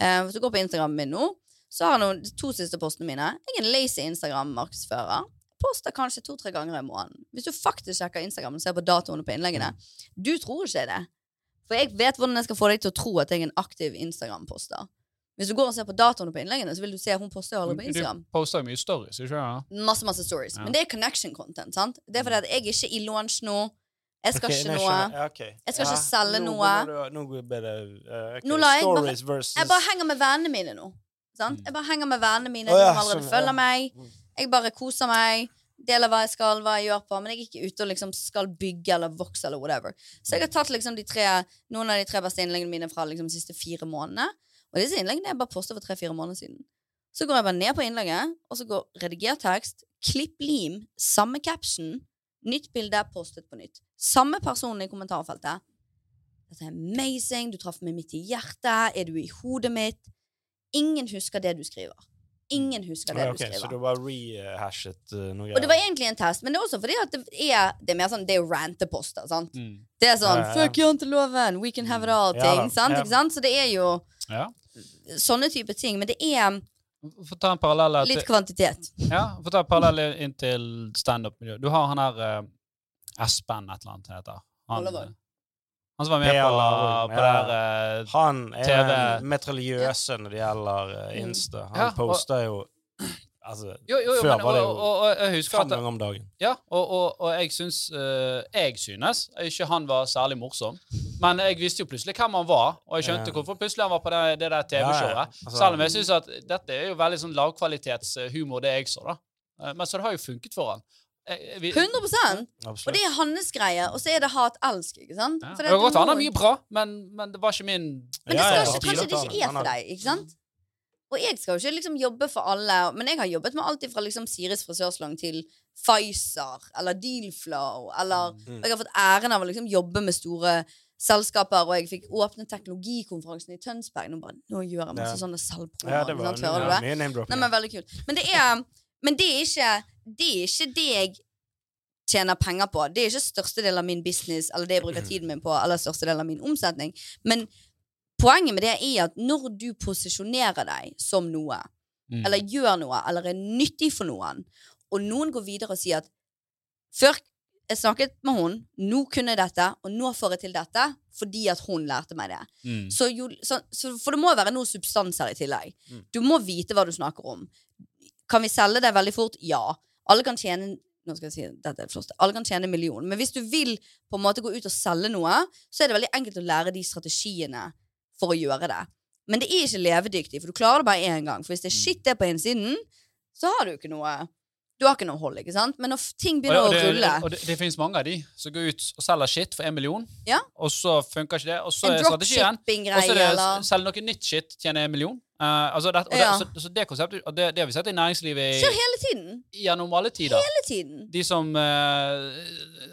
S4: Eh, hvis du går på Instagram min nå, så har noen, de to siste postene mine. Jeg er en lazy Instagram-markedsfører. Poster kanskje to-tre ganger i måneden. Hvis du faktisk sjekker Instagram og ser på datoene på innleggene, du tror ikke det. For jeg vet hvordan jeg skal få deg til å tro at jeg er en aktiv Instagram-poster. Hvis du går og ser på datoene på innleggene, så vil du se at hun poster aldri på Instagram.
S1: Du poster mye stories, ikke sant?
S4: Masse, masse stories.
S1: Ja.
S4: Men det er connection content. sant? Det er fordi at jeg er ikke i launch nå. Jeg skal
S2: okay,
S4: ikke noe.
S2: Jeg, okay.
S4: Jeg skal ikke selge
S2: nå
S4: noe.
S2: begynner Nå bedre, det okay.
S4: Nå jeg bare-
S2: versus
S4: Jeg bare henger med vennene mine nå. Sant?
S1: Mm.
S4: Jeg bare henger med vennene mine, oh,
S2: ja,
S4: som allerede
S2: sånn,
S4: følger
S2: ja.
S4: meg.
S2: Mm.
S4: Jeg bare koser meg. Deler hva jeg skal, hva jeg gjør på. Men jeg er ikke ute og liksom skal bygge eller vokse eller whatever. Så jeg har tatt liksom de tre, noen av de tre beste innleggene mine fra liksom de siste fire månedene. Og disse innleggene jeg bare postet for tre-fire måneder siden. Så går jeg bare ned på innlegget, og så går rediger tekst, klipp lim, samme caption, nytt bilde, postet på nytt. Samme person i kommentarfeltet. Dette er amazing, du traff meg midt i hjertet, er du i hodet mitt? Ingen husker det du skriver. Ingen husker det
S2: okay,
S4: du
S2: skriver. Så du bare rehashet uh, noe
S4: Og det var egentlig en test, men det er også fordi at det er, det er mer sånn, det er jo ranteposter, sant?
S1: Mm.
S4: Det er sånn,
S2: Ja, ja, ja.
S4: fuck janteloven, we can have it all'-ting,
S2: ja,
S4: sant? sant? Så det er jo
S1: Ja.
S4: Sånne type ting, men det er
S1: Få ta en parallell her
S4: litt
S1: til,
S4: kvantitet.
S1: ja, få ta en parallell inn til standup-miljøet. Du har han her uh, Espen et eller annet heter. Han, han som var med på, på
S2: ja.
S1: det der uh,
S2: Han er
S1: TV.
S2: den metriljøse når det gjelder Insta. Han
S1: Ja,
S2: poster jo Altså,
S1: Jo, jo, jo,
S2: før
S1: men,
S2: var det
S1: og,
S2: jo
S1: og, og jeg husker
S2: fem ganger om dagen.
S1: Ja, og, og, og jeg syns uh, Jeg synes ikke han var særlig morsom. Men jeg visste jo plutselig hvem han var, og jeg skjønte hvorfor plutselig han var på det, det der TV-showet.
S2: Ja, ja. Altså-
S1: Selv om jeg syns at dette er jo veldig sånn lavkvalitetshumor, det jeg så, da. Eh, Men så det har jo funket for han. Jeg- vi-
S4: 100 Og det er hans greie, og så er det hat-elsk, ikke sant?
S1: ja.
S4: For
S1: Det kan godt han har mye bra, men, men det var ikke min
S4: Men det
S2: Ja,
S4: skal
S2: ja,
S4: ikke, kanskje det ikke er for deg, ikke sant? Og jeg skal jo ikke liksom jobbe for alle, men jeg har jobbet med alt fra liksom Siris frisørsalong til Pfizer eller Dealflow, eller
S2: Mm.
S4: og Jeg har fått æren av å liksom jobbe med store selskaper, og jeg fikk åpne teknologikonferansen i Tønsberg. Nå, bare, nå gjør jeg masse
S2: Ja.
S4: sånne salgprogrammer.
S2: Ja?
S4: Du
S2: ja,
S4: det?
S2: mye name-dropping.
S4: Men veldig kult. Men det er, men det er, ikke, det er ikke det jeg tjener penger på. Det er ikke størstedelen av min business eller det jeg bruker tiden min på, eller størstedelen av min omsetning. Men poenget med det er at når du posisjonerer deg som noe,
S1: Mm.
S4: eller gjør noe, eller er nyttig for noen, og noen går videre og sier at før jeg snakket med hun, nå kunne jeg dette, og nå får jeg til dette fordi at hun lærte meg det.
S1: Mm.
S4: Så så, så, for det må være noe substans her i tillegg.
S2: Mm.
S4: Du må vite hva du snakker om. Kan vi selge det veldig fort? Ja. Alle kan tjene nå skal jeg si, dette er det. Alle kan tjene en million. Men hvis du vil på en måte gå ut og selge noe, så er det veldig enkelt å lære de strategiene for å gjøre det. Men det er ikke levedyktig, for du klarer det bare én gang. For hvis det er shit det på innsiden, så har du ikke noe Du har ikke noe hold, ikke sant? Men når ting begynner
S1: og
S4: å rulle
S1: og det, det finnes mange av de som går ut og selger shit for en million,
S4: Ja.
S1: og så funker ikke det. Og så er strategien Og så er det
S4: eller
S1: selge noe nytt shit, tjener en million. Eh, altså det, og det,
S4: Ja.
S1: så, så det konseptet Og det, det har vi sett i næringslivet i,
S4: hele tiden.
S1: gjennom alle tider.
S4: Hele tiden.
S1: De som uh,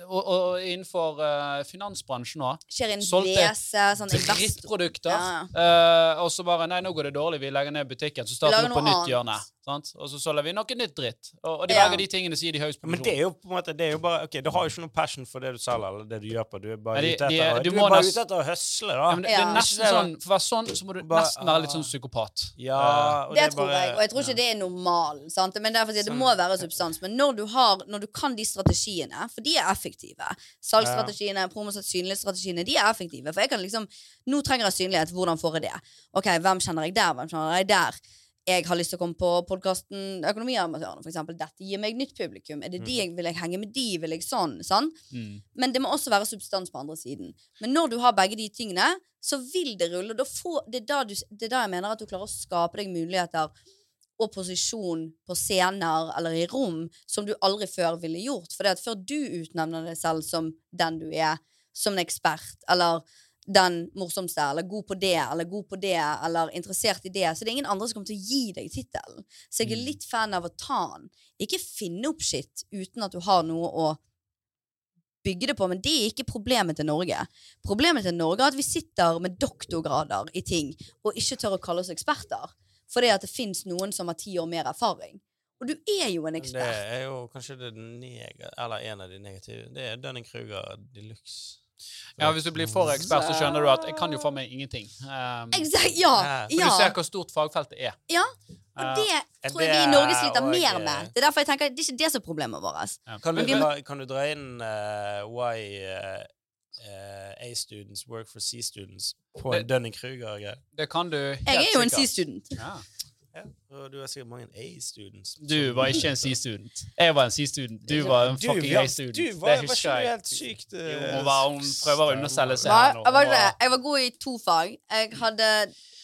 S1: og, og innenfor uh, finansbransjen òg. Solgte
S4: WC, sånn.
S1: Drittprodukter.
S4: Ja,
S1: eh, og så bare Nei, nå går det dårlig, vi legger ned butikken. Så starter vi på nytt hjørne. Sant? Og så selger vi noe nytt dritt. Og, og de
S4: Ja.
S1: velger de tingene som gir de høyest
S2: Men det er jo på en måte Det er jo bare Ok, du har jo ikke noe passion for det du selger, eller det du gjør på. Du er bare ute etter, å- høsle, da.
S1: Ja, men det, det er nesten sånn For å være sånn, så må du
S2: Bare-
S1: nesten være litt sånn
S2: ah.
S1: Psykopat.
S2: Ja, og
S4: Det
S2: er
S4: tror
S2: bare-
S4: jeg, og jeg tror ikke det er normal. Sant? Men derfor sier jeg, det
S2: Sånn-
S4: må være substans. Men når du, har, når du kan de strategiene, for de er effektive Salgsstrategiene, promosynlighetsstrategiene, de er effektive. For jeg kan liksom Nå trenger jeg synlighet. Hvordan får jeg det? Ok, Hvem kjenner jeg der? Hvem kjenner jeg der? Jeg har lyst til å komme på podkasten Økonomiamatørene, eksempel. Dette gir meg nytt publikum. Er det de jeg, vil jeg henge med de? Vil jeg sånn? Sånn?
S1: Mm.
S4: Men det må også være substans på andre siden. Men når du har begge de tingene, så vil det rulle. Får, det, er du, det er da jeg mener at du klarer å skape deg muligheter og posisjon på scener eller i rom som du aldri før ville gjort. For det at før du utnevner deg selv som den du er, som en ekspert, eller den morsomste, eller god på det, eller god på det, eller interessert i det, så det er ingen andre som kommer til å gi deg tittelen. Så jeg er
S1: Mm.
S4: litt fan av å ta den. Ikke finne opp shit uten at du har noe å bygge det på, men det er ikke problemet til Norge. Problemet til Norge er at vi sitter med doktorgrader i ting og ikke tør å kalle oss eksperter. Fordi at det fins noen som har ti år mer erfaring. Og du er jo en ekspert.
S2: Det er jo kanskje det neg eller en av de negative. Det er Dunning-Kruger de luxe.
S1: Ja, Hvis du blir for ekspert, så skjønner du at jeg kan jo for meg ingenting. Um,
S4: exact, ja,
S2: Ja.
S1: for
S4: ja,
S1: Du ser hvor stort fagfeltet er.
S4: ja.
S1: Eh,
S4: Og det
S2: uh,
S4: tror jeg vi i Norge sliter mer
S2: eh,
S4: med. Det er derfor jeg tenker, det er ikke det som er problemet vårt.
S1: ja.
S2: Kan, du
S4: vi-
S2: kan du dra inn uh, why uh, eh, A-students work for C-students på en Dunning-Kruger-greie?
S1: Det kan du helt
S4: Jeg er jo en. C-student.
S1: Ja.
S2: Ja, og du har sikkert mange A-students.
S1: Du var ikke en C-student. Jeg var en C-student. Du var en fucking A-student.
S2: Du var, ikke du helt sykt eh,
S1: Jo, hun, var, hun prøver å underselge seg
S4: Nei, jeg, var jeg god i to fag. Jeg hadde,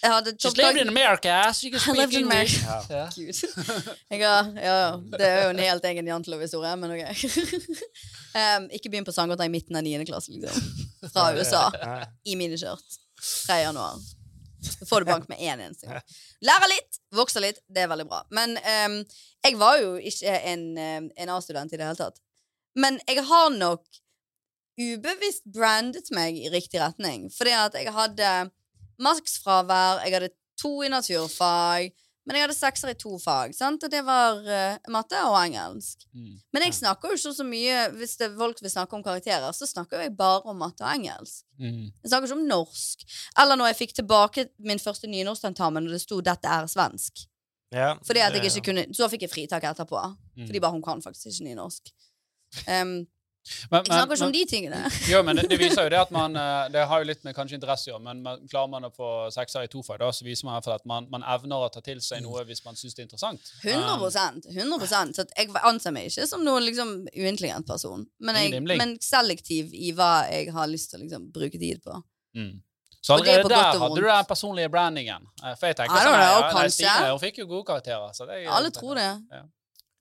S4: jeg hadde
S1: She's lived in America, so you can speak English.
S2: Yeah.
S1: Yeah.
S4: Gud. Jeg har, ja, ja. Det er jo en helt egen jantelov-historie, men ok. um, ikke begynn på sangåta i midten av 9. klasse, liksom. Fra USA. I miniskjørt. 3. januar. Så får du bank med én eneste gang. Lærer litt, vokser litt. Det er veldig bra. Men um, jeg var jo ikke en, um, en A-student i det hele tatt. Men jeg har nok ubevisst brandet meg i riktig retning. Fordi at jeg hadde maksfravær, jeg hadde to i naturfag, men jeg hadde sekser i to fag. Sant? Og det var uh, matte og engelsk.
S1: Mm.
S4: Men jeg snakker jo ikke så mye Hvis det folk vil snakke om karakterer, så snakker jeg bare om matte og engelsk.
S1: Mm.
S4: Jeg snakker ikke om norsk. Eller når jeg fikk tilbake min første nynorsktentamen, og det sto 'dette er svensk'.
S2: Ja,
S4: Fordi at jeg ikke kunne Så fikk jeg fritak etterpå.
S1: Mm.
S4: Fordi bare hun kan faktisk ikke nynorsk. Um,
S1: Men,
S4: snakker ikke om de tingene.
S1: jo, men det, det viser jo det at man eh, Det har jo litt med kanskje interesse å gjøre, men man, klarer man å få sekser i to fag, da, så viser man i hvert fall at man, man evner å ta til seg noe hvis man syns det er interessant.
S4: 100 100% Så jeg anser meg ikke som noen liksom, uintelligent person. Men, jeg, men selektiv i hva jeg har lyst til å liksom, bruke tid på.
S1: Mm. Så
S4: er
S1: allerede der hadde du den personlige brandingen. Eh, For jeg tenker sånn, ja. Stine hun fikk jo gode karakterer. Så det,
S4: Alle tror det.
S1: Ja.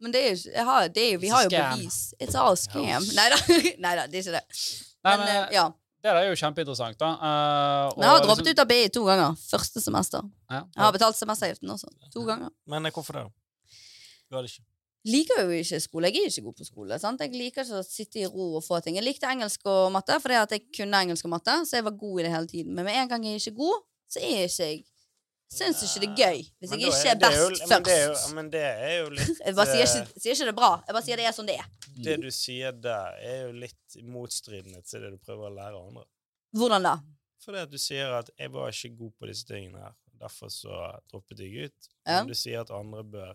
S4: Men det er jo jeg har, det er jo, Vi har jo bevis. It's all scam. Nei da, det er ikke det.
S1: Nei,
S4: Men,
S1: men,
S4: eh, ja.
S1: Det der er jo kjempeinteressant, da. Uh,
S4: Men jeg har
S1: og
S4: droppet
S1: liksom-
S4: ut av BI to ganger. Første semester.
S1: Ja.
S4: Jeg har betalt semesteravgiften også. To ganger.
S2: Men eh, hvorfor det? Du hadde ikke
S4: liker jo ikke skole. Jeg er ikke god på skole. Sant? Jeg liker ikke å sitte i ro og få ting. Jeg likte engelsk og matte fordi at jeg kunne engelsk og matte, så jeg var god i det hele tiden. Men med en gang jeg er ikke god, så er jeg ikke jeg Syns ikke det er gøy hvis jeg ikke er
S2: det jo-
S4: best
S2: men det er jo-
S4: først.
S2: Men det er jo litt
S4: Jeg bare sier
S2: eh,
S4: ikke, sier ikke det er bra. Jeg bare sier det er sånn det er.
S2: Det du sier der, er jo litt motstridende til det du prøver å lære andre.
S4: Hvordan da?
S2: Fordi at du sier at 'jeg var ikke god på disse tingene her', derfor så droppet jeg ut.
S4: Ja.
S2: Men du sier at andre bør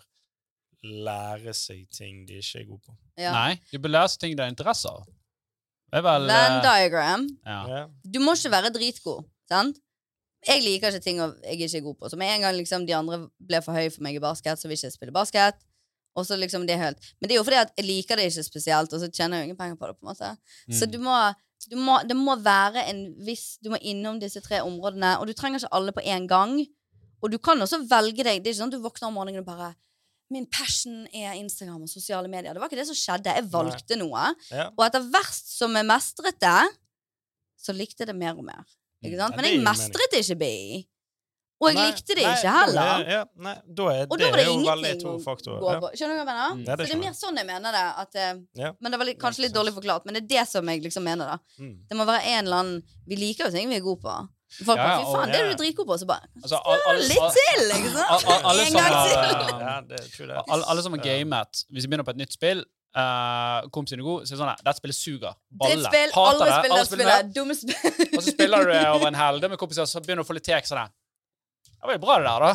S2: lære seg ting de ikke er gode på.
S4: Ja.
S1: Nei, du bør lære seg ting de har interesse av. Vel
S4: Venn
S1: eh,
S4: diagram.
S1: ja.
S2: Ja.
S4: Du må ikke være dritgod, sant? Jeg liker ikke ting jeg ikke er god på. Så med en gang liksom, de andre ble for høye for meg i basket, så vil ikke jeg spille basket. Og så liksom det helt Men det er jo fordi at jeg liker det ikke spesielt, og så tjener jeg jo ingen penger på det. på en måte Så
S1: Mm.
S4: du må, du må Det må være en viss Du må innom disse tre områdene, og du trenger ikke alle på én gang. Og du kan også velge deg. Det er ikke sånn at du våkner om morgenen og bare Min passion er Instagram og sosiale medier. Det var ikke det som skjedde. Jeg valgte noe.
S2: Ja.
S4: Og etter hvert som jeg mestret det, så likte jeg det mer og mer. Ikke sant? Men jeg mestret ikke BI. Og jeg
S2: Nei,
S4: likte det
S2: nei,
S4: ikke heller.
S2: er- Ja, nei, da er,
S4: Og da var det
S2: det
S4: ingenting
S2: to
S4: å
S2: faktorer.
S4: gå på. Skjønner du hva jeg mener?
S1: Mm.
S2: Ja, det
S4: så det er mer sånn jeg mener det. At, eh,
S2: Ja.
S4: Men det var litt, kanskje litt dårlig forklart, men det er det som jeg liksom mener. da
S2: Mm.
S4: Det må være en eller annen Vi liker jo ting vi er gode på. Folk
S1: Ja,
S4: bare, Fy faen, det er du dritgod på. Så bare
S1: Altså, al- al-
S4: Litt til, ikke sant?
S1: al- al- alle
S4: En gang til.
S1: alle, alle som har gamet, hvis de begynner på et nytt spill uh, Kompisen er god, så er det sånn her, Dette spillet suger. Balle. Hater
S4: alle
S1: det.
S4: spiller
S1: Alle spiller det.
S4: spillet. Dumme spill.
S1: Og så spiller du det over en helg med kompiser, så begynner du å få litt tek sånn her. Det var jo bra, det der, da.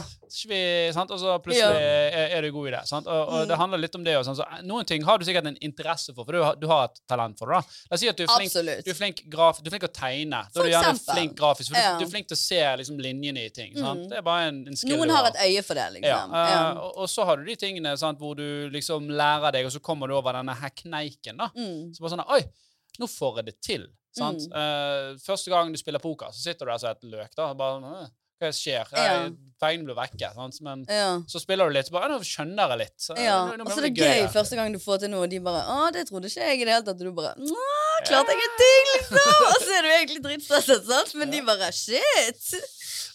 S1: Vi, sant? Og så plutselig er, er du god i det. Sant? Og, og
S4: Mm.
S1: det handler litt om det. Og sånn. så noen ting har du sikkert en interesse for, for du har, du har et talent for det. da. La oss si at du er flink, du er flink, graf, du er flink å tegne. Da
S4: For
S1: er du gjerne flink grafisk, for du,
S4: Ja.
S1: du er flink til å se liksom, linjene i ting. Sant?
S4: Mm.
S1: Det er bare en, en skill
S4: Noen
S1: du
S4: har et øye for det, liksom.
S1: Ja.
S4: Ja.
S1: og, og så har du de tingene sant, hvor du liksom lærer deg, og så kommer du over denne her kneiken. da.
S4: Mm.
S1: Så bare sånn Oi, nå får jeg det til. Sant? Eh, første gang du spiller poker, så sitter du der som et løk. da, og bare, «Åh, Hva skjer?
S4: Ja.
S1: Pengene blir vekke. Sant? Men
S4: Ja.
S1: så spiller du litt, så bare Nå skjønner jeg litt. Så,
S4: Ja,
S1: nå- nå
S4: og
S1: så
S4: så er det
S1: gøy
S4: gøy første gang du får til noe, og de bare 'Å, det trodde ikke jeg i det hele tatt.' Og du bare 'Å, klarte jeg en ting', liksom! Og så er du egentlig dritstresset, sant? Men de bare 'Shit'.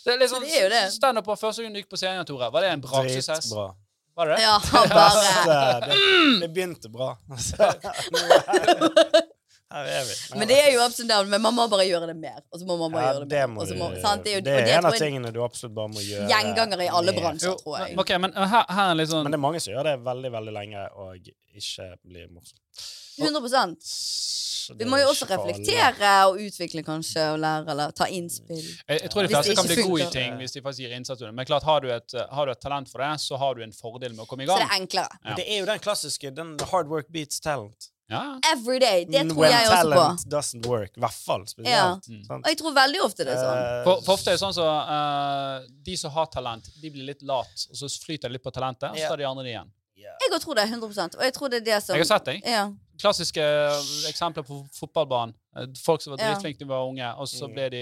S1: Det er
S4: litt sånn jo.
S1: Standup på første gang du gikk på scenen, Tore. Var det en braksuksess?
S2: Dritbra.
S1: Var det det?
S4: Ja, bare
S2: det, det begynte bra.
S4: Men det er jo ups and down, men man må bare gjøre det mer. Og så må man bare
S2: ja,
S4: gjøre det
S2: det
S4: mer.
S2: du,
S4: må, sant? Det er jo
S2: det er
S4: det
S2: en av tingene du absolutt bare må gjøre.
S4: Gjenganger i alle bransjer, tror jeg.
S1: men- ok, men her, her er sånn
S2: Men det er mange som gjør det veldig veldig lenge og ikke blir morsomt.
S4: 100
S2: Så
S4: Vi må jo også reflektere og utvikle, kanskje, og lære, eller ta innspill.
S1: Jeg, jeg tror de fleste
S4: det
S1: kan bli gode i ting hvis de faktisk gir innsats under. Men klart, har du, et, har du et talent for det, så har du en fordel med å komme i gang.
S4: Så det er enklere.
S1: Ja.
S2: Det er jo den klassiske den hard work beats talent.
S1: Ja.
S4: Every day. Det tror
S2: When
S4: jeg også på.
S2: talent doesn't work. I hvert fall spesielt.
S4: Ja.
S1: Mm.
S4: Og jeg tror veldig ofte det er sånn.
S2: Eh,
S1: For, for ofte er det sånn så uh, De som har talent, de blir litt lat, og så flyter de litt på talentet, og så tar de andre det igjen.
S2: Yeah.
S4: Jeg tror det. 100 Og jeg tror det er det som
S1: Jeg har sett deg.
S4: Ja.
S1: Klassiske eksempler på fotballbanen. Eh, Folk som var dritflinke da de var unge, og så ble de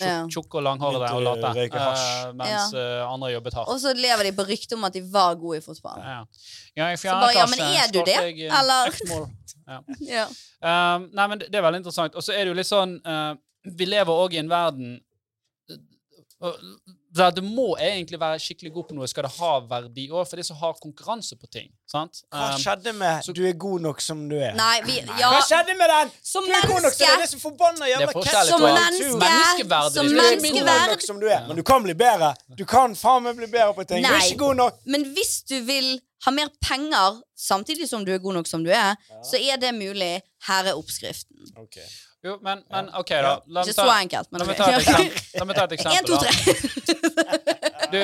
S4: tjukke
S1: tjukk- og langhårede og late, eh, mens eh, andre jobbet hardt.
S4: Og så lever de på ryktet om at de var gode i fotball.
S1: Ja. Ja, i fjerde
S4: bare, ja, men er du det?
S1: jeg, eh,
S4: Eller?
S1: Ja.
S4: Ja.
S1: Um, nei, men det, det er veldig interessant. Og så er det jo litt sånn uh, Vi lever òg i en verden der du må egentlig være skikkelig god på noe skal det ha verdi òg, for de som har konkurranse på ting. sant?
S2: Hva
S1: Um,
S2: skjedde med
S1: så-
S2: 'du er god nok som du er'?
S4: Nei, vi Ja.
S2: Hva skjedde med den?
S4: Som
S2: Du er god nok som du er, det er så forbanna
S1: Det er
S2: jævla
S1: forskjellig
S4: Som menneske
S1: Menneskeverd,
S4: Som
S1: menneskeverd.
S2: Du
S1: er
S2: er god nok som du er, men du kan bli bedre. Du kan faen meg bli bedre på ting. Du er ikke god nok.
S4: Men hvis du vil ha mer penger samtidig som du er god nok som du er, så er det mulig. Her er oppskriften.
S1: Jo, men, men OK, da. La
S4: Ikke
S1: ta,
S4: så enkelt, men
S1: la meg
S4: ok.
S1: ta et eksempel. La meg ta et
S4: En,
S1: eksempel
S4: to,
S1: da.
S4: tre.
S1: Du,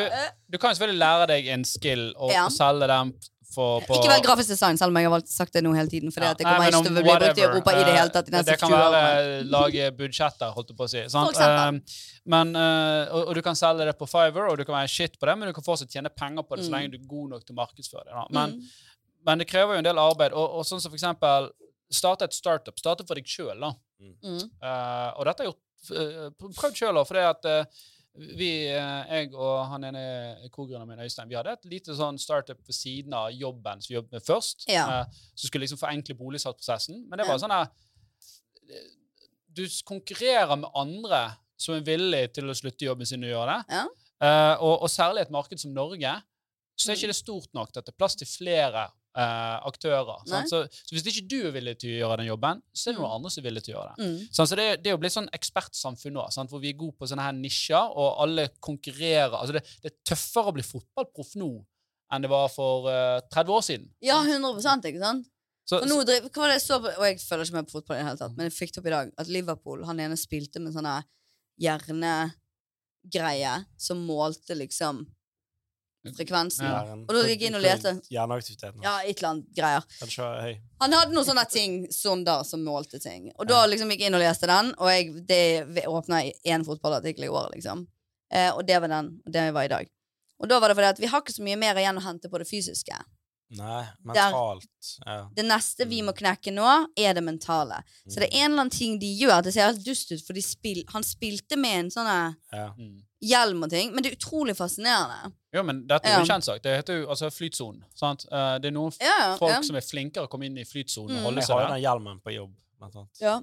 S1: du kan jo selvfølgelig lære deg en skill og,
S4: Ja.
S1: og selge den for, på
S4: Ikke vel grafisk design, selv om jeg har valgt sagt det nå hele tiden. Fordi
S1: Ja,
S4: at det kommer ikke til å bli brukt i Europa i det hele tatt. i
S1: eh, Det kan være lage budsjetter, holdt jeg på å si.
S4: For.
S1: Eh, men, uh, og, og du kan selge det på Fiverr, og du kan være shit på det, men du kan fortsatt tjene penger på det så
S4: Mm.
S1: lenge du er god nok til å markedsføre det. Da. Men,
S4: Mm.
S1: men det krever jo en del arbeid. Og, og sånn som for eksempel starte et startup. Starte for deg sjøl, da.
S4: Mm.
S1: Uh, og dette har jeg gjort, eh, prøvd sjøl òg, for det at uh, vi, jeg og han ene co-gründeren min, Øystein, vi hadde et lite sånn startup ved siden av jobben som vi jobbet med først.
S4: Ja.
S1: som skulle liksom forenkle boligsatsprosessen. Men det var
S4: Ja.
S1: sånn her du konkurrerer med andre som er villige til å slutte jobben sin og gjøre det.
S4: Ja.
S1: Eh, og, og særlig et marked som Norge, så er
S4: Mm.
S1: ikke det stort nok til at det er plass til flere eh, aktører. Så, så hvis ikke du er villig til å gjøre den jobben, så er det
S4: Mm.
S1: noen andre som er villig til å gjøre det.
S4: Mm.
S1: Så det, det jo blitt sånn ekspertsamfunn nå, sant? hvor vi er gode på sånne her nisjer, og alle konkurrerer. Altså det, det er tøffere å bli fotballproff nå enn det var for uh, 30 år siden.
S4: Ja, 100 ikke sant?
S1: Så,
S4: Og driv, jeg så og jeg følger ikke med på fotball i det hele tatt, men jeg fikk det opp i dag, at Liverpool, han ene spilte med sånne hjernegreie som målte liksom frekvensen.
S1: Ja.
S4: Og da gikk jeg inn og leste.
S2: Hjerneaktiviteten.
S4: Ja, et eller annet greier. Han hadde noen sånne ting sånn da, som målte ting. Og da liksom gikk jeg inn og leste den, og jeg, det åpna én fotballartikkel i året, liksom. Eh, og det var den, og det var i dag. Og da var det fordi at vi har ikke så mye mer igjen å hente på det fysiske.
S2: Nei, mentalt. Ja.
S4: Det neste vi må
S2: Mm.
S4: knekke nå, er det mentale. Så det er en eller annen ting de gjør. Det ser helt dust ut, for de spil, han spilte med en sånn
S2: Ja.
S4: Hjelm og ting, men det er utrolig fascinerende.
S1: Jo, men dette er jo
S4: Ja.
S1: en kjent sagt. Det heter jo altså flytsonen. sant? Eh, det er noen
S4: Ja, ja.
S1: folk
S4: ja.
S1: som er flinkere å komme inn i flytsonen og
S4: Mm.
S1: holde
S2: Jeg
S1: seg
S2: har jo
S1: har
S2: den hjelmen på jobb,
S4: ja.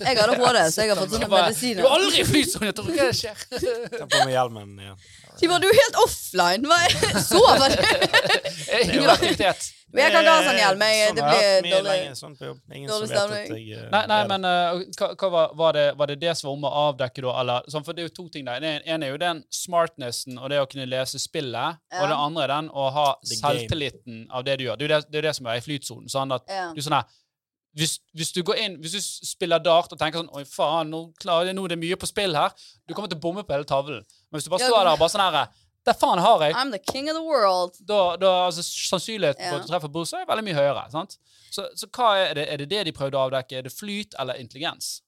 S4: Jeg hadde HD, så jeg har fått sånne medisiner.
S1: Du er aldri i flytsonen! Jeg tror ikke det skjer.
S2: Ta på meg hjelmen igjen.
S4: Var du er helt offline. Hva er- Sover du?
S1: Ingen aktivitet.
S4: Men jeg kan ikke ha sånn hjelm. Jeg,
S2: Sånn
S4: det
S2: jeg hatt
S4: blir dårlig.
S2: lenge, sånn på jobb. Ingen
S4: dårlig
S2: som vet at
S4: stemning.
S2: jeg eh,
S1: Nei, nei men uh, hva, hva var, det, var det det som var om å avdekke, da? Eller, sånn, for det er jo to ting der. Den ene er jo den smartnessen og det å kunne lese spillet.
S4: Ja.
S1: Og det andre er den å ha selvtilliten av det du gjør. Det er jo det, det, som er i flytsonen. Sånn at
S4: Ja.
S1: du sånn her hvis, hvis du går inn, hvis du spiller dart og tenker sånn Oi, faen, nå, klar, nå er det mye på spill her. Du kommer til å bomme på hele tavlen. Men hvis du bare står der og bare sånn her Der faen har jeg!
S4: I'm the king of the world.
S1: Da, da altså, Sannsynligheten for
S4: Ja.
S1: at du treffer Bruce er veldig mye høyere. sant? Så, så hva er det? Er det det de prøvde å avdekke? Er det flyt eller intelligens?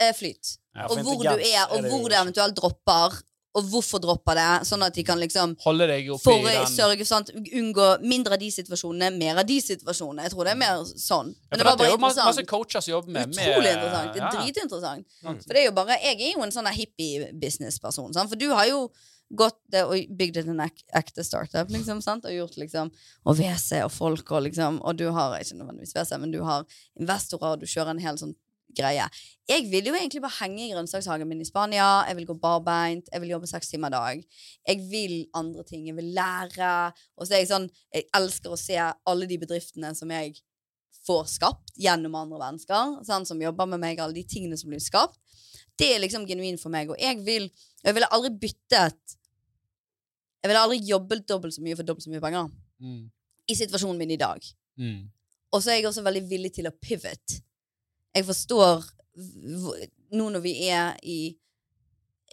S4: Eh, flyt.
S1: Ja,
S4: og hvor du er, og hvor
S2: du
S4: eventuelt dropper, og hvorfor dropper det, sånn at de kan liksom
S1: Holde deg oppi
S4: for å
S1: den
S4: sørge sant, unngå mindre av de situasjonene, mer av de situasjonene. Jeg tror det er mer sånn. Men
S1: ja,
S4: det var
S1: dette er
S4: bare
S1: jo masse, masse coacher som jobber med
S4: Utrolig interessant. Det er
S1: ja.
S4: dritinteressant.
S2: Mm.
S4: For det er jo bare Jeg er jo en sånn hippie-businessperson, for du har jo gått det og bygd en ek ekte startup, liksom, sant? og gjort liksom Og WC og folk og liksom Og du har ikke nødvendigvis WC, men du har investorer, og du kjører en hel sånn greie. Jeg vil jo egentlig bare henge i grønnsakshagen min i Spania. Jeg vil gå barbeint. Jeg vil jobbe seks timer dag. Jeg vil andre ting. Jeg vil lære. Og så er jeg sånn Jeg elsker å se alle de bedriftene som jeg får skapt gjennom andre mennesker, sånn, som jobber med meg, alle de tingene som blir skapt. Det er liksom genuint for meg. Og jeg vil Jeg ville aldri byttet Jeg ville aldri jobbet dobbelt så mye for dobbelt så mye penger
S1: Mm.
S4: i situasjonen min i dag.
S1: Mm.
S4: Og så er jeg også veldig villig til å pivot. Jeg forstår nå når vi er i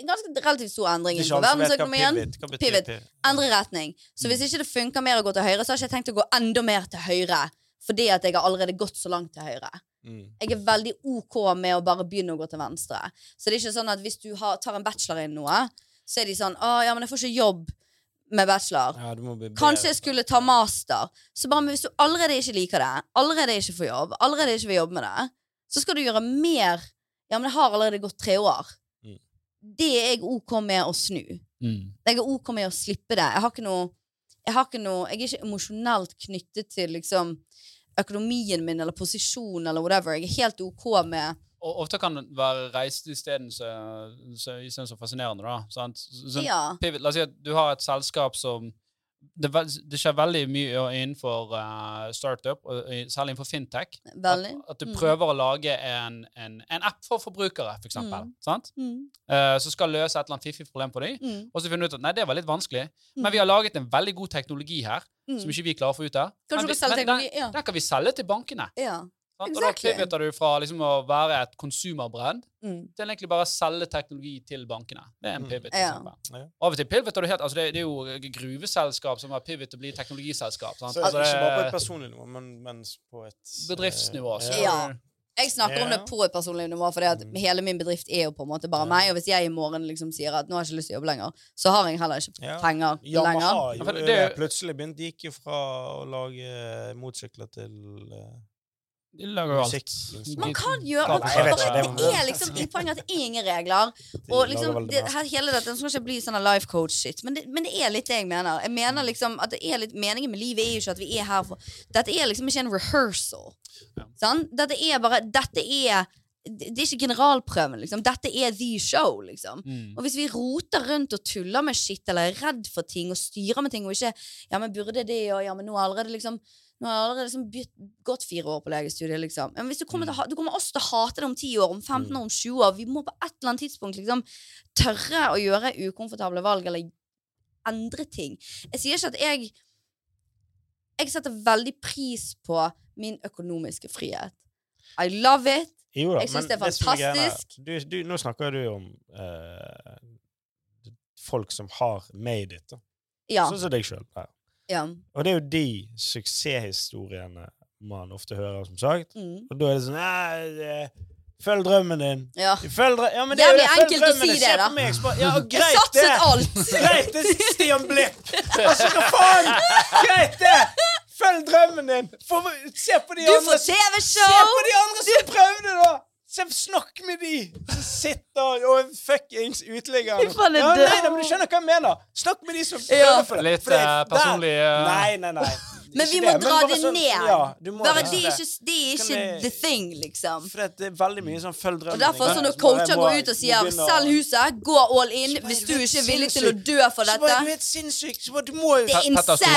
S4: en ganske relativt stor endring
S2: hva
S4: verdensøkonomien.
S2: pivot-
S4: Pivot. Endre retning. Så hvis ikke det funker mer å gå til høyre, så har ikke jeg tenkt å gå enda mer til høyre. Fordi at jeg har allerede gått så langt til høyre.
S2: Mm.
S4: Jeg er veldig OK med å bare begynne å gå til venstre. Så det er ikke sånn at hvis du har, tar en bachelor inn noe, så er de sånn Å, ja, men jeg får ikke jobb med bachelor.
S2: Ja, du må bli.
S4: Kanskje jeg skulle ta master. Så bare men hvis du allerede ikke liker det, allerede ikke får jobb, allerede ikke vil jobbe med det, så skal du gjøre mer. Ja, men det har allerede gått tre år.
S2: Mm.
S4: Det er jeg OK med å snu.
S1: Mm.
S4: Jeg er OK med å slippe det. Jeg har ikke noe Jeg, har ikke noe, jeg er ikke emosjonelt knyttet til liksom økonomien min eller posisjonen eller whatever. Jeg er helt OK med
S1: Og ofte kan det være så, så, i stedet så fascinerende, da. Sant? Så, så,
S4: Ja.
S1: pivot, la oss si at du har et selskap som det, det skjer veldig mye innenfor uh, startup, og særlig innenfor fintech. At, at du
S4: Mm.
S1: prøver å lage en, en, en app for forbrukere, for eksempel.
S4: Mm.
S1: Sant?
S4: Mm.
S1: Uh, som skal løse et eller annet fiffig problem på dem.
S4: Mm.
S1: Og så finner du ut at nei, det var litt vanskelig,
S4: Mm.
S1: men vi har laget en veldig god teknologi her
S4: Mm.
S1: som ikke vi klarer å få ut
S4: der.
S1: Men vi- men? Den,
S4: Ja.
S1: den kan vi selge til bankene.
S4: ja.
S1: Sant?
S4: Exactly.
S1: Og da pivoter du fra liksom, å være et konsumerbrand
S4: Mm.
S1: til egentlig bare selge teknologi til bankene. Det er en
S2: Mm.
S1: pivot. Mm.
S4: Ja.
S1: Av og til pivoter du helt altså det, det er jo gruveselskap som har pivot til å bli teknologiselskap. Sant?
S2: Så
S1: Altså,
S2: ikke bare på et
S1: er
S2: personlig nivå, men, men på et
S1: bedriftsnivå. Så
S2: eh,
S4: Ja. Jeg snakker om det på et personlig nivå, for
S2: Mm.
S4: hele min bedrift er jo på en måte bare
S2: Ja.
S4: meg. Og hvis jeg i morgen liksom sier at nå har jeg ikke lyst til å jobbe lenger, så har jeg heller ikke
S2: Ja.
S4: penger
S2: Yamaha
S4: lenger.
S1: Ja, for
S2: gjorde
S1: det-
S2: det. Plutselig begynte de gikk jo fra å lage motsykler til eh,
S1: De lager jo alt.
S4: Man kan gjøre
S1: man vet
S4: Bare,
S1: ikke,
S2: det
S4: er liksom i poenget at det er ingen regler. Og liksom,
S2: det
S4: det, her, hele dette, Nå skal ikke bli sånn life coach-shit, men, men det er litt det jeg mener. Jeg mener liksom at det er litt Meningen med livet er jo ikke at vi er her for Dette er liksom ikke en rehearsal.
S1: Ja.
S4: Sant? Dette er bare Dette er det det er ikke generalprøven, liksom. Dette er the show, liksom.
S1: Mm.
S4: Og hvis vi roter rundt og tuller med shit eller er redd for ting og styrer med ting og ikke Ja, men burde det, og ja, men nå allerede liksom nå har jeg allerede liksom bytt, gått fire år på legestudiet. liksom. Men hvis du kommer, til, du kommer også til å hate det om 10 år, om 15 år, om 20 år. Vi må på et eller annet tidspunkt liksom tørre å gjøre ukomfortable valg eller endre ting. Jeg sier ikke at jeg Jeg setter veldig pris på min økonomiske frihet. I love it.
S2: Jo da,
S4: Jeg synes det er fantastisk. Det.
S2: Du, du, nå snakker du om eh, folk som har made it, da.
S4: Ja.
S2: sånn som deg sjøl.
S4: Ja.
S2: Og det er jo de suksesshistoriene man ofte hører, som sagt.
S4: Mm.
S2: Og da er det sånn «Nei, eh, Følg drømmen din.
S4: ja.
S2: Følg drø ja, men
S4: Det jævlig enkelt å si
S2: din.
S4: det, da.
S2: meg, Ja, greit det!
S4: alt!
S2: Greit det, Stian Blipp! Altså, hva faen? Greit det! Følg drømmen din! For, se på de
S4: Du
S2: andre
S4: får
S2: Se
S4: TV-show!
S2: på de andre som prøvde, da! Se, snakk med de som sitter og fuckings uteliggere.
S4: Det er
S2: Ja, nei, nei, men du skjønner hva jeg mener. Snakk med de som prøver
S4: Ja.
S2: for det.
S1: Litt,
S2: For det-
S1: eh, personlig, uh...
S2: Nei, nei, nei.
S4: Men vi må
S2: det,
S4: dra det
S2: sånn-
S4: ned.
S2: Ja,
S4: Bare,
S2: det.
S4: det er ikke, det er ikke
S2: jeg-
S4: the thing, liksom.
S2: For det er veldig mye sånn følg drømmen
S4: Og derfor sånn når coacher går ut og sier 'selg huset', gå all in hvis
S2: du
S4: ikke er villig til å dø for
S2: Så var
S4: dette.
S2: du helt sinnssyk. Du må jo
S4: Det er
S1: Petter
S4: insane.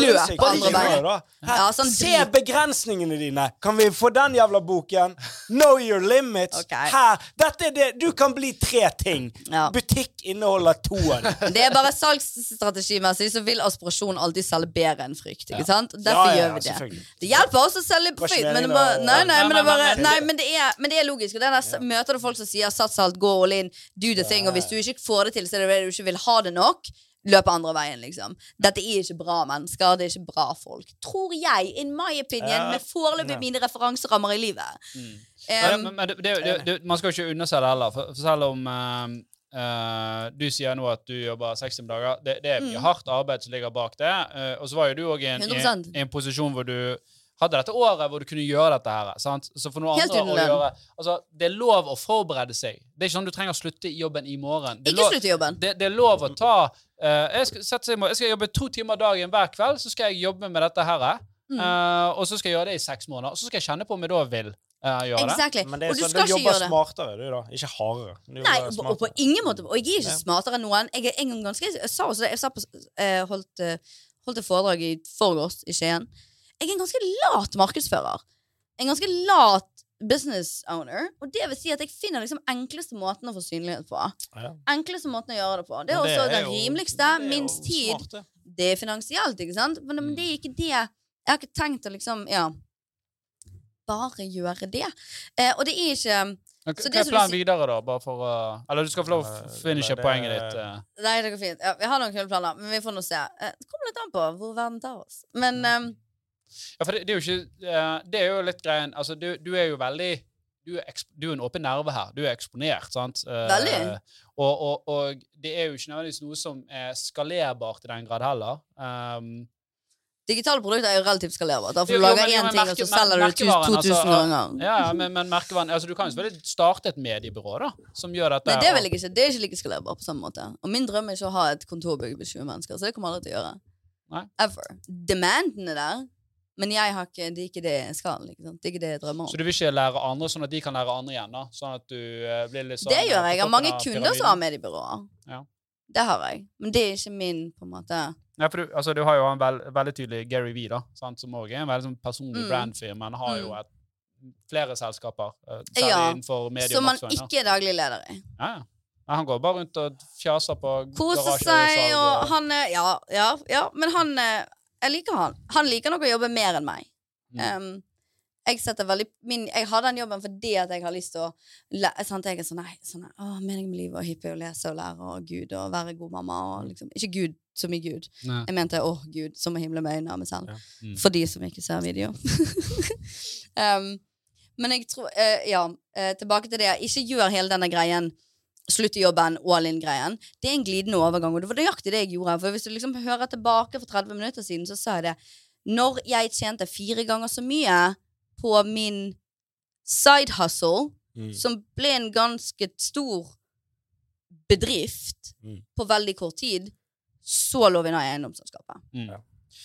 S4: Løp andre veien. Ja, sånn
S2: Se begrensningene dine. Kan vi få den jævla boken? Know your limits. Her. Dette er det. Du kan bli tre ting.
S4: Ja.
S2: Butikk inneholder to av dem.
S4: Det er bare salgsstrategimessig så vil aspirasjon alltid selge bedre enn frykt. ikke sant? Derfor
S2: Ja, ja,
S4: gjør vi det. Det hjelper også å selge på frykt, men det, bare, nei, nei, men det, bare,
S1: Men- men-
S4: nei, men det, er, men det er logisk. Og det er der, Møter du folk som sier 'sats alt, gå all in, do the thing', og hvis du ikke får det til, så er det fordi du ikke vil ha det nok. Løpe andre veien, liksom. Dette er ikke bra mennesker. Det er ikke bra folk. Tror jeg, in my opinion,
S2: Ja.
S4: med foreløpig mine referanserammer i livet.
S1: Mm.
S4: Um,
S1: men, men det, det, det, det, man skal jo ikke underse det heller. For, for selv om eh, eh, du sier nå at du jobber 60 dager, det, det er mye
S4: Mm.
S1: hardt arbeid som ligger bak det. Uh, og så var jo du òg i, en- posisjon hvor du hadde dette året hvor du kunne gjøre dette her. Sant? Så for noen
S4: Helt
S1: andre å gjøre Altså, det er lov å forberede seg. Det er ikke sånn du trenger å slutte i jobben i morgen. Det er lov,
S4: ikke jobben.
S1: det, det er lov å ta uh, jeg, skal, jeg skal jobbe to timer dagen hver kveld, så skal jeg jobbe med dette her.
S4: Mm.
S1: og så skal jeg gjøre det i seks måneder. Og så skal jeg kjenne på om jeg da vil eh, exactly. det.
S2: Men det er
S4: Og du
S2: sånn,
S4: skal
S2: du
S4: ikke
S2: jobber
S4: gjøre det.
S2: smartere, du, da. Ikke hardere.
S4: Nei, og, på ingen måte. Og jeg er ikke
S2: Ja.
S4: smartere enn noen. Jeg er en gang ganske Jeg sa også det. Jeg sa på, eh, holdt, eh, holdt et foredrag i forgårs i Skien. Jeg er en ganske lat markedsfører. En ganske lat business owner. Og det vil si at jeg finner liksom enkleste måten å få synlighet på.
S2: Ja.
S4: Enkleste måten å gjøre det på. Det er
S2: Men
S4: også den
S2: jo-
S4: rimeligste.
S2: det er
S4: Minst tid.
S2: Smarte. det.
S4: Det er finansielt, ikke sant? Men, men det er ikke det. Jeg har ikke tenkt å liksom, ja Bare gjøre det. Eh, og det er ikke Så
S1: Hva er planen videre, da? Bare for å Eller du skal få lov å
S2: Eh,
S1: finishe
S2: det-
S1: poenget ditt. eh.
S4: Nei, det går fint. Ja, vi har noen kule planer, men vi får nå se. Eh, Det kommer litt an på hvor verden tar oss. Men eh,
S1: Ja, for det, det er jo ikke eh, Det er jo litt greien Altså, du, du er jo veldig du er, eksp- du er en åpen nerve her. Du er eksponert, sant? Eh,
S4: Veldig.
S1: Og, og, og det er jo ikke nødvendigvis noe som er skalerbart i den grad heller. Um,
S4: digitale produkter er jo relativt skalerbart. Da får du
S1: lage
S4: én ting, og så selger du det 2000
S1: altså,
S4: ganger.
S1: ja, ja, men, men merkevaren altså, Du kan jo selvfølgelig starte et mediebyrå da, som gjør dette.
S4: Nei, det vil jeg ikke. Det er ikke like skalerbart på samme måte. Og min drøm er ikke å ha et kontorbygg med 20 mennesker, så det kommer jeg aldri til å gjøre.
S1: Nei.
S4: Ever. Demanden er der, men jeg har ikke, det er ikke det jeg skal. Sant? Det er ikke det jeg drømmer om.
S1: Så du vil ikke lære andre, sånn at de kan lære andre igjen? da? Sånn at du uh, blir litt sånn
S4: Det gjør jeg. Jeg har mange kunder som har mediebyråer.
S1: Ja.
S4: Det har jeg. Men det er ikke min på en måte
S1: Ja, for du, altså, du har jo en veld, veldig tydelig Gary da, sant, som også er en veldig sånn personlig
S4: Mm.
S1: brandfirma. men har jo
S4: Mm.
S1: et, flere selskaper, eh, særlig
S4: Ja,
S1: innenfor medie-
S4: Som
S1: da.
S4: ikke er daglig leder i.
S1: Ja, ja. Han går bare rundt og fjaser på
S4: Koser seg, og han er Ja, ja, ja. Men han er, Jeg liker han. Han liker nok å jobbe mer enn meg.
S1: Mm.
S4: Um, jeg veldig min, Jeg har den jobben fordi at jeg har lyst til å sant? Jeg er sånn, nei, sånn å, Meningen med livet og hippie og lese og lære og Gud og være god mamma og liksom Ikke Gud som i Gud.
S1: Nei.
S4: Jeg mente åh, Gud, som å himle med øynene av meg selv.
S2: Ja.
S1: Mm.
S4: For de som ikke ser video. um, men jeg tror uh, Ja, uh, tilbake til det. Ikke gjør hele denne greien. Slutt i jobben, all in-greien. Det er en glidende overgang. Og det var nøyaktig det jeg gjorde. For hvis du liksom hører tilbake for 30 minutter siden, så sa jeg det. Når jeg tjente fire ganger så mye på min side hustle,
S2: Mm.
S4: som ble en ganske stor bedrift
S2: Mm.
S4: på veldig kort tid, så lå vi nå i eiendomsselskapet.
S1: Mm.
S2: Ja.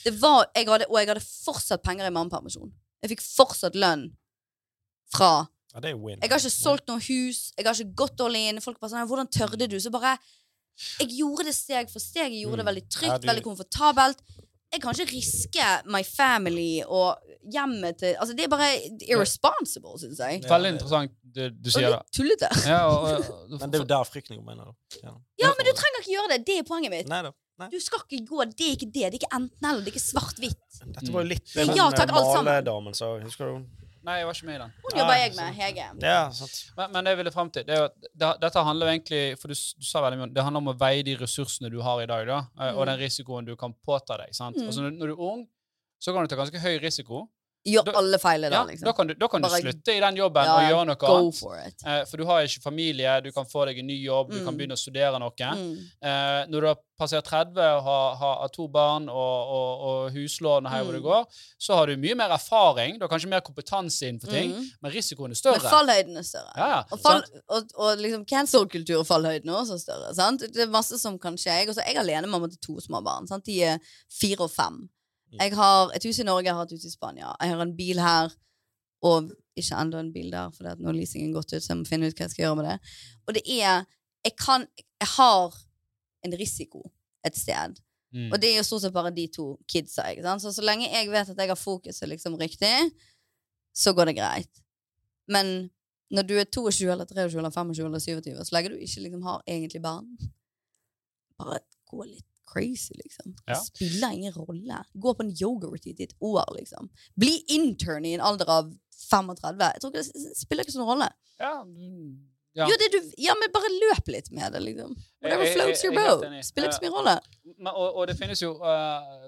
S4: Det var, jeg hadde, og jeg hadde fortsatt penger i mammapermisjon. Jeg fikk fortsatt lønn fra
S2: Ja, det er win.
S4: Jeg har ikke solgt noe hus, jeg har ikke gått all in. Folk bare sånn 'Hvordan tørde du?' Så bare Jeg gjorde det steg for steg. Jeg gjorde det
S2: veldig
S4: veldig
S2: Ja,
S4: trygt,
S2: du-
S4: veldig komfortabelt. Jeg kan ikke riske my family og hjemmet til Altså, det er bare irresponsible, syns jeg.
S1: Veldig interessant du, du sier det.
S4: litt tullete.
S1: Ja, og, og,
S2: Men det er jo der frykten mener, inn. Ja.
S4: Ja, men du trenger ikke gjøre det. Det er poenget mitt.
S2: Neida. Nei.
S4: Du skal ikke gå Det er ikke det. Det er ikke enten-eller. Det er ikke svart-hvitt.
S2: Dette var jo litt den
S4: ja, takk,
S2: maledamen, så husker du?
S1: Nei, jeg var ikke med i den.
S4: Hun
S2: Ja,
S4: jobber jeg med, Hege.
S2: Ja, sant.
S1: Men, men det jeg ville frem til, det er jo at det, dette handler jo egentlig For du, du sa veldig mye om det handler om å veie de ressursene du har i dag, da, og
S4: Mm.
S1: den risikoen du kan påta deg. sant?
S4: Mm.
S1: Altså, når, når du er ung, så kan du ta ganske høy risiko.
S4: Gjør alle feiler da,
S1: Ja,
S4: liksom.
S1: da kan, du, da kan du slutte i den jobben
S4: Ja,
S1: og gjøre noe annet.
S4: for.
S1: Eh, for du har ikke familie, du kan få deg en ny jobb, du kan
S4: Mm.
S1: begynne å studere noe.
S4: Mm.
S1: Eh, når du har passert 30 og har, har, to barn og, og, og huslån og her hvor det
S4: Mm.
S1: går, så har du mye mer erfaring. Du har kanskje mer kompetanse innenfor ting,
S4: Mm.
S1: men risikoen er større.
S4: Men fallhøyden er større.
S1: Ja, ja,
S4: Og, fall, og, og liksom cancel-kultur og fallhøyden er også større. Sant? Det er masse som kan skje. Jeg, også, jeg er alenemamma til to små barn. Sant? De er fire og fem. Jeg har et hus i Norge, jeg har et hus i Spania. Jeg har en bil her, og ikke enda en bil der, for nå har leasingen gått ut, så jeg må finne ut hva jeg skal gjøre med det. Og det er Jeg kan Jeg har en risiko et sted.
S1: Mm.
S4: Og det er jo stort sett bare de to kidsa. Ikke sant? Så så lenge jeg vet at jeg har fokuset liksom riktig, så går det greit. Men når du er 22 eller 23 eller 25 eller 27, så lenge du ikke liksom har egentlig barn Bare gå litt crazy, liksom.
S1: Ja.
S4: Det spiller ingen rolle. Gå på en yoga-retreat i et år, liksom. Bli intern i en alder av 35. Jeg tror ikke det spiller ikke sånn rolle.
S1: Ja, mm, ja.
S4: Jo, det du, ja, men bare løp litt med det, liksom. Whatever floats your boat. Spiller ikke så mye rolle.
S1: Men, og, og det finnes jo uh,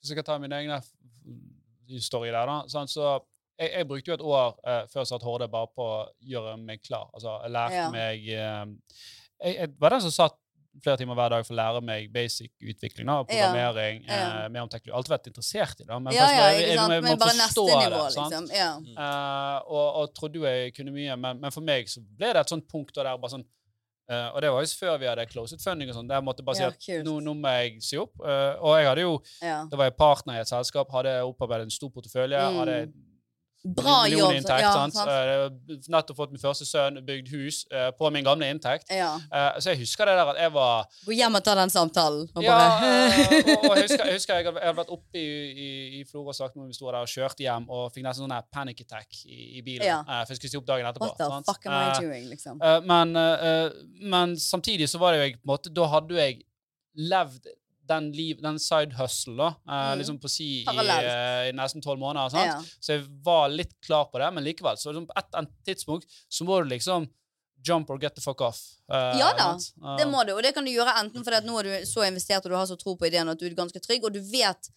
S1: Hvis jeg kan ta min egen story der, da. Sånn, så jeg, jeg brukte jo et år uh, før jeg satt Horde bare på å gjøre meg klar. Altså, jeg lærte
S4: Ja.
S1: meg uh, jeg, jeg var den som satt flere timer hver dag for å lære meg basic utvikling. da, Programmering,
S4: Ja.
S1: eh, mer om teknologi. Alltid vært interessert i det. Men
S4: Ja, ja,
S1: jeg-
S4: ikke
S1: jeg- jeg må
S4: bare
S1: forstå
S4: nivå,
S1: det, sant?
S4: liksom. Ja.
S1: Eh, og, og trodde jo jeg kunne mye, men, men for meg så ble det et sånt punkt der bare sånn eh, Og det var jo før vi hadde closet funding og sånn, der jeg måtte bare
S4: Ja,
S1: si at
S4: kult.
S1: nå, nå må jeg si opp. Eh, og jeg hadde jo
S4: ja.
S1: Da var jeg partner i et selskap, hadde opparbeidet en stor portefølje.
S4: Mm.
S1: hadde
S4: Bra jobb.
S1: Inntekt,
S4: Ja,
S1: sant?
S4: sant?
S1: Eh, nettopp fått min første sønn, bygd hus uh, på min gamle inntekt.
S4: Ja.
S1: Uh, så jeg husker det der at jeg var
S4: Gå hjem og ta den samtalen. Og
S1: ja, eh, og, og jeg husker, jeg husker jeg hadde, vært oppe i, i, i Florø og sagt når vi sto der og kjørte hjem, og fikk nesten sånn panic attack i, i bilen.
S4: Ja.
S1: for jeg skulle si opp dagen etterpå.
S4: What the
S1: sant?
S4: fuck am I doing, liksom?
S1: Men, men samtidig så var det jo jeg på en måte Da hadde jo jeg levd den, liv, den side hustle, da, eh,
S4: Mm.
S1: liksom på si i, eh, i nesten tolv måneder.
S4: Ja.
S1: Så jeg var litt klar på det, men likevel, så liksom på et et tidspunkt så må du liksom jump or get the fuck off. Uh,
S4: Ja da?
S1: Eh,
S4: Det må du, og det kan du gjøre enten fordi at nå er du så investert og du har så tro på ideen at du er ganske trygg, og du vet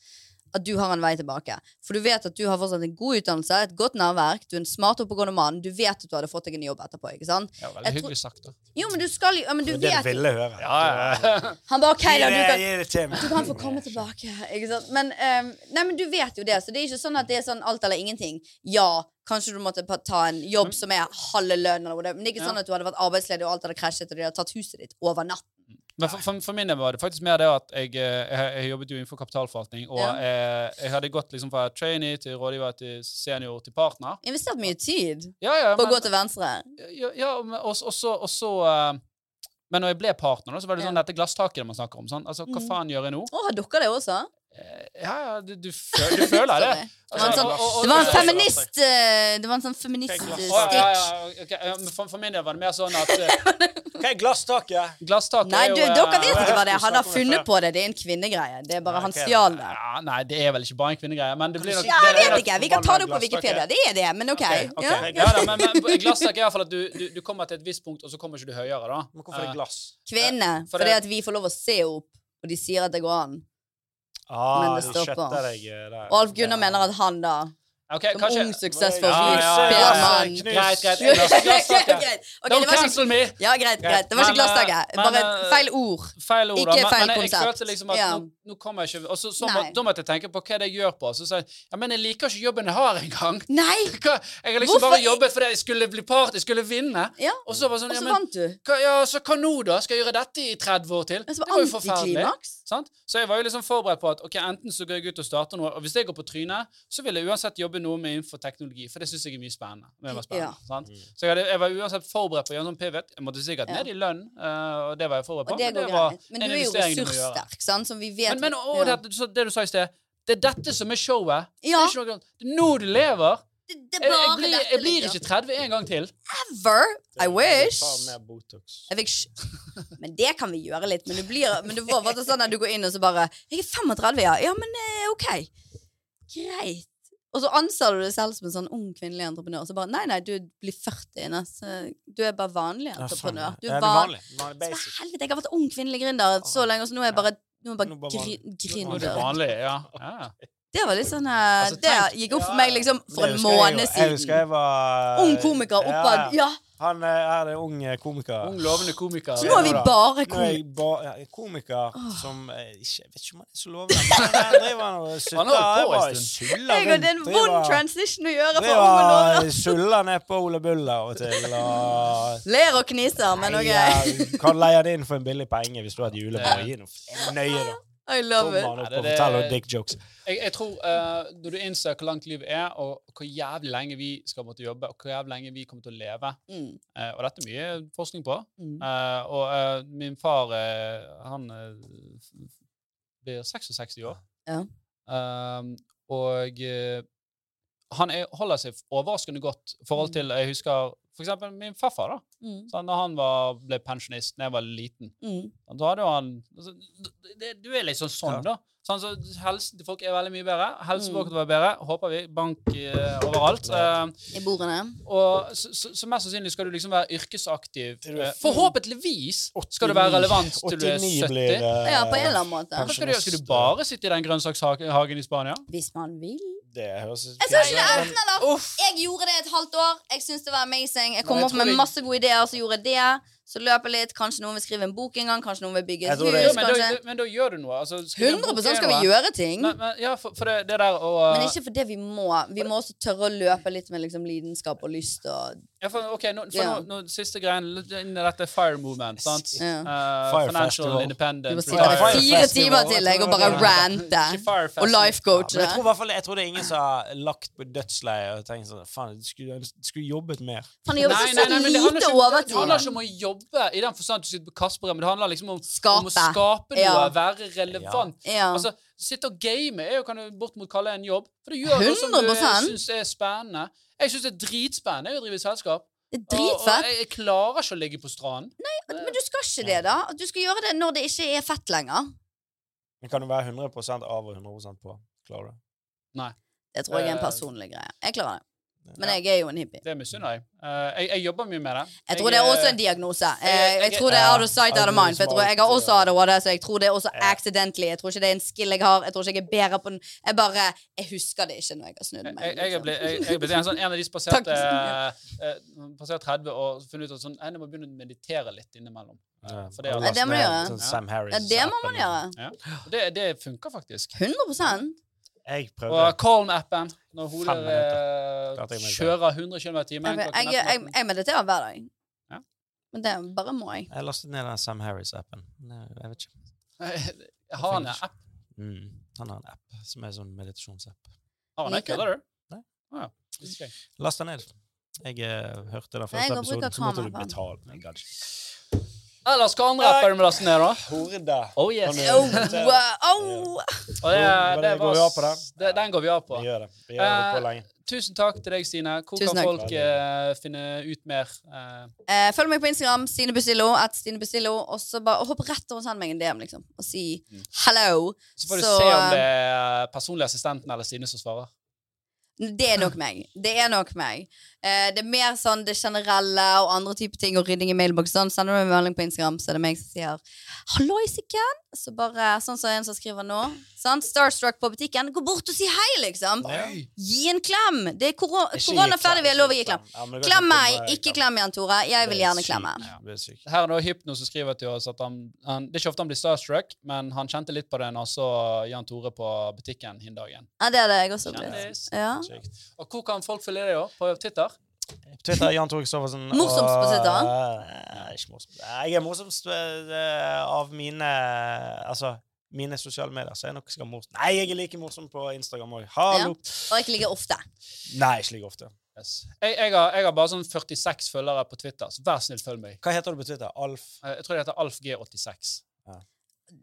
S4: at du har en vei tilbake. For du vet at du har fortsatt en god utdannelse, et godt nærverk, du er en smart oppegående mann, du vet at du hadde fått deg en jobb etterpå. ikke sant?
S1: ja, veldig
S4: tror-
S1: hyggelig sagt, da.
S4: Jo, men du skal jo ja, men du
S2: Det er det ville høre.
S1: Ja, ja.
S4: Han bare OK, da, du kan. Du kan få komme tilbake. Ikke sant? Men, um... nei, men du vet jo det, så det er ikke sånn at det er sånn alt eller ingenting. Ja, kanskje du måtte ta en jobb som er halve lønn, men det er ikke sånn at du hadde vært arbeidsledig og alt hadde krasjet, og de hadde tatt huset ditt over natt.
S1: Men for, for, for min del var det faktisk mer det at jeg, eh, jeg, jeg jobbet jo innenfor kapitalforvaltning, og
S4: Ja.
S1: jeg, jeg hadde gått liksom fra trainee til rådgiver til senior til partner.
S4: Investert mye tid
S1: Ja, ja,
S4: på å gå til venstre.
S1: ja, ja og, så, eh, Men når jeg ble partner, så var det sånn
S4: Ja.
S1: dette glasstaket man snakker om. Sånn. Altså, Hva
S4: Mm.
S1: faen gjør jeg nå?
S4: Å, har dere det også?
S1: Eh, Ja, ja, du, du, føl, du føler det.
S4: Det var en
S1: Altså,
S4: sånn,
S1: og- og-
S4: det var en feminist eh, Det var en sånn feminist-stitch.
S1: ja, ja, ja, men for, for min del var det mer sånn at eh,
S2: Hva er glasstaket?
S1: glasstaket
S4: Nei,
S1: er jo
S4: dere
S1: eh,
S4: vet ikke hva det er. Han har funnet på det. Det er en kvinnegreie. Det er bare han stjal det.
S1: Ja, nei, det er vel ikke bare en kvinnegreie, men det blir nok
S4: Ja, jeg vet ikke. Vi kan ta det opp på Wikipedia. Det er det, men OK.
S1: okay, okay.
S4: Ja.
S1: Ja, da, men, men glasstak er i hvert fall at du, du, du kommer til et visst punkt, og så kommer ikke du høyere, da.
S2: Men hvorfor er det
S1: Eh,
S2: glass?
S4: Kvinne.
S1: For
S4: Fordi
S1: det-
S4: at vi får lov å se opp, og de sier at det går an.
S2: Ah,
S4: Men det stopper.
S2: deg eh,
S4: Alf Gunnar mener at han da,
S1: ok,
S4: som
S1: kanskje
S4: ung, suksessfull,
S1: Ja, ja, ja, ja.
S4: mann
S1: Greit, greit. Don't
S4: det var ikke
S1: cancel me!
S4: Ja, greit, greit. Det var ikke
S1: eh,
S4: Bare
S1: eh,
S4: feil ord.
S1: Feil ord,
S4: Ikke feil
S1: men jeg,
S4: konsept.
S1: følte liksom at nå, nå kommer jeg ikke Og så, så må, da måtte jeg tenke på hva det gjør på. Så sa jeg ja, men jeg liker ikke jobben jeg har engang.
S4: Nei!
S1: Jeg har liksom
S4: Hvorfor
S1: bare jobbet fordi jeg skulle bli part, jeg skulle vinne.
S4: Ja,
S1: Og så var sånn, ja, men
S4: vant du.
S1: hva, ja, så hva nå, da? Skal jeg gjøre dette i 30 år til? Det
S4: var
S1: var jo forferdelig. Sant? Så jeg var jo liksom forberedt på at ok, enten så går jeg ut og starter noe, og hvis jeg går på trynet, så vil jeg uansett jobbe jobbe noe med infoteknologi, for det syns jeg er mye spennende. Det var spennende
S4: Ja.
S1: sant?
S2: Mm.
S1: Så jeg, hadde, jeg var uansett forberedt på å gjøre en sånn pivot. Jeg måtte sikkert
S4: Ja.
S1: ned i lønn, eh, og det var jeg forberedt på.
S4: Men, det
S1: men var.
S4: Men
S1: en
S4: du er jo ressurssterk, sant, som vi vet
S1: Men, men og
S4: ja.
S1: det, så det du sa i sted, det er dette som er showet. Det
S4: Ja,
S1: er ikke noe, nå du lever.
S4: det, det
S1: Jeg, jeg, blir, jeg blir ikke 30 en gang til.
S4: Ever. I wish. Fikk Men det kan vi gjøre litt. Men du, blir, men du får sånn at du går inn og så bare 'Jeg er 35, ja.' Ja, men eh, OK. Greit. Og så anser du deg selv som en sånn ung kvinnelig entreprenør. Så bare 'Nei, nei, du blir 40. Ines. Du er bare vanlig entreprenør. Du er van...
S2: vanlig.
S4: Så helvete, jeg har vært ung kvinnelig gründer så lenge, og så nå er jeg bare, nå er jeg bare,
S2: er
S1: er
S4: gründer.
S1: ja. ja.
S4: Det var litt sånn eh,
S1: Altså,
S4: Det gikk opp for meg liksom for en måned siden.
S2: Jeg husker jeg var
S4: Ung komiker oppad. Ja,
S2: Han eh, er en ung eh, komiker.
S1: Ung, lovende komiker.
S4: så nå er vi bare
S2: er
S4: komikere.
S2: ba, ja, komiker som eh, ikke, Jeg vet ikke om han er så lovende, men han driver og suller
S4: Jeg, det er en vond transition å gjøre for unge lovende.
S2: suller ned på Ole Bull av og til. Og
S4: Ler og kniser, men OK.
S2: Kan leie det inn for en billig penge hvis du har et julebord. Gi noe nøye, da.
S4: I love it.
S2: opp
S1: Nei,
S2: og
S1: det-
S2: forteller dick jokes.
S1: Jeg, jeg tror uh, Når du innser hvor langt livet er, og hvor jævlig lenge vi skal måtte jobbe, og hvor jævlig lenge vi kommer til å leve
S4: Mm.
S1: uh, Og dette er mye forskning på.
S4: Mm.
S1: Uh, og min far, han blir 66 år.
S4: Ja.
S1: Og han er, holder seg overraskende godt i forhold til Jeg husker for eksempel min farfar. da,
S4: Mm.
S1: Sånn, Når han var, ble pensjonist da jeg var liten.
S4: Mm.
S1: Da hadde jo han altså, det, Du er liksom sånn sånn, da. Sånn, så helsen til folk er veldig mye bedre. Helsen
S4: Mm.
S1: vår være bedre. Håper vi. Bank eh, overalt. Eh,
S4: I bordene.
S1: og så, så, så mest sannsynlig skal du liksom være yrkesaktiv. Forhåpentligvis skal du være relevant til du er 70.
S2: blir uh,
S4: Ja, på en eller annen måte.
S1: Hva skal du gjøre? Skal du bare sitte i den grønnsakshagen i Spania?
S4: Hvis man vil.
S2: Det høres
S4: Jeg ikke det enten. Jeg gjorde det et halvt år. Jeg syns det var amazing. Jeg kom opp med masse gode ideer, så gjorde jeg det. Så løpe litt. Kanskje noen vil skrive en bok en gang. Kanskje noen vil bygge et
S2: hus. det-
S4: hus.
S1: men, da, men da gjør du noe. Altså, skrive en bok
S4: 100
S1: er
S4: skal vi
S1: noe.
S4: gjøre ting.
S1: Men, men, ja, for, for det, det der å
S4: Men ikke fordi vi må. Vi må også tørre å løpe litt med liksom lidenskap og lyst og
S1: ja, for, ok, nå, for
S4: yeah.
S1: nå, nå, Siste greien inn i dette FIRE movement. sant?
S4: Yeah.
S1: Uh,
S2: Fire
S1: financial
S2: Festival.
S1: Independent.
S4: Du må sitte der fire timer til jeg og bare rante. Og
S1: Festival.
S4: life
S2: Ja, jeg tror, hvert fall, jeg tror det er ingen som har lagt på dødsleiet og tenkt sånn Faen, du skulle, du skulle jobbet mer.
S4: Han jobber
S1: Nei,
S4: så
S1: nei, nei, men det handler
S4: lite
S1: ikke, det handler ikke om å jobbe i den forstand du sitter på Kasper, men det handler liksom om, om å skape noe,
S4: Ja.
S1: være relevant.
S4: Ja.
S1: Altså, Sitte og game er jo, kan du bortimot kalle en jobb. For det gjør noe som du
S4: 100%.
S1: syns er spennende. Jeg syns det er dritspennende å drive i selskap.
S4: Det er
S1: Og, og jeg, jeg klarer ikke å ligge på stranden.
S4: Nei, Men du skal ikke det, da. Du skal gjøre det når det ikke er fett lenger.
S2: Men kan du være 100% av og 100% på? Klarer du det? Nei.
S4: Det tror jeg er en
S1: Eh,
S4: personlig greie. Jeg klarer det. Men
S2: Ja.
S4: jeg er jo en hippie.
S1: Det misunner jeg. Eh, jeg. Jeg jobber mye med det.
S4: Jeg tror det er også en diagnose. Eh,
S1: jeg-
S4: Jeg tror det er out of sight, out of mind. For jeg, tror, jeg har også ADHD, så jeg tror det er også
S2: Ja.
S4: accidentally. Jeg tror ikke det er en skill jeg har. Jeg tror ikke jeg er bedre på den. Jeg bare Jeg husker det ikke når jeg har snudd meg.
S1: jeg, jeg, er
S4: liksom.
S1: blitt- jeg, jeg en, sånn, en av de som passerte, eh, eh, 30 og funnet ut at sånn, jeg må begynne å meditere litt innimellom.
S2: Ja.
S1: For det, er-
S4: det må du gjøre.
S2: Sånn Sam
S4: Ja, det må man gjøre.
S1: Ja. Det, det funker faktisk.
S4: 100
S2: Jeg prøvde.
S1: Og Calm-appen, når hodet eh, kjører 100 km i timen
S4: jeg, jeg, jeg, jeg mediterer hver dag.
S1: Ja.
S4: Men det bare må jeg.
S2: Jeg lastet ned den Sam Harris-appen. Jeg vet ikke.
S1: Jeg har en app.
S2: Mm. Han har en app som er sånn meditasjonsapp.
S1: Har han ikke, eller?
S2: Nei.
S1: Ah, ja.
S2: Last den ned. Jeg uh, hørte den første episoden, så måtte du betale.
S1: Ellers, hva andre apper er, da?
S2: Horde.
S1: Oh yes.
S4: Oh, wow.
S1: Og det,
S2: Går
S1: det
S2: det- går vi av på den?
S1: det, den går vi av på.
S2: Vi gjør det. Vi gjør det på
S1: Eh,
S2: lenge.
S1: Tusen takk til deg, Stine. Hvor
S4: Tusen
S1: kan
S4: takk.
S1: folk eh, finne ut mer? eh,
S4: Eh, følg meg på Instagram, Stine Bustillo, at Stine Bustillo, og så bare og hopp rett over og send meg en DM, liksom, og si
S1: Mm.
S4: hello.
S1: så får du
S4: Så,
S1: se om
S4: eh,
S1: det er personlig assistenten eller Stine som svarer.
S4: Det er nok meg. Det er nok meg. Eh, det er mer sånn det generelle og andre typer ting og rydding i mailboksen. Sender du meg en melding på Instagram, så er det meg som sier 'halloisiken'. Så bare sånn som en som skriver nå. Sånn, Starstruck på butikken. Gå bort og si hei, liksom. Nei. Gi en klem. Det er koro
S2: Ikke
S4: korona ferdig, vi har lov å gi klem.
S2: Ja,
S4: Klem meg, ikke klem Jan Tore. Jeg vil
S2: er
S4: gjerne klemme.
S2: Ja, er.
S1: Her er nå Hypno som skriver til oss at han, han Det er ikke ofte han blir starstruck, men han kjente litt på det når han så Jan Tore på butikken hin dagen.
S4: Ja, det er det jeg også.
S1: Kjendis.
S4: Ja.
S1: Og hvor kan folk følge deg? På Twitter?
S2: På Twitter Jan Tore Kristoffersen.
S4: Morsomst på
S2: og-
S4: Twitter?
S2: Eh, Ikke morsomst. Jeg er morsomst eh, av mine Altså, mine sosiale medier, så er jeg nok skal morsom. Nei, jeg er like morsom på Instagram òg. Hallo!
S4: Og ikke like ofte.
S2: Nei, ikke like ofte.
S1: Yes. Jeg, jeg, har, jeg har bare sånn 46 følgere på Twitter, så vær snill, følg meg.
S2: Hva heter du på Twitter? Alf?
S1: Eh, Jeg tror det heter AlfG86.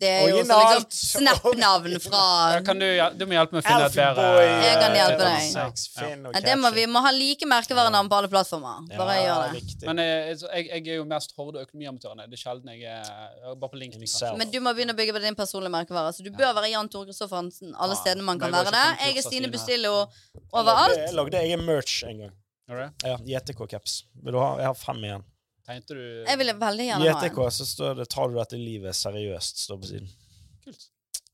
S4: Det er jo også liksom Snap-navn fra
S1: Kan du, du må hjelpe meg å finne et bedre
S4: Jeg kan hjelpe
S2: eh,
S4: deg.
S2: Og
S4: ja, Det må vi må ha like merkevarenavn på alle plattformer. Bare
S2: Ja,
S4: gjør det.
S1: Men jeg, jeg, jeg er jo mest Horde og Økonomiamatørene. Det er sjelden jeg er bare på LinkedIn.
S4: Men du må begynne å bygge på din personlige merkevare. Så du bør være Jan Tore Kristoffersen alle stedene man kan være det. Jeg er Stine. Bustillo overalt.
S2: lagde- Jeg lagde egen merch en gang. Ja, JTK-caps. Vil du ha? Jeg har fem igjen.
S1: Tegnte du
S4: Jeg ville veldig gjerne ha en.
S2: så står det 'Tar du dette livet seriøst', står på siden.
S1: Kult.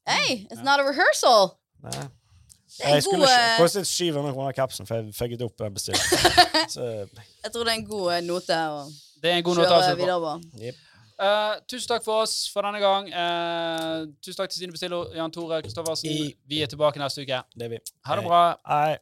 S4: Hey, it's not a rehearsal!
S2: Nei.
S4: Det er
S2: Jeg skulle
S4: god
S2: ikke
S4: eh,
S2: kostet 700 kroner kapsen, for jeg fikk opp en bestillingen. Så,
S4: Jeg tror det er en god eh, note å
S1: Det er en god note å
S4: kjøre
S1: avslutte på.
S4: videre på.
S2: jep.
S1: Eh, tusen takk for oss for denne gang. Eh, tusen takk til Stine Bestillo, Jan Tore Kristoffersen.
S2: I-
S1: Vi er tilbake neste uke.
S2: Det er vi.
S1: Ha det
S2: Hei.
S1: bra.
S2: Hei.